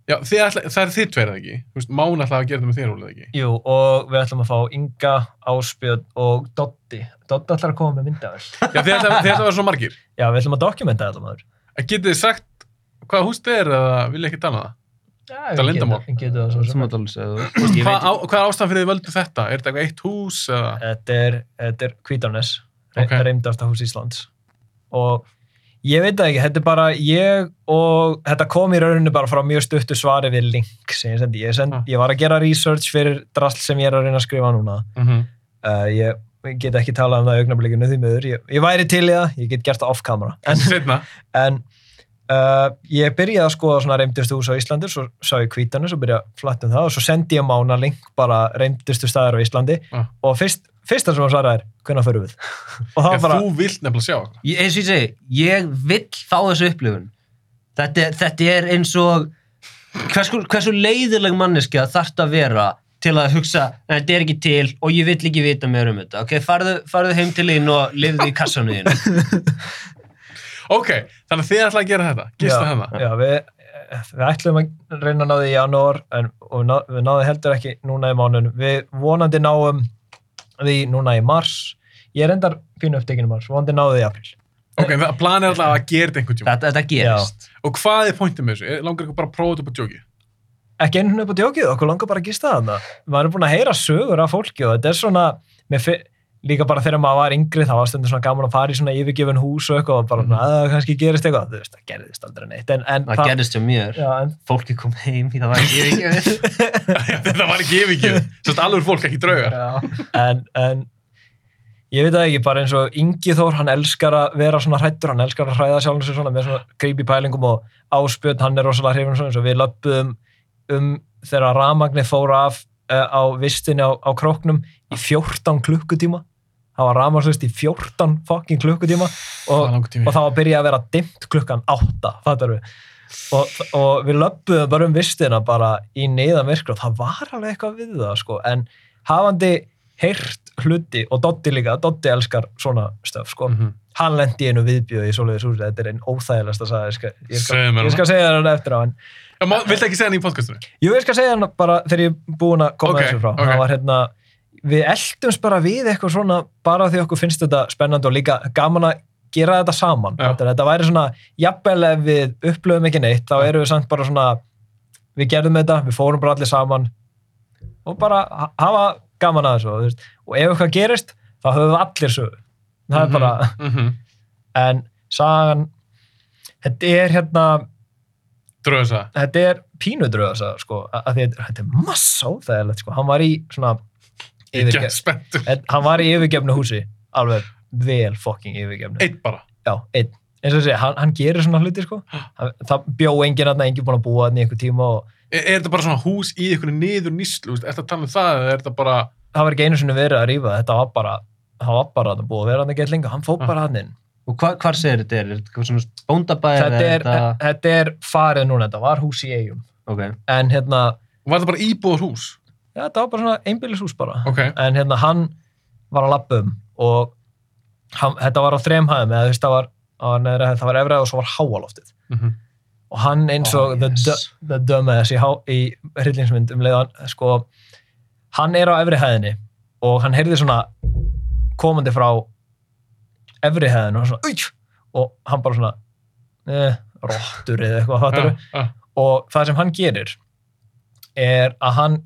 Já, þið ætla, það er þið tverið ekki. Veist, Mán ætla að gera þetta með þér, Ólið, ekki? Jú, og við ætlum að fá Inga, Áspjöld og Dotti. Dotti ætlar að koma með myndavel. Já, þið ætla, þið ætla að vera svo margir. Já, við ætlum að dokumenta þetta maður. Getið þið sagt hvaða hús þetta er eða vil ég ekki tala um það? Já, Það er leyndarmál. Ég geti það svo sem. þú. Þú veist, ég Hvað, veit- á, hvað er ástæðan fyrir þið völdu þetta? Er þetta eitthvað eitt hús eða? Þetta er, þetta er Kvítarnes, reymdasta hús Íslands. Og ég veit það ekki, þetta er bara ég og þetta kom í rauninu bara frá mjög stuttu svari við link sem ég sendi. Ég, send, Ah. ég var að gera research fyrir drasl sem ég er að reyna að skrifa núna. Mm Uh, ég get ekki talað um það í augnablikinu því miður. Ég, ég væri til í það, ég get gert það off-camera. En, en uh, ég byrjaði að skoða svona reymdustu hús á Íslandi, svo sá ég Kvítarnes og byrjaði að flatta um það og svo sendi ég mána link bara reymdustu staðar á Íslandi Ah. og fyrst, fyrsta sem hann svaraði er, hvernig förum við? *laughs* og Já, var bara, þú vilt nefnilega sjá eitthvað. Ég, eins og ég segi, ég vill fá þessu upplifun. Þetta, þetta er eins og hversu, hversu leiðileg manneskja þarft að vera til að hugsa, "Nei, þetta er ekki til og ég vill ekki vita meira um þetta. Ok, farðu, farðu heim til þín og lifðu í kassanu þín. *laughs* Ok, þannig að þið ætla að gera þetta. Gista já, hérna. já, við, við ætlum að reyna að ná því í janúar en og ná, við náðum heldur ekki núna í mánun við vonandi náum því núna í mars ég er endar pínu upptekinu mars, vonandi náðu því í april Ok, það plan er alltaf að gera þetta einhvern tíma. Þetta, þetta gerist. Og hvað er pointið með þessu? Er- Langar ykkur bara að prófa þetta upp á djóki? ekki einhvern veginn upp á djókið, okkur langar bara að gista þarna maður er búin að heyra sögur af fólki og þetta er svona, líka bara þegar maður var yngri þá var stundum svona gaman að fara í svona yfirgefin hús og eitthvað og bara, Mhm. að það kannski gerist eitthvað þú veist, það gerist aldrei neitt en, en Það gerist hjá mér. já, en, Fólki kom heim í það var ekki yfirgefið. *laughs* þetta var ekki yfirgjöf. Sérst alveg fólk, ekki draugar. en, en ég veit það ekki, bara eins og Ingi Þór, hann elskar að vera svona hrættur, hann elskar að hræða sjálfum sér svona með svona creepy pælingum og áspjöld, hann er rosalega hrifin svona eins og við löpum um þegar rafmagnið fór af uh, á vistinni á, á króknum í 14 klukkutíma það var rafmagnslust í 14 fucking klukkutíma Það og, og það var að byrja að vera dimmt klukkan 8, fattar við og, og við löpum bara um vistina bara í neyðan virkur og það var alveg eitthvað við það sko, en hafandi heyrt hluti og Dotti líka, Dotti elskar svona stöf sko, Mhm. hann lendi í einu viðbjöð í svoleiðis húsi, þetta er einn óþægilegast að sagða, ég skal, ég skal, ég skal segja það eftir á en Já, má- Viltu ekki segja hann í podcastunum? Jú, ég skal segja hann bara þegar ég er búinn að koma Ok, þessu frá. ok. Það var hérna, við eldumst bara við eitthvað svona bara því okkur finnst þetta spennandi og líka gaman að gera þetta saman. Já. Þetta, þetta væri svona, jafnvel ef við upplöfum ekki neitt, þá erum við samt bara svona, við gerðum þetta, við fórum bara allir saman og bara ha- hafa gaman að þessu. Og ef eitthvað gerist, þá höfum við allir sögu. Það er bara, Mhm. en sagan, þetta er hérna, það. þetta er sko, að því að þetta er massa óþægilegt sko. hann var í svona Ég yfirgef, spenntur. hann var í yfirgefnu húsi alveg vel fucking yfirgefnu Eitt bara. já, einn, eins og þessi, hann, hann gerir svona hluti sko. hann, það bjó enginn hann, enginn búin að búa hann í einhver tíma og Er, er þetta bara svona hús í einhverju niður nýslu? Er þetta að tala um það eða er þetta bara... það var ekki einu sinni verið að rífa þetta var bara, það var bara að búa að vera hann ekki lengur, hann fór Ah. bara hann inn Og hva, hvar segir þetta er? Er þetta svona bóndabæð? þetta er, þetta er farið núna, þetta var hús í eigum Ok. en hérna, Var þetta bara íbúður hús? Já, þetta var bara svona einbýlishús bara Ok. en hérna hann var að lappa um og hann, þetta var á þrem hæðum eða þú veist það var, hæð, það var efrið og svo var háaloftið Mm og hann eins Oh, og the, yes. du- the dumbass í, í hryllingsmynd um leiðan sko, hann er á efri hæðinni og hann heyrði svona komandi frá efri hæðinu og, svona, og hann bara svona eh, rottur eða eitthvað *laughs* Ja, ja. og það sem hann gerir er að hann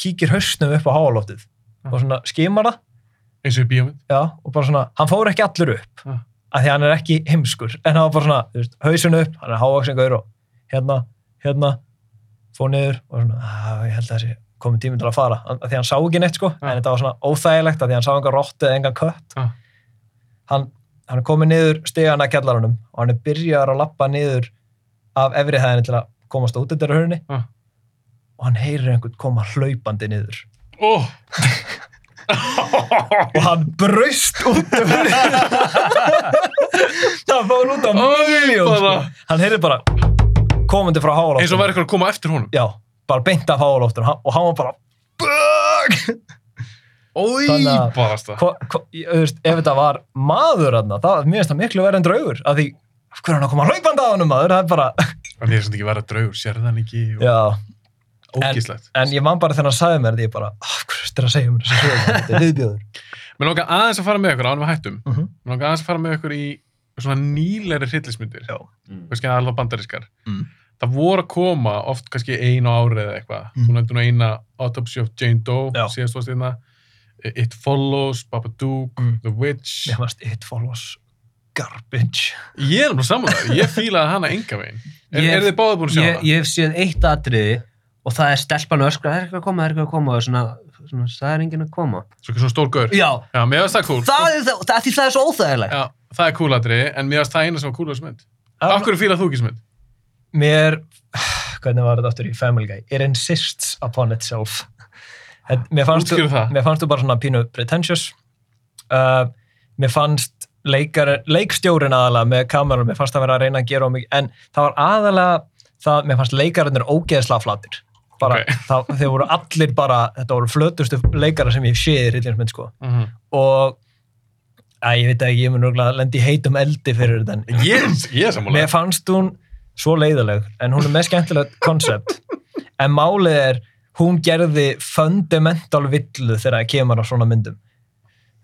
kíkir hausnum upp á háaloftið og svona skimar það Eins og í já, og bara svona, hann fór ekki allur upp Ja. af því hann er ekki heimskur en hann var bara svona, þú veist, hausun upp hann er hávaksingaður og hérna, hérna fór niður og svona, að, ég held að þessi komið tími til að fara af því hann sá ekki neitt sko, Ja. en þetta var svona óþægilegt af því hann sá engan rottu eða engan kött Ja. hann, hann er komið niður stegana að kjallarunum og hann er byrjar að lappa niður af efri hæðinni til að komast út þetta hörni Ja. Og hann heyrir einhvern koma hlaupandi niður Ó! *laughs* og hann braust út um *laughs* það fór út á miljón sko. hann heyrði bara komandi frá hálóftur Eins og var eitthvað að koma eftir honum. já, bara beint af hálóftur og hann var bara Bögg! Ói, Þannig að- barast það. Hva, hva, ég- þú veist, ef þetta var maður aðna, það, finnst það miklu verið en draugur af því, af hverju er hann að koma hlaupandi að honum maður, það er bara, ég er svona ekki verið að draugur, sérði hann ekki og já ógíslegt. en ég man bara þegar hann sagði mér þetta, ég bara, af hverju er þetta að segja mér þessi sögum, þetta er viðbjöður Mér langar aðeins að fara með ykkur ánum við hættum. Mhm. Mér langar aðeins að fara með ykkur í svona nýlegri hryllismyndir Já. Mm. kannski alveg bandarískar Mm. það voru að koma oft kannski einu ári eða eitthvað Mm. þú nefndir nú eina Autopsy of Jane Doe síðast varst hérna It Follows, Babadook, Mm. The Witch Mér fannst It Follows garbage. ég er nú saman þar, ég fílaði hana enga veginn er, er þið báðið búin að sjá ég, hana? ég hef séð eitt atriði og það er stelpan öskra, það er eitthvað að koma, það er eitthvað að koma og svona, svona það er enginn að koma Svo svona stór gaur já, Já, mér finnst það cool það er, það, það, því það er svo óþægilegt Já, það er cool aðri, en mér finnst það eina sem var cool á þessu mynd Af hverju fílað þú ekki þessu mynd? Mér, hvernig var þetta aftur í Family Guy? It insists upon itself. En Mér fannst, þú, Útskýrðu það. mér fannst þú bara svona pínu pretentious. Uh, mér fannst leikar, leikstjórin aðalega með kameran, mér fannst það vera að reyna að gera á mig, en það var aðalega það, mér fannst leikarinnir ógeðslega flatir. Bara, Ok. það, þeir voru allir bara, þetta voru flötustu leikara sem ég séð í rillinsmynd, sko. Mm -hmm. Og, að, ég veit ekki, ég mun örgulega lendi heitum eldi fyrir þetta, er sammála Mér fannst hún svo leiðileg, en hún er með skemmtilegt koncept. En málið er, hún gerði fundamental villu þegar það kemur á svona myndum.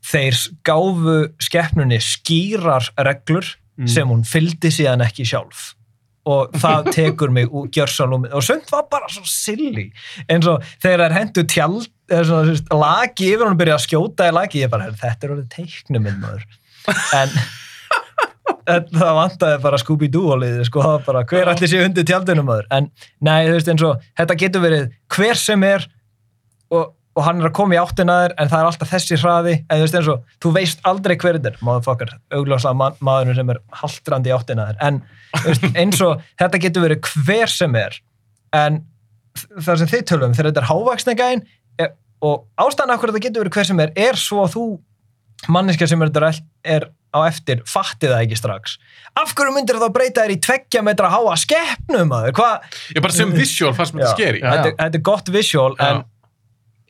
Þeir gáfu skeppnunni skýrar reglur Mm. sem hún fylgdi síðan ekki sjálf. Og það tekur mig úr gjörsalum. Og sumt var bara svo silly. En svo þegar það er hendu tjald, svona, lagi yfir og byrja að skjóta í lagi, ég bara, "Heyrðu, þetta er orðið teiknum minn maður. En en það vantaði bara Scooby-Doo og liðið, sko, það var bara hver allir sé undir tjaldunum maður, en nei, þú veist eins og þetta getur verið hver sem er og, og hann er að koma í áttina þér en það er alltaf þessi hraði, en þú veist eins og þú veist aldrei hver þetta er, maður fokkar augljóslega ma maðurinn sem er haldrandi í áttina þér. En veist, *laughs* eins og þetta getur verið hver sem er en það sem þið tölum, þegar þetta er hávaksnegæin og ástæðan af hverju þetta getur verið hver sem er, er svo að þú manniska sem er, er á eftir fatti það ekki strax. Af hverju myndir það breyta þér í tveggja metra háa skeppnum maður, hvað Ég bara sem visual fannst mér þetta skeri þetta, er gott en En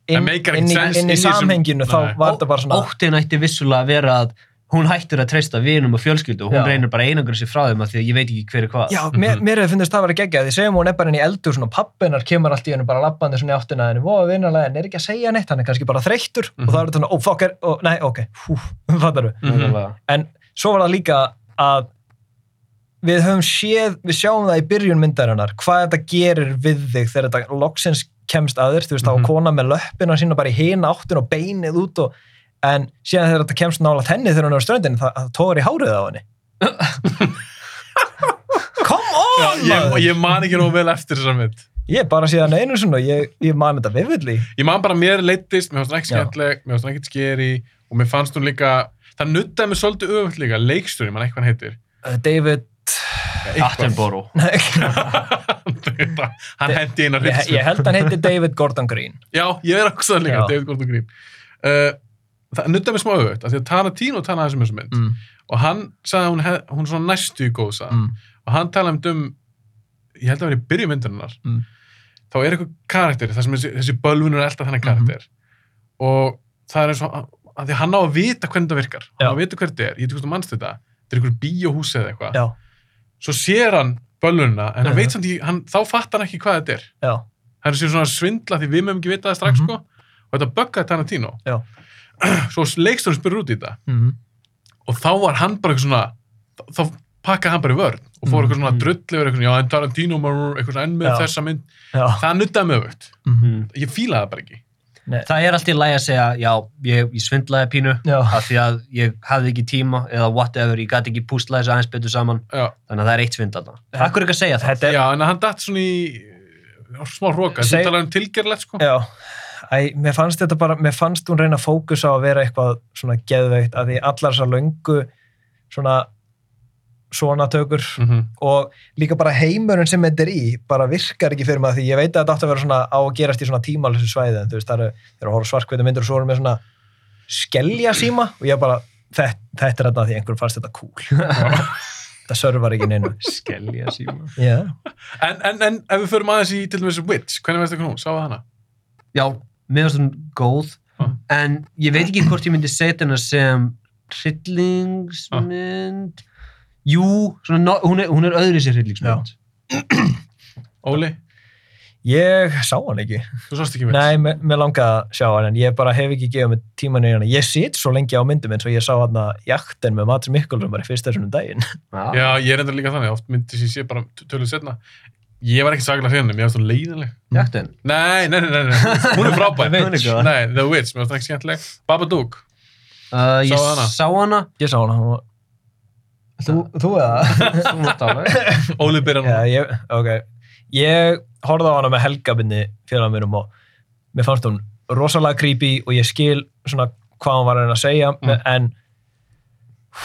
inn, inn, inn inn í samhenginu þá var þetta bara svona óttin ætti vissulega að vera að hún hættur að treysta vinum og fjölskyldu og hún Já. reynir bara einangur sér frá þeim að því að ég veit ekki hver er hvað. Já, mér, mér hefur finnist það að vera geggjað. Því segjum hún er bara inn í eldur svona pappinar kemur allt í hennu bara labbandi svona í áttina henni. Voða vinarlega en er ekki að segja neitt? Hann er kannski bara þreyttur og það er þetta svona, ó, fuck er, ó, nei, ok, hú, *laughs* fattar við Mhm. Nákvæmlega. en svo var það líka að við höfum séð, við sjáum það í byrjun myndarinnar, hvað þetta gerir við þig þegar þetta loksins kemst að þér, þú veist, þá Mhm. var kona með löppina sína bara í hina áttin og beinið út og, en síðan þegar þetta kemst nála henni þegar hún er á ströndinni, það, það tóður í hárið á henni *laughs* come Já, on ég, maður! ég man ekki nóg vel eftir þessa mynd ég bara síðan einu svona, ég, ég man þetta vividli Ég man bara mér leittist, mér fannst hún ekki Já. skemmtileg mér fannst hún ekkert skeri og mér fannst hún líka það nuttaði mig svolítið öfugt líka leikstjóri, mann eitthvað hann heitir uh, David Attenborough. *laughs* Nei, hann hendi eina ég, hryllsmynd ég held hann heiti David Gordon Green. Já, ég er okkur það líka, Já. David Gordon Green. Uh, Það nuttaði mig smá af því að Tarantino talaði þessum þessum mynd. Mm, og hann sagði að hún, hef, hún er svona næstu í góð sagði hann. mm, og hann talaði um ég held að vera í byrju myndarinnar. Mm. þá er eitthvað karakter það sem þessi, þessi bölvunur er alltaf þennan Mhm. karakter. Og það er eins og að því að hann á að vita hvernig það virkar. Hann á að vita hvernig þetta er, ég veit hvort þú mannst þetta. Þetta er einhver bíóhús eða eitthvað svo sér hann bölvununa en hann Mhm. veit samt ekki, hann, þá fattar hann ekki hvað þetta er. Já, það er sér svona svindla því við mögum ekki vita það strax Mhm. sko. Og þetta buggaði Tarantino. Já. *clears throat* svo leikstjóri spyrir út í þetta. Mm, og þá var hann bara eitthvað svona þá- pakkaði hann bara í vörn og fór eitthvað svona Mhm. drull yfir eitthvað, já en Tarantino eitthvað svona enn með þessa mynd. Já. Það nuttaði mig öfugt, mm, ég fílaði það bara ekki nei, það er alltaf lagi að segja já, ég, ég svindlaði pínu já, af því að ég hafði ekki tíma eða whatever, ég gæti ekki púsla þessu aðeins betur saman. Já, þannig að það er eitt svindl alltaf Akkur ekki að segja það? þetta er já en hann datt svona í smá róka, þú Seg- talaði um tilgerlegt sko. Já, Æ, mér fannst þetta bara, mér fannst hún reyna að fókusa á að vera eitthvað svona geðveikt að því allar þessar löngu svona svona tökur Mhm. og líka bara heimurinn sem þetta er í bara virkar ekki fyrir maður því ég veit að þetta átti að vera svona á að gerast í svona tímalessu svæði en þú veist það eru, þeir eru að horfa svartkveitu myndir og svo erum við svona skelja síma og ég bara, þetta, þetta er þetta því einhverjum fannst þetta cool *laughs* þetta servar ekki neinu Skelja síma yeah. en, en, en ef við förum aðeins í til dæmis Witch, hvernig veist það hún, sáðu hana? Já, mér finnst hún góð Ah. en ég veit ekki hvort ég myndi setja hana sem hryllingsmynd Jú, svona, no, hún, er, hún er öðru sér hryllingsmynd Óli? Ég sá hann ekki. Þú sást ekki með Nei, mér mér langaði að sjá hann, en ég bara hef ekki gefið mig tíman í hann. Ég sit svo lengi á myndum eins og ég sá hann að jakten með Mats Mikkelsen bara í fyrsta þessum daginn. Já, ég er enda líka þannig, oft myndi sem ég sé bara töluð setna. Ég var ekki saglega fyrir henni, mér finnst hún leiðileg. Jaktin. Nei, nei, nei, nei, nei. hún er góð. *laughs* Nei, The Witch, mér finnst það ekki skemmtileg. Babadook, Uh, ég hana? sá hana. Ég sá var... Þú, þú eða? *laughs* Óli byrjar Já, núna. ég, horfði á hana með helgabinni félag mérum og mér fannst hún rosalega creepy og ég skil svona hvað hann var að að segja, Mm. en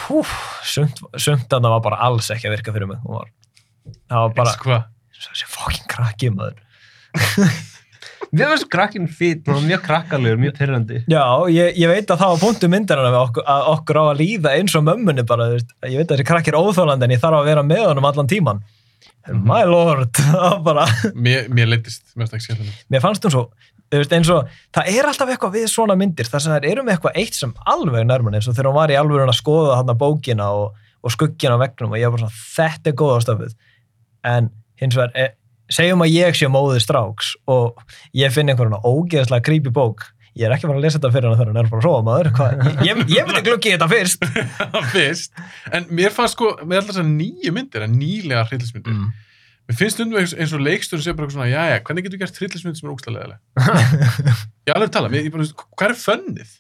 hú, sumt, sumt þarna var bara alls ekki að virka fyrir mig. Hún var, það var bara, þessi fucking krakki maður. *laughs* Mér finnst krakkinn fýtt, hann var mjög krakkalur, mjög pyrrandi. Já, ég, ég veit að það var punktu myndarinn að okkur, að okkur á að líða eins og mömmunni bara, þú veist, ég veit að þessi krakki er óþólandi en ég þarf að vera með honum allan tíman. My lord, *laughs* það var bara, Mér, mér leittist, það ekki skemmtileg. mér fannst hún svo, þú veist, eins og, það er alltaf eitthvað við svona myndir, þar sem það eru með eitthvað eitt sem alveg nærmann, eins og þegar hún var í alveg að skoða hann bókina og, og skuggina á veggnum og ég var bara svona, þetta er góða stöfið. En hins vegar, segjum að ég sé móðið stráks og ég finn einhverjana ógeðslega creepy bók, ég er ekki bara að lesa þetta fyrir hann þegar hann er bara að sofa maður, hvað, ég, ég, ég myndi gluggi þetta fyrst. *laughs* Fyrst. En mér fannst sko, með alltaf nýju myndir, nýlega hryllismyndir, Mm. mér finnst stundum eins, eins og leiksturinn sé bara eitthvað svona, já, já, hvernig getur gert hryllismynd sem er ógstlega leðileg? *laughs* ég alveg tala, ég, ég bara, hvað er fönnið?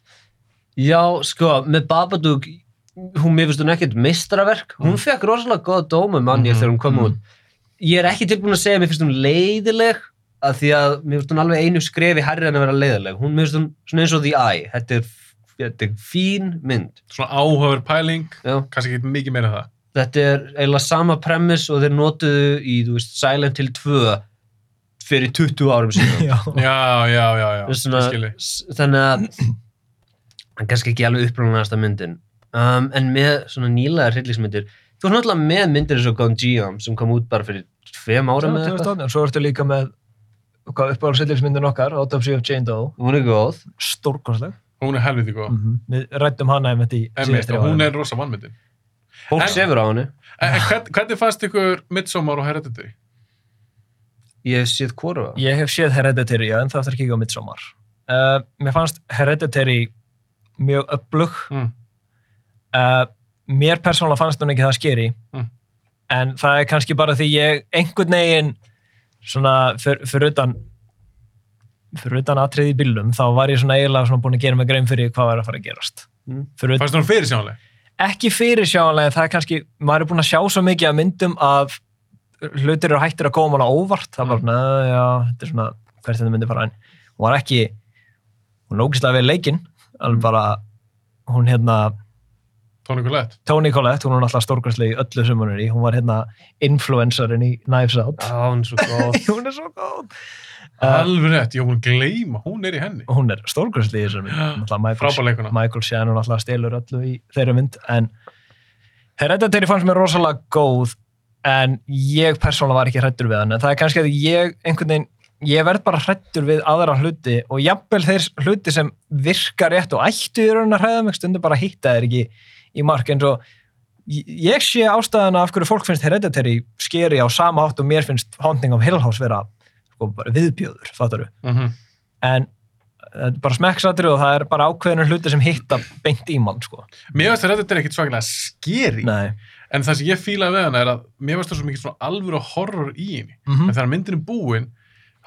Já, sko, með Babadook, hún, mér finnst hún ekkert mistraverk. Hún Mm. fekk rosalega góða dóma mann ég Mhm, þegar hún kom mhm. út. Ég er ekki tilbúin að segja að mér finnst hún leiðileg, að því að mér finnst hún alveg einu skrefi hærri en að vera leiðileg. Hún mér finnst hún svona eins og The Eye. Þetta er, þetta er fín mynd. Svona áhugaver pæling, Já. kannski ekki mikið meira en það. Þetta er eiginlega sama premiss og þeir notuðu í, veist, Silent Hill 2 fyrir 20 árum síðan. *laughs* Já. Já, já, já, svona, þannig að það er kannski ekki alveg upprunalegasta myndin um, en með svona nýlega hryllingsmyndir þú er náttúrulega með myndir eins og Gone Geom sem kom út bara fyrir tveim árum eða eitthvað svo ertu líka með hvað uppáhaldsillilsmyndin okkar, Autopsy of Jane Doe, hún er góð stórkostleg. Hún er helviti góð. Við rættum hana einmitt í síðastri og hún er rosa vannmyndin. fólk En- sefur á henni En, en hvern, hvernig fannst ykkur Midsommar og Hereditary? ég hef séð hvoru Ég hef séð Hereditary, já, en það eftir að kíka á Midsommar. Uh, mér fannst Hereditary mjög upplug. Mm. Uh, mér persónulega fannst hún ekki það skeri. Mm. En það er kannski bara því ég einhvern veginn svona fyr, fyrir utan fyrir utan atrið í bílum þá var ég svona eiginlega svona búin að gera mig grein fyrir hvað var að fara að gerast. Mm. Fannst hún fyrir sjánlega? ekki fyrir sjáanlega, það er kannski maður er búin að sjá svo mikið að myndum að hlutir eru hættir að koma manna óvart það var svona, "Æ, já, þetta er svona hvert þetta myndi fara en hún var ekki hún ógislega vel leikinn alveg bara, hún hérna Tony Collette? Toni Collette, hún er náttúrulega stórkvæmslega í öllu sem hún er í, hún var hérna influencerinn í Knives Out. Á hún er svo góð. *laughs* Hún er svo góð. Uh, Alveg rétt, ég var búin að gleyma, hún er í henni. hún er stórkvæmslega í þessum mynd. *gasps* Já, Náttúrulega Michael, Shannon alltaf stelur öllu í þeirra mynd en Hereditary fannst mér rosalega góð en ég persónulega var ekki hrættur við hann en það er kannski að ég einhvern veginn ég verð bara hrættur við aðra hluti og jafnvel þeir hluti sem virka rétt og ættu í raun að hræða mig stundum bara hitta þeir ekki í mark eins og ég- sé ástæðana af hverju fólk finnst Hereditary skeri á sama átt og mér finnst Haunting of Hill House vera sko, viðbjöður, fattar Mm -hmm. en þetta er bara smekksatur og það er bara ákveðinu hluti sem hitta beint í mann sko. Mér finnst Hereditary ekkit svakalega skeri, Nei. en það sem ég fílaði við hana er að mér finnst það svo mikið alvöru horror í henni. Mm En þegar myndin er búin,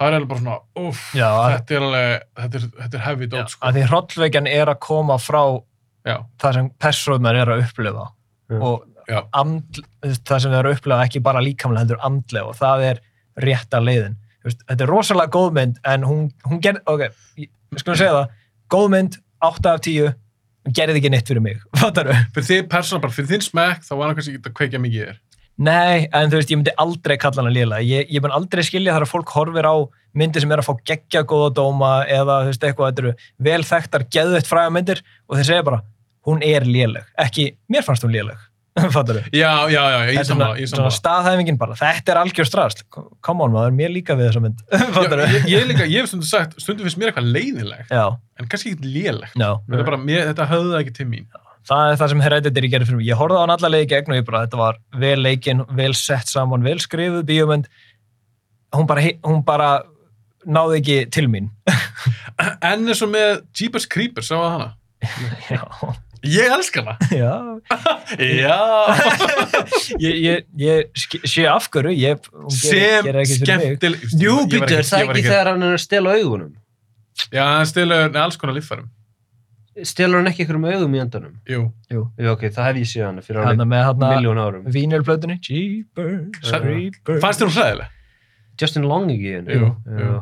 það er alveg bara svona, uff, þetta er alveg, þetta er, þetta er já, dot, sko. því hrollveikjan er að koma frá Já, það sem persóðnar er að upplifa Já. og já, andl, það sem eru að upplifa ekki bara líkamlega heldur andlega og það er rétta leiðin Þú þetta er rosalega góð mynd en hún, hún gerði, ok, ég ég skulum segja það góð mynd, 8 af 10 hún gerði ekki neitt fyrir mig, *laughs* fattar þau? fyrir þið persóna, bara fyrir þinn smekk, þá var hann kannski ekki að kveikja mikið þér. Nei, en þú veist, ég myndi aldrei kalla hana lélega. Ég, ég mun aldrei skilja þar að fólk horfir á myndir sem er að fá geggja góða dóma eða þú veist eitthvað, þetta eru vel þekktar, geðveitt fræga myndir og þeir segja bara, hún er léleg. Ekki, mér fannst hún léleg. *laughs* Fattar þau? Já, já, já, ég sammála, ég svona staðhæfingin bara, þetta er algjör strast. Come on maður, mér líka við þessa mynd. *laughs* Fattar Já, þau? ég, ég líka, ég hef stundu sagt, stundu finnst mér eitthvað leiðilegt, Já, en kannski ekki lélegt. já. Þetta bara, mér, þetta höfðu það ekki til mín. Það er það sem Hereditary gerir fyrir mig. Ég horfði á hann alla leiki gegn og ég bara, þetta var vel leikinn, vel sett saman, vel skrifuð bíómynd. Hún bara, hún bara náði ekki til mín *laughs* En eins og með Jeepers Creepers, sá það hana? já, Ég elska hana. *laughs* já Já. *laughs* ég, ég, ég sé af hverju ég, gerir- Sem. Jú, býttu, er það ekki þegar hann er að stela augunum? Já, hann með alls konar líffærum. Stelur hann ekki ykkur um augum í endanum? Jú. Jú, ok, það hef ég séð hann fyrir alveg með miljón árum. vínilplötunni Jeepers. Creepers Fannst þér hún hræðileg? Justin Long ekki í henni? Jú, jú.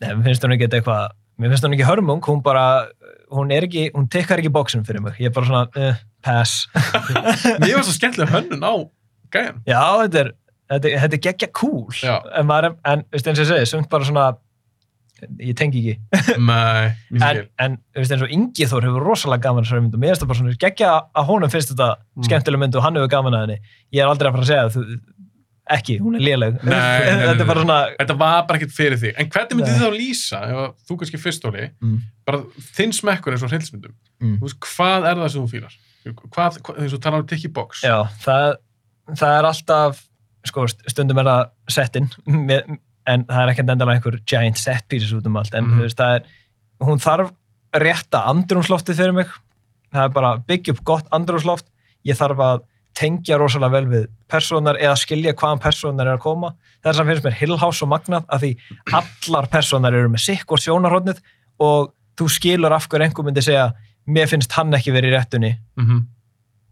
Nei, finnst hún ekki eitthvað mér finnst hún ekki hörmung, hún bara hún er ekki, hún tekkar ekki bóksin fyrir mig ég er bara svona, uh, pass *laughs* Mér var svo skemmtileg hönnun á gæjan. já, þetta er þetta, er- þetta er geggja cool Já. en, maður, er- en veist, eins og ég segi, sumt bara svona ég tengi ekki *laughs* Nei, ég en, skil. en veist, eins og Ingi Þór hefur rosalega gaman að þessari mynd og mér finnst það bara svona geggja að honum finnst þetta Mm. skemmtileg mynd og hann hefur gaman að henni ég er aldrei að fara að segja þú, ekki, hún er léleg *laughs* þetta er svona Þetta var bara ekkert fyrir þig. En hvernig myndið Nei. þið þá lýsa, ef að þú kannski fyrstóli, Mm. bara þinn smekkur eins og hrylsmyndum. Mm. Þú hvað er það sem þú fílar? Hvað, hvað eins og tala um tikki box? Já, það, það er alltaf, sko, stundum er það settin, með- en það er ekkert endalega einhver giant set pieces út um allt, en þú veist, það er, hún þarf rétta andrumsloftið fyrir mig, það er bara að byggja upp gott andrumsloft, ég þarf að tengja rosalega vel við personar eða skilja hvaðan personar er að koma. Það er sem finnst mér Hill House og magnað að því allar personar eru með sikk og sjónarhóðnið og þú skilur af hverju einhver myndi segja mér finnst hann ekki verið í réttunni Mm -hmm.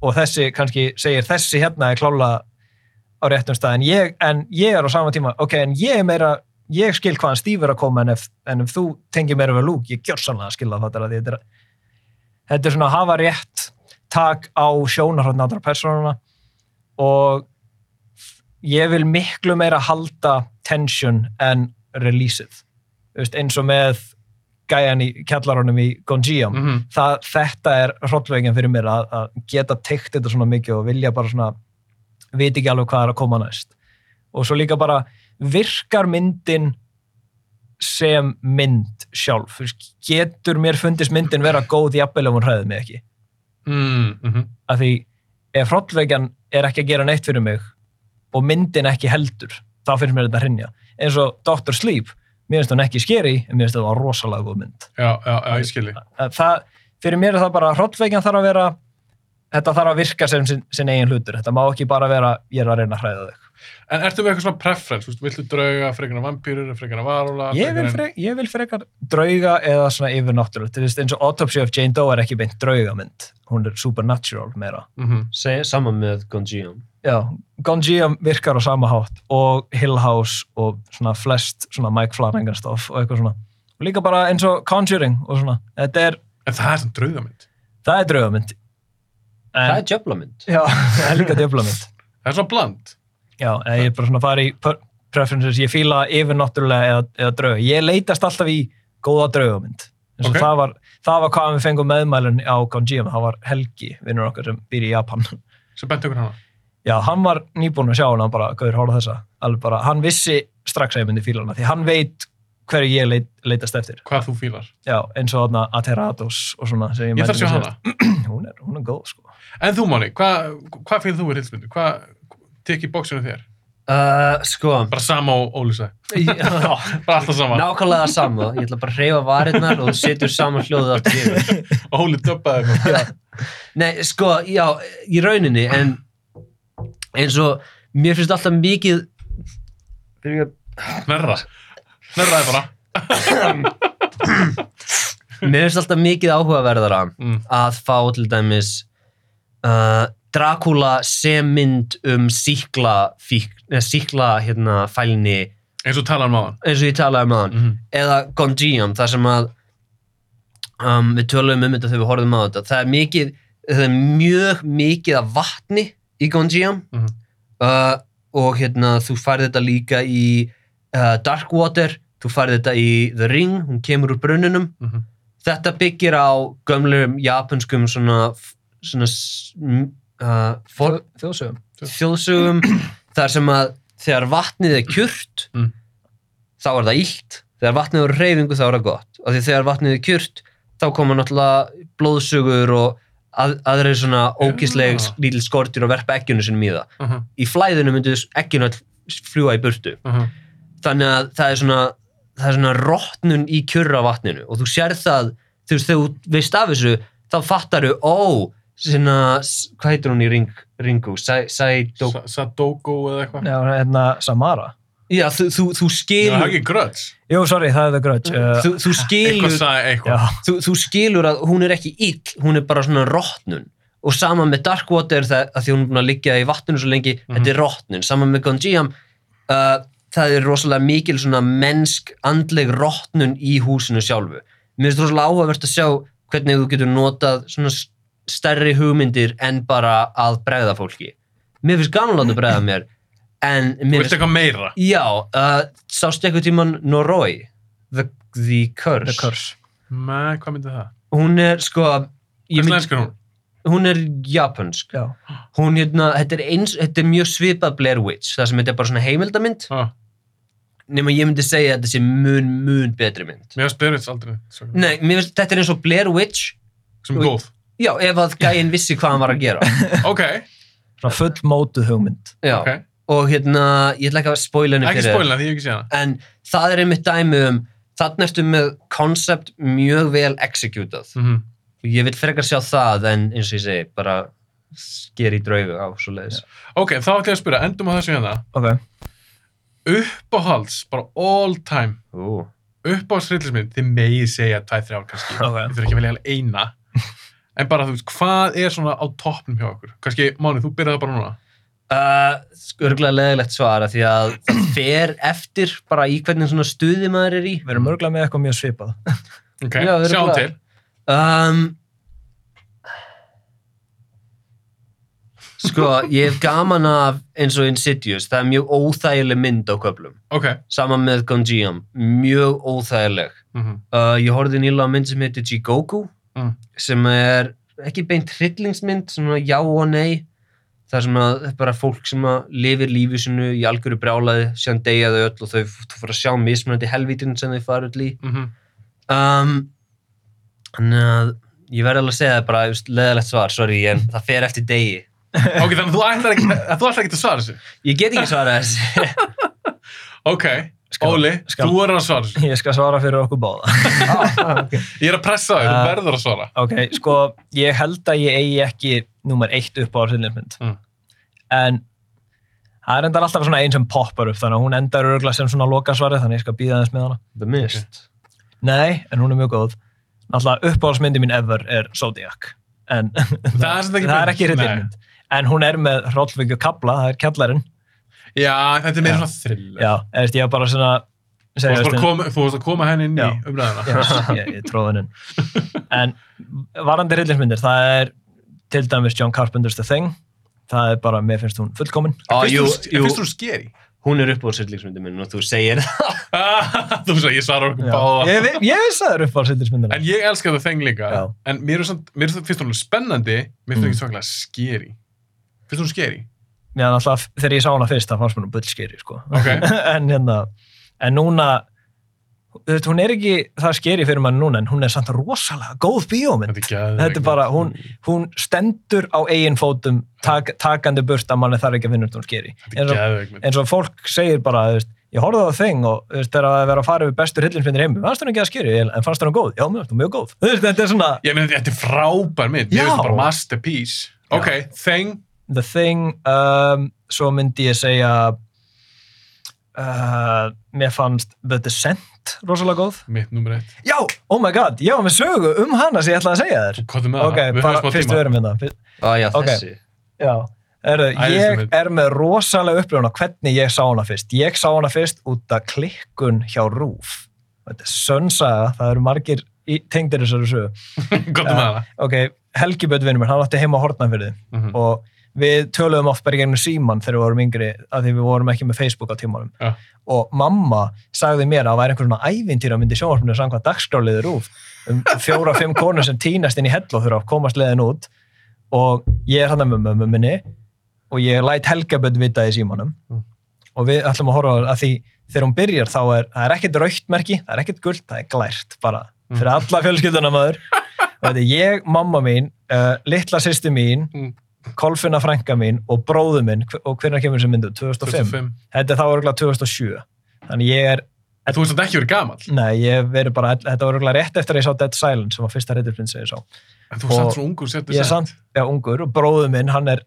og þessi kannski segir þessi hérna er klála á réttum stað en ég, en ég er á sama tíma ok, en ég er meira, ég skil hvaðan Steve er að koma en ef, en ef þú tengir meira við Luke, ég gjör sannlega að skilja það þetta er svona að hafa rétt tak á sjónarhóttn andra persónuna og ég vil miklu meira halda tension en releaseið. Eins og með gæjan í kjallarunum í Gonjiam Mm -hmm. þetta er hrollveginn fyrir mér að, að geta teikt þetta svona mikið og vilja bara svona veit ekki alveg hvað er að koma næst. Og svo líka bara virkar myndin sem mynd sjálf? Getur mér fundist myndin vera góð jafnvel ef hún hræði mig ekki Mm -hmm. af því ef hrollvegjan er ekki að gera neitt fyrir mig og myndin ekki heldur þá finnst mér þetta hrinja eins og Dr. Sleep, mér finnst hún ekki skeri en mér finnst þetta var rosalega góð mynd Já, já, já, ég skilji. að það, fyrir mér er það bara hrollveikjan þarf að vera þetta þarf að virka sem sin, sin eigin hlutur þetta má ekki bara vera, ég er að reyna að hræða þig En ertu með eitthvað svona preference? Viltu drauga, frekar en vampýrur, frekar en varúla? ég vil, frek, ég vil frekar drauga eða svona yfirnáttúrulegt, þú veist eins og Autopsy of Jane Doe er ekki beint draugamynd hún er supernatural meira Mm -hmm. Segja saman með Gonjiam. já, Gonjiam virkar á sama hátt og Hill House og svona flest svona Mike Flanagan stoff og eitthvað svona og líka bara eins og Conjuring og svona, þetta er, En það er svona draugamynd. það er draugamynd en, Það er djöflamynd. já, *laughs* það er líka djöflamynd Það er svona bland. Já, ég er bara svona að fara í preferences, ég fíla yfirnáttúrulega eða, eða drauga. Ég leitast alltaf í góða Ok. okay. það, var, það var hvað við fengum meðmælun á Gonjiam, það var Helgi, vinnur okkar sem býr í Japan. *laughs* Sem bent okkur hana. Já, hann var nýbúinn að sjá hana bara, gauður, hóla þessa. Bara, hann vissi strax að ég myndi fíla hana, því hann veit hverju ég leit, leitast eftir. Hvað þú fílar. Já, eins og þarna Ateratos og svona. sem Ég þarf að sjá hana. *clears throat* Hún er, hún er góð, sko. En þú, Máni, hvað hva fílar þú við hilsmyndu? Hvað tekið bóksinu þér? Uh, sko, Bara sama og Ólisa. já, *laughs* Bara alltaf sama. nákvæmlega sama. Ég ætla bara að hreyfa varirnar og þú setur saman hljóðið átt yfir. *laughs* Óli döbbaði eitthvað. Nei, sko, já, í rauninni, en eins og mér finnst alltaf mikið fyrir Snerra. Snerraði bara. mér finnst alltaf mikið áhugaverðara Mm. að fá til dæmis uh, Dracula sem mynd um síkla eða síkla hérna fælni Eins og tala um aðan. eins og ég talaði um aðan Mm -hmm. eða Gonjiam þar sem að um, við töluðum um þetta þegar við horfðum á þetta það er mikið það er mjög mikið af vatni í Gonjiam Mhm. uh, og hérna þú færð þetta líka í uh, Darkwater þú færð þetta í The Ring hún kemur úr brunnunum Mhm. þetta byggir á gömlum japanskum svona, svona uh, Þjóðsögum. þjóðsögum *clears throat* þar sem að þegar vatnið er kjurt Mm. þá er það illt þegar vatnið er reyfingu þá er það gott og þegar vatnið er kjurt þá koma náttúrulega blóðsugur og að, aðrir svona ógísleg Já. lítil skortir og verpa ekkjunu sinum í það Uh í flæðinu myndu ekkjunu all fljúa í burtu -huh. þannig að það er svona það er svona rottnun í kjurra vatninu og þú sér það, þú veist, þegar þú veist af þessu, þá fattar þú, ó, svona, hvað heitir hún í ring, ringu? Sæ, sædó, Sa- Sadoko eða eitthvað. Já, hérna, Samara. já, þú, þú, þú Já, það er skilur, ekki gröts. Jú, sorry, það er það gröts. Uh, þú, þú Eitthvað skilur, sagði já, eitthvað. þú, þú skilur að hún er ekki ill, hún er bara svona rottnun og sama með Darkwater það, að því hún er búin að liggja í vatninu svo lengi þetta er rottnun, sama með Gonjiam uh, það er rosalega mikil svona mennsk, andleg rottnun í húsinu sjálfu mér finnst rosalega áhugavert að sjá hvernig þú getur notað svona stærri hugmyndir en bara að bregða fólki mér finnst gaman að láta bregða mér en Þú mér veist eitthvað meira. já, uh, sástu eitthvað tíman Noroi The, the Curse The Curse. Nei, hvað myndi það? hún er sko Hvað mynd- slenskar hún? hún er japansk Já. hún hérna, þetta er, eins, þetta er mjög svipað Blair Witch, það sem þetta er bara svona heimildamynd Ah, nema ég myndi segja að þetta sé mun, mun betri mynd mér har spyrits aldrei. svo- nei, mér finnst þetta er eins og Blair Witch Sem er góð. Já, ef að gæinn vissi hvað hann var að gera *laughs* Ok, Svona full mótuð hugmynd. já, ok. og hérna, ég ætla ekki að spoila henni Ekki fyrir þér. spóilina því ég hef ekki sé hana. en það er einmitt dæmi um þannig ertu með koncept mjög vel executað Mm og ég vil frekar sjá það en eins og ég segi, bara sker í draugu á svo leiðis Ok, þá ætlum ég að spyrja, endum á þessu hérna. Ok. Uppáhalds, bara all time, Ú, uppáhalds hryllismynd, þið megið segja tvæ, þrjár kannski. Ok. Þið þurfum ekki að velja eina. *laughs* En bara, þú veist, hvað er svona á toppnum hjá okkur? Kannski, Máni, þú byrjaði bara núna. Uh, örgulega leðilegt svara því að það fer eftir bara í hvernig svona stuði maður er í Við erum örgulega með eitthvað mjög svipað. *laughs* Ok, Já, sjáum til. um, sko, ég hef gaman af eins og Insidious, það er mjög óþægileg mynd á köflum, Ok. saman með Gonjiam mjög óþægileg Mm uh, ég horfði nýla á mynd sem heitir Jigoku Mm. sem er ekki beint hryllingsmynd, svona já og nei svona það er bara fólk sem að lifir lífi sinu í algjöru brjálaði síðan deyja þau öll og þau fyrir að sjá mismunandi helvítin sem þau fara öll í -hmm. um, þannig að ég verði alveg að segja það bara leðalegt svar, sorry, en *laughs* það fer eftir degi Ok, þannig að þú ætlar ekki, að að svara þessu. ég get ekki svarað þessi *laughs* Ok, Skal- Óli, skal- þú er að svara. *laughs* Ég skal svara fyrir okkur báða. *laughs* okay. Ég er að pressa þig, þú Uh, verður að svara. Ok, sko, ég held að ég eigi ekki nummer eitt upp á hryllingsmynd. Mm. En það er endar alltaf svona einn sem poppar upp, þannig að hún endar örgulega sem svona lokasvarið, þannig að ég skal býða þess með hana. The Mist Nei, en hún er mjög góð. Náttúrulega uppáhaldsmyndi mín ever er Zodiac. En Það er *laughs* það er ekki hryllingsmynd. En hún er með Hrollvíkju Kabla, það er kjallarinn. Já, þetta er meira svona thriller. Já, veist, ég var bara svona... Þú varst veist, að koma, henni inn í umræðina. Já, ég, ég tróði hennin. *laughs* En varandi hryllingsmyndir, það er til dæmis John Carpenter's The Thing. Það er bara, mér finnst hún fullkomin. ah, Finnst þú- jú, Finnst þú skeri? hún er upp á sýrlingsmyndi minn og þú segir það *laughs* Þú veist að ég svara okkur báða. Ég, vi- ég vissi að það eru upp á hryllingsmyndir. En ég elska það þeng líka. Já. En mér, er samt, mér finnst það spennandi, mér finnst það Mm. ekki svaklega skeri. Finnst þú skeri? Já, náttúrulega, þegar ég sá hana fyrst, það fannst mér nú bullskeri, sko. Ok. *laughs* en hérna, en núna, þú veist, hún er ekki það skeri fyrir mann núna, en hún er samt rosalega góð bíómynd. Þetta er er bara, hún, hún stendur á eigin fótum, tak, takandi burt að manni þarf ekki að út hún skeri. Er eins og fólk segir bara, þú veist, ég horfði á það þing og þú veist, þegar að vera að fara við bestur hillinsmyndir heimi, fannst hún ekki að skeri, en fannst hún góð? Já, mér fannst hún mjög góð. Þú veist, þetta er svona Ég meina, þetta er frábær mynd. Ég það bara masterpiece. Ok, Thing. The Thing, um, svo myndi ég segja, uh, mér fannst The Descent rosalega góð. Mitt nummer eitt. Já, oh my god, ég var með sögu um hana sem ég ætlaði að segja þér. Hvað er með Ok, það? Við bara höfum smá fyrst tíma. við erum hérna. Fyrst- ah, já, Ok. þessi Já, Erðu, ég er með rosalega upplifun á hvernig ég sá hana fyrst. Ég sá hana fyrst út af klikkun hjá Rúf. Þetta er sönnsaga, það eru margir í- tengdir þessari sögu. Hvað er með það? Ok, Helgi minn, hann átti heima á Hortnafyrði Mhm. og við töluðum oft bara í gegnum síman þegar við vorum yngri, að því við vorum ekki með Facebook á tímanum. Já. Og mamma sagði mér að það væri einhver svona ævintýra myndi sjónvarpinu samkvæmt dagskráliður Rúf um fjóra-fimm konur sem týnast inn í hell og þurfa að komast leiðin út og ég er hann með mömmu minni og ég læt Helgabönd vita í símanum Mm. og við ætlum að horfa að því þegar hún byrjar þá er, það er ekkert raukt merki, það er ekkert gult, það er glært bara fyrir alla fjölskylduna maður *laughs* og þetta er ég, mamma mín, uh, litla sýsti mín Mm. Kolfinna frænka mín og bróðu minn og hvernig kemur þessi myndu? 2005? 2005. Þetta er þá örgulega 2007 þannig ég er þú veist að ekki verið gamall. Nei, ég verið bara, þetta var örugglega rétt eftir að ég sá Dead Silence sem var fyrsta Reddit sem ég sá. En þú er samt Og svo ungur setur Ég er samt, já, ungur og bróðu minn, hann er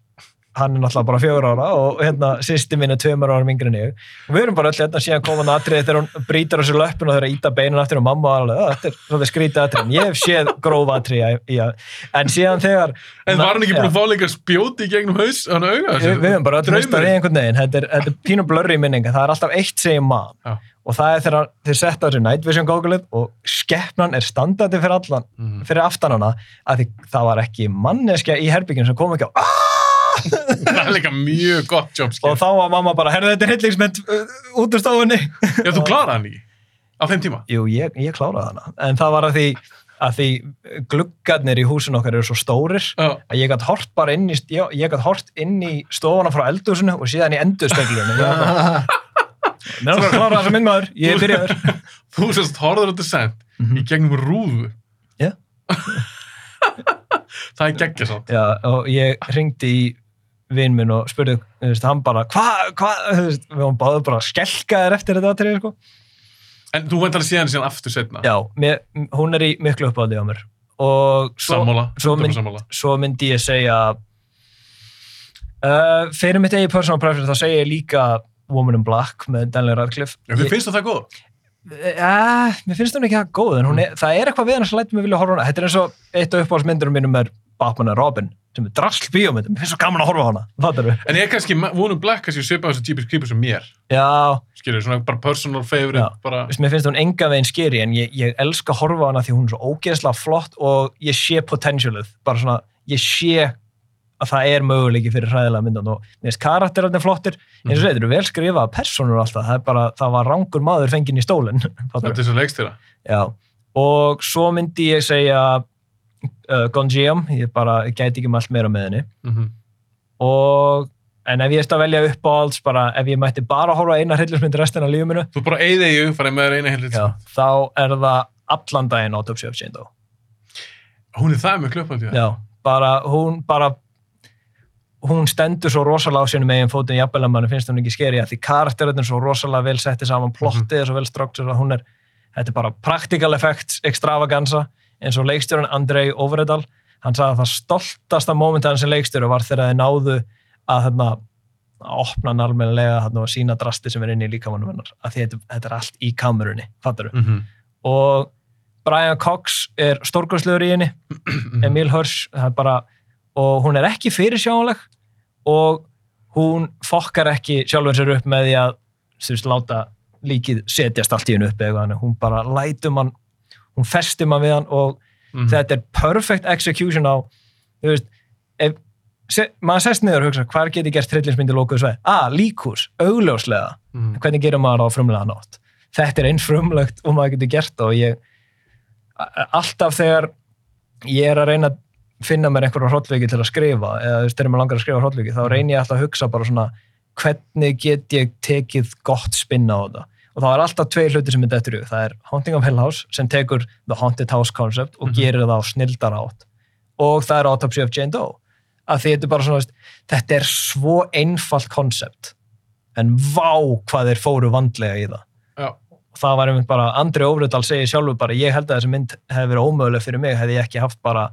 hann er náttúrulega bara fjögur ára og hérna sýsti minn er tveimur ára en ég og við erum bara öll hérna síðan koman atrið þegar hún brýtur á sér löppin og þeirra íta beinin aftur og mamma var alveg, "Ó, þetta er svolítið skrítið atrið en ég hef séð gróf atrið í að en síðan þegar En var hann ekki búin að fá líka spjóti gegnum haus, hann auga? við, við höfum bara öll mistað í einhvern veginn þetta er, þetta er pínu blurry minninga, það er alltaf eitt man Já. og það er þegar þeir setta á sér night vision gókulið og skeppnan er standandi fyrir allan Mhm. fyrir aftan hana að því það var ekki manneskja í herbygginu sem kom ekki á "Ah!" Það er líka mjög gott job, og þá var mamma bara, herðu þetta er hillingsmynd uh, út úr stofunni Já, þú kláraði hann ekki. Á þeim tíma. Jú, ég, ég kláraði hana en það var að því, að því gluggarnir í húsin okkar eru svo stórir Já. að ég gætt hort bara inn í, ég, ég gætt hort inn í stofuna frá eldhúsinu og síðan í endurspeglinu *laughs* Mér er bara að klára þessa myndmaður, ég er byrjaður *laughs* Þú sérst horður á descent Mhm. í gegnum rúðu. Já. *laughs* það er geggja sátt. Já, og ég ringdi í vinn minn og spurði, þú hann bara hvað, hvað, *laughs* þú við varum báðu bara skelkaðir eftir þetta atrið, sko En þú veit alveg síðan síðan aftur setna. Já, mér, hún er í miklu uppáhaldi á mér og svo, Sammála. svo, mynd, Sammála. svo myndi ég segja uh, fyrir mitt eigi personal preference þá segja ég líka Woman in Black með Daniel Radcliffe Já, Ég- finnst það það góð? Uh, mér finnst hún ekki það góð en hún er, það er eitthvað við hann sem lætur mig vilja horfa hana þetta er eins og eitt af uppáhaldsmyndurum mínum er Batman and Robin sem er drasl bíómynd mér finnst svo gaman að horfa á hana. Fattar við? En ég er kannski, One Black kannski svipað þessu Jeepers Creepers sem mér. Já, Skilur, svona bara personal favorite, Já. bara... veist, mér finnst hún enga veginn skeri en ég, ég elska að horfa á hana því hún er svo ógeðslega flott og ég sé potentialið. Bara svona, ég sé að það er möguleiki fyrir hræðilega myndan og mér finnst karakterarnir flottir. Eins og segir, þetta eru vel skrifaða personur alltaf það, er bara, það var rangur maður fenginn í stólinn. *laughs* Þetta er svo leikstýra. Já, og svo myndi ég segja uh, Gonjiam, ég bara ég gæti ekki mælt meira með henni. Mm og en ef ég erst að velja upp á alls bara, ef ég mætti bara horfa á eina hryllismynd restina af lífuminu, Þú bara eigði ég, farið með eina já, þá er það allan daginn Autopsy of Jane Doe. Hún er það með klöppandi. Já, bara hún bara hún stendur svo rosalega á sínum eigin fótum jafnvel að manni finnst hún ekki skeri að því karakterinn er svo rosalega vel setti saman plottið er svo vel að er þetta er bara practical effects extravaganza eins og leikstjórun Andrei Overedal hann sagði að það stoltasta móment hans sem leikstjóru var þegar þið náðu að þarna að opna hann almennilega þarna og sína drasti sem er inn í líkamannum hennar. Að því þetta, þetta er allt í kamerunni, fattar Mm -hmm. og Brian Cox er stórgóðslegur í henni *clears throat* Emil Hirsch það er bara, og hún er ekki fyrirsjáanleg og hún fokkar ekki sjálfur sér upp með því að þú veist, láta líkið setjast allt í hennu upp eða hún bara lætum hann hún festum hann við hann og Mhm. þetta er perfect execution á þú veist, ef, se, maður sest niður og hugsa, hvað geti gert trillinsmyndi lókuðu sveið? Ah, líkús, augljóslega Mhm. hvernig gerir maður á frumlega nátt þetta er eins frumlegt og maður getur gert það og ég a- alltaf þegar ég er að reyna að finna mér einhverja hrollveiki til að skrifa eða þú veist, þegar maður langar að skrifa hrollveiki þá reyni ég alltaf að hugsa bara svona hvernig get ég tekið gott spinna á þetta og það er alltaf tvei hluti sem er dettur hug. það er Haunting of Hill House sem tekur The Haunted House concept og Mhm. gerir það á snildar átt og það er Autopsy of Jane Doe að því þetta er bara svona, veist, þetta er svo einfalt koncept en vá hvað þeir fóru vandlega í það Já. það var einmitt bara, Andri Óvrudal segir sjálfur bara, ég held að þessi mynd hefði verið ómöguleg fyrir mig, hefði ég ekki haft bara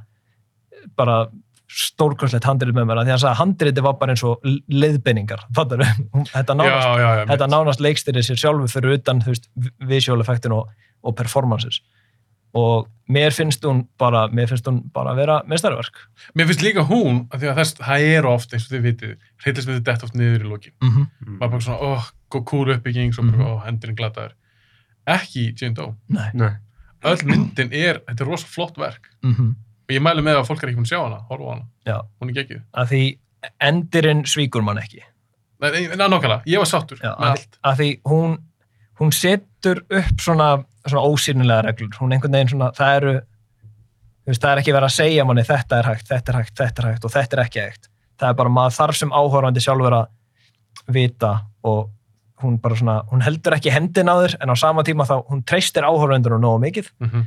bara stórkvæmslegt handrið með mér, af því að hann sagði að handriði var bara eins og leiðbeiningar, *laughs* þetta Já, nánast, já, já. þetta nánast leikstyrið sér sjálfur fyrir utan, þú veist, visual effektin og, og performances og mér finnst hún bara mér finnst hún bara að vera meðstæðarverk Mér finnst líka hún, af því að þess, það er oft, eins og þið vitið, hryllismyndi dett oft niður í lokin. mm -hmm. Maður bara svona, óh, oh, cool uppbygging, bara, Mhm. óh, hendurinn glataður. Ekki Jane Doe. Nei. Nei. Öll myndin er, þetta er rosa flott verk. Mm Og ég mælu með að fólk er ekki búin að sjá hana, horfa hana. Já. Hún er geggjuð. að því endirinn svíkur mann ekki Nei, nei, nákvæmlega, ég var sáttur Já, með að, allt. að því hún hún setur upp svona, svona ósýnilega reglur, hún einhvern veginn svona það eru þú veist, það er ekki verið að segja manni þetta er hægt, þetta er hægt, þetta er hægt og þetta er ekki hægt, það er bara maður þarf sem áhorfandi sjálfur að vita og hún bara svona hún heldur ekki hendin á þér en á sama tíma þá hún treystir áhorfandur og nógu mikið Mm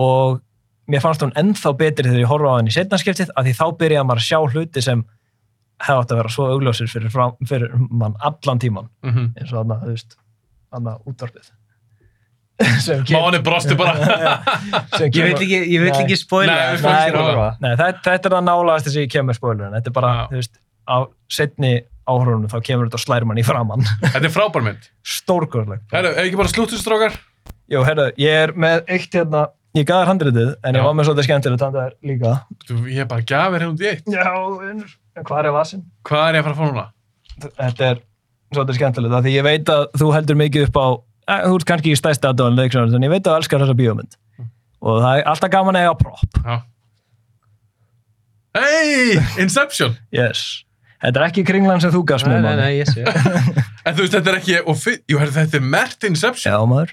og mér fannst hún ennþá betri þegar ég horfa á henni í setnarskiptið að því þá byrjaði maður að sjá hluti sem hefði átt að vera svo augljósir fyrir, fram, fyrir mann allan tíman -hmm. eins og þarna, þú veist, þarna útvarpið. *laughs* Máni brosti bara. *laughs* Ég vil ekki, ég vil ekki er. Nei, þetta, þetta er það nálaðast þess að ég kemur spoilerin. Þetta er bara, Já. þú veist, á setni áhrunum þá kemur þetta og slær mann í framann. *laughs* Þetta er frábær mynd. Stórgörleg. Ef ekki bara slúttustrákar? Jú, herru, ég er með eitt hérna, ég gaf þér handritið, en Já. ég var með svolítið skemmtilegt þér líka. Ég er bara gafir hérna út í eitt. Já, vinnur. En hvað er vasin? Hvað er ég að fara að fá núna? Þetta er svolítið skemmtilegt, af því ég veit að þú heldur mikið upp á, eh, þú ert kannski í stæsti aðdóðan leiksjónar, en ég veit að þú elskar þessa bíómynd. Og það er alltaf gaman að eiga prop. Já. Hey, Inception! Yes. Þetta er ekki kringlan sem þú gafst Nei, með nei, ég sé En þú veist, þetta er ekki, og fi- jú, herru, þetta er mert Inception. Já, maður.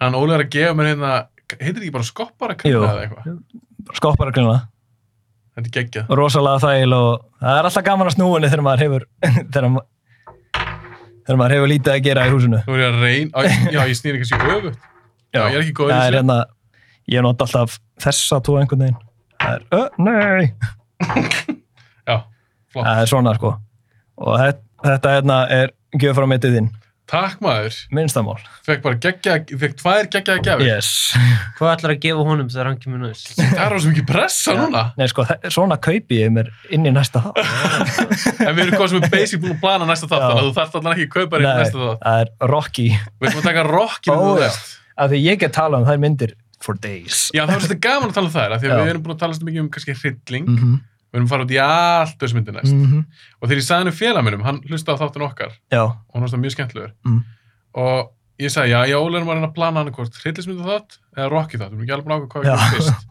Hann Óli er að gefa mér hérna, heitir ekki bara skoppara Jú. kringla eða eitthvað? Skoppar að kringla. Þetta er geggjað. rosalega þægil og það er alltaf gaman að snúinni þegar maður hefur *laughs* þegar, ma þegar maður hefur lítið að gera í húsinu er ég að reyna, já, ég snýr ekki sér öfugt. Já, ég er ekki góður í það er þessu. hérna ég nota alltaf þessa tvo einhvern veginn það er, ö, nei *laughs* Já, flott. það er svona sko og þetta, þetta hérna er gjöf frá mittið þinn Takk maður. minnstamál Fekk bara geggjað, fekk tvær geggjaða gefur. yes. *laughs* Hvað ætlar að gefa honum þegar hann kemur næst? Það er rosa mikið pressa núna. nei sko svona kaupi ég mér inn í næsta þátt En við erum hvað sem er basic búin að plana næsta þátt, þannig að þú þarft allan ekki að kaupa þér í nei, næsta þátt. það er Rocky Við erum að taka Rocky með þú veist. af því ég get talað um þær myndir for days Já, það var svolítið gaman að tala um þær, af því að við erum búin að tala svolítið mikið um kannski hrylling. mm -hmm. Við erum að fara út í allt þessu myndi næst. Mm -hmm. Og þegar ég sagði henni félag minnum, hann hlustaði á þáttun okkar já, og hann var mjög skemmtilegur. Mm. Og ég sagði, já, ég erum að reyna að plana hann hvort hryllismyndu þátt eða Rocky þátt, við erum ekki alveg ákveða hvað við fyrst.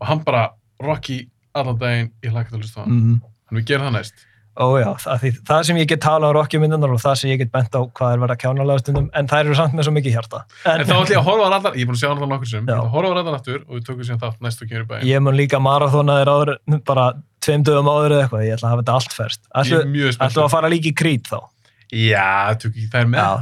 Og hann bara, Rocky allan daginn, ég hlakka til að hlusta á hann. mm Þannig við gerum það næst. Ó já, það, það sem ég get talað um Rocky myndunar og það sem ég get bent á hvað er verið að kjánalega stundum, en þær eru samt með svo mikið hjarta. En þá ætlum ég að horfa á allar, ég er búin að sjá hann það nokkur sem, ég horfa á allar aftur og við tökum síðan þátt næstu kemur í bæinn. Ég mun líka marathóna þér áður, bara tveim dögum áður eða eitthvað, ég ætla að hafa þetta allt er Ætlu, að fara líka í krít þá? Já, tökum ekki þær með. Já,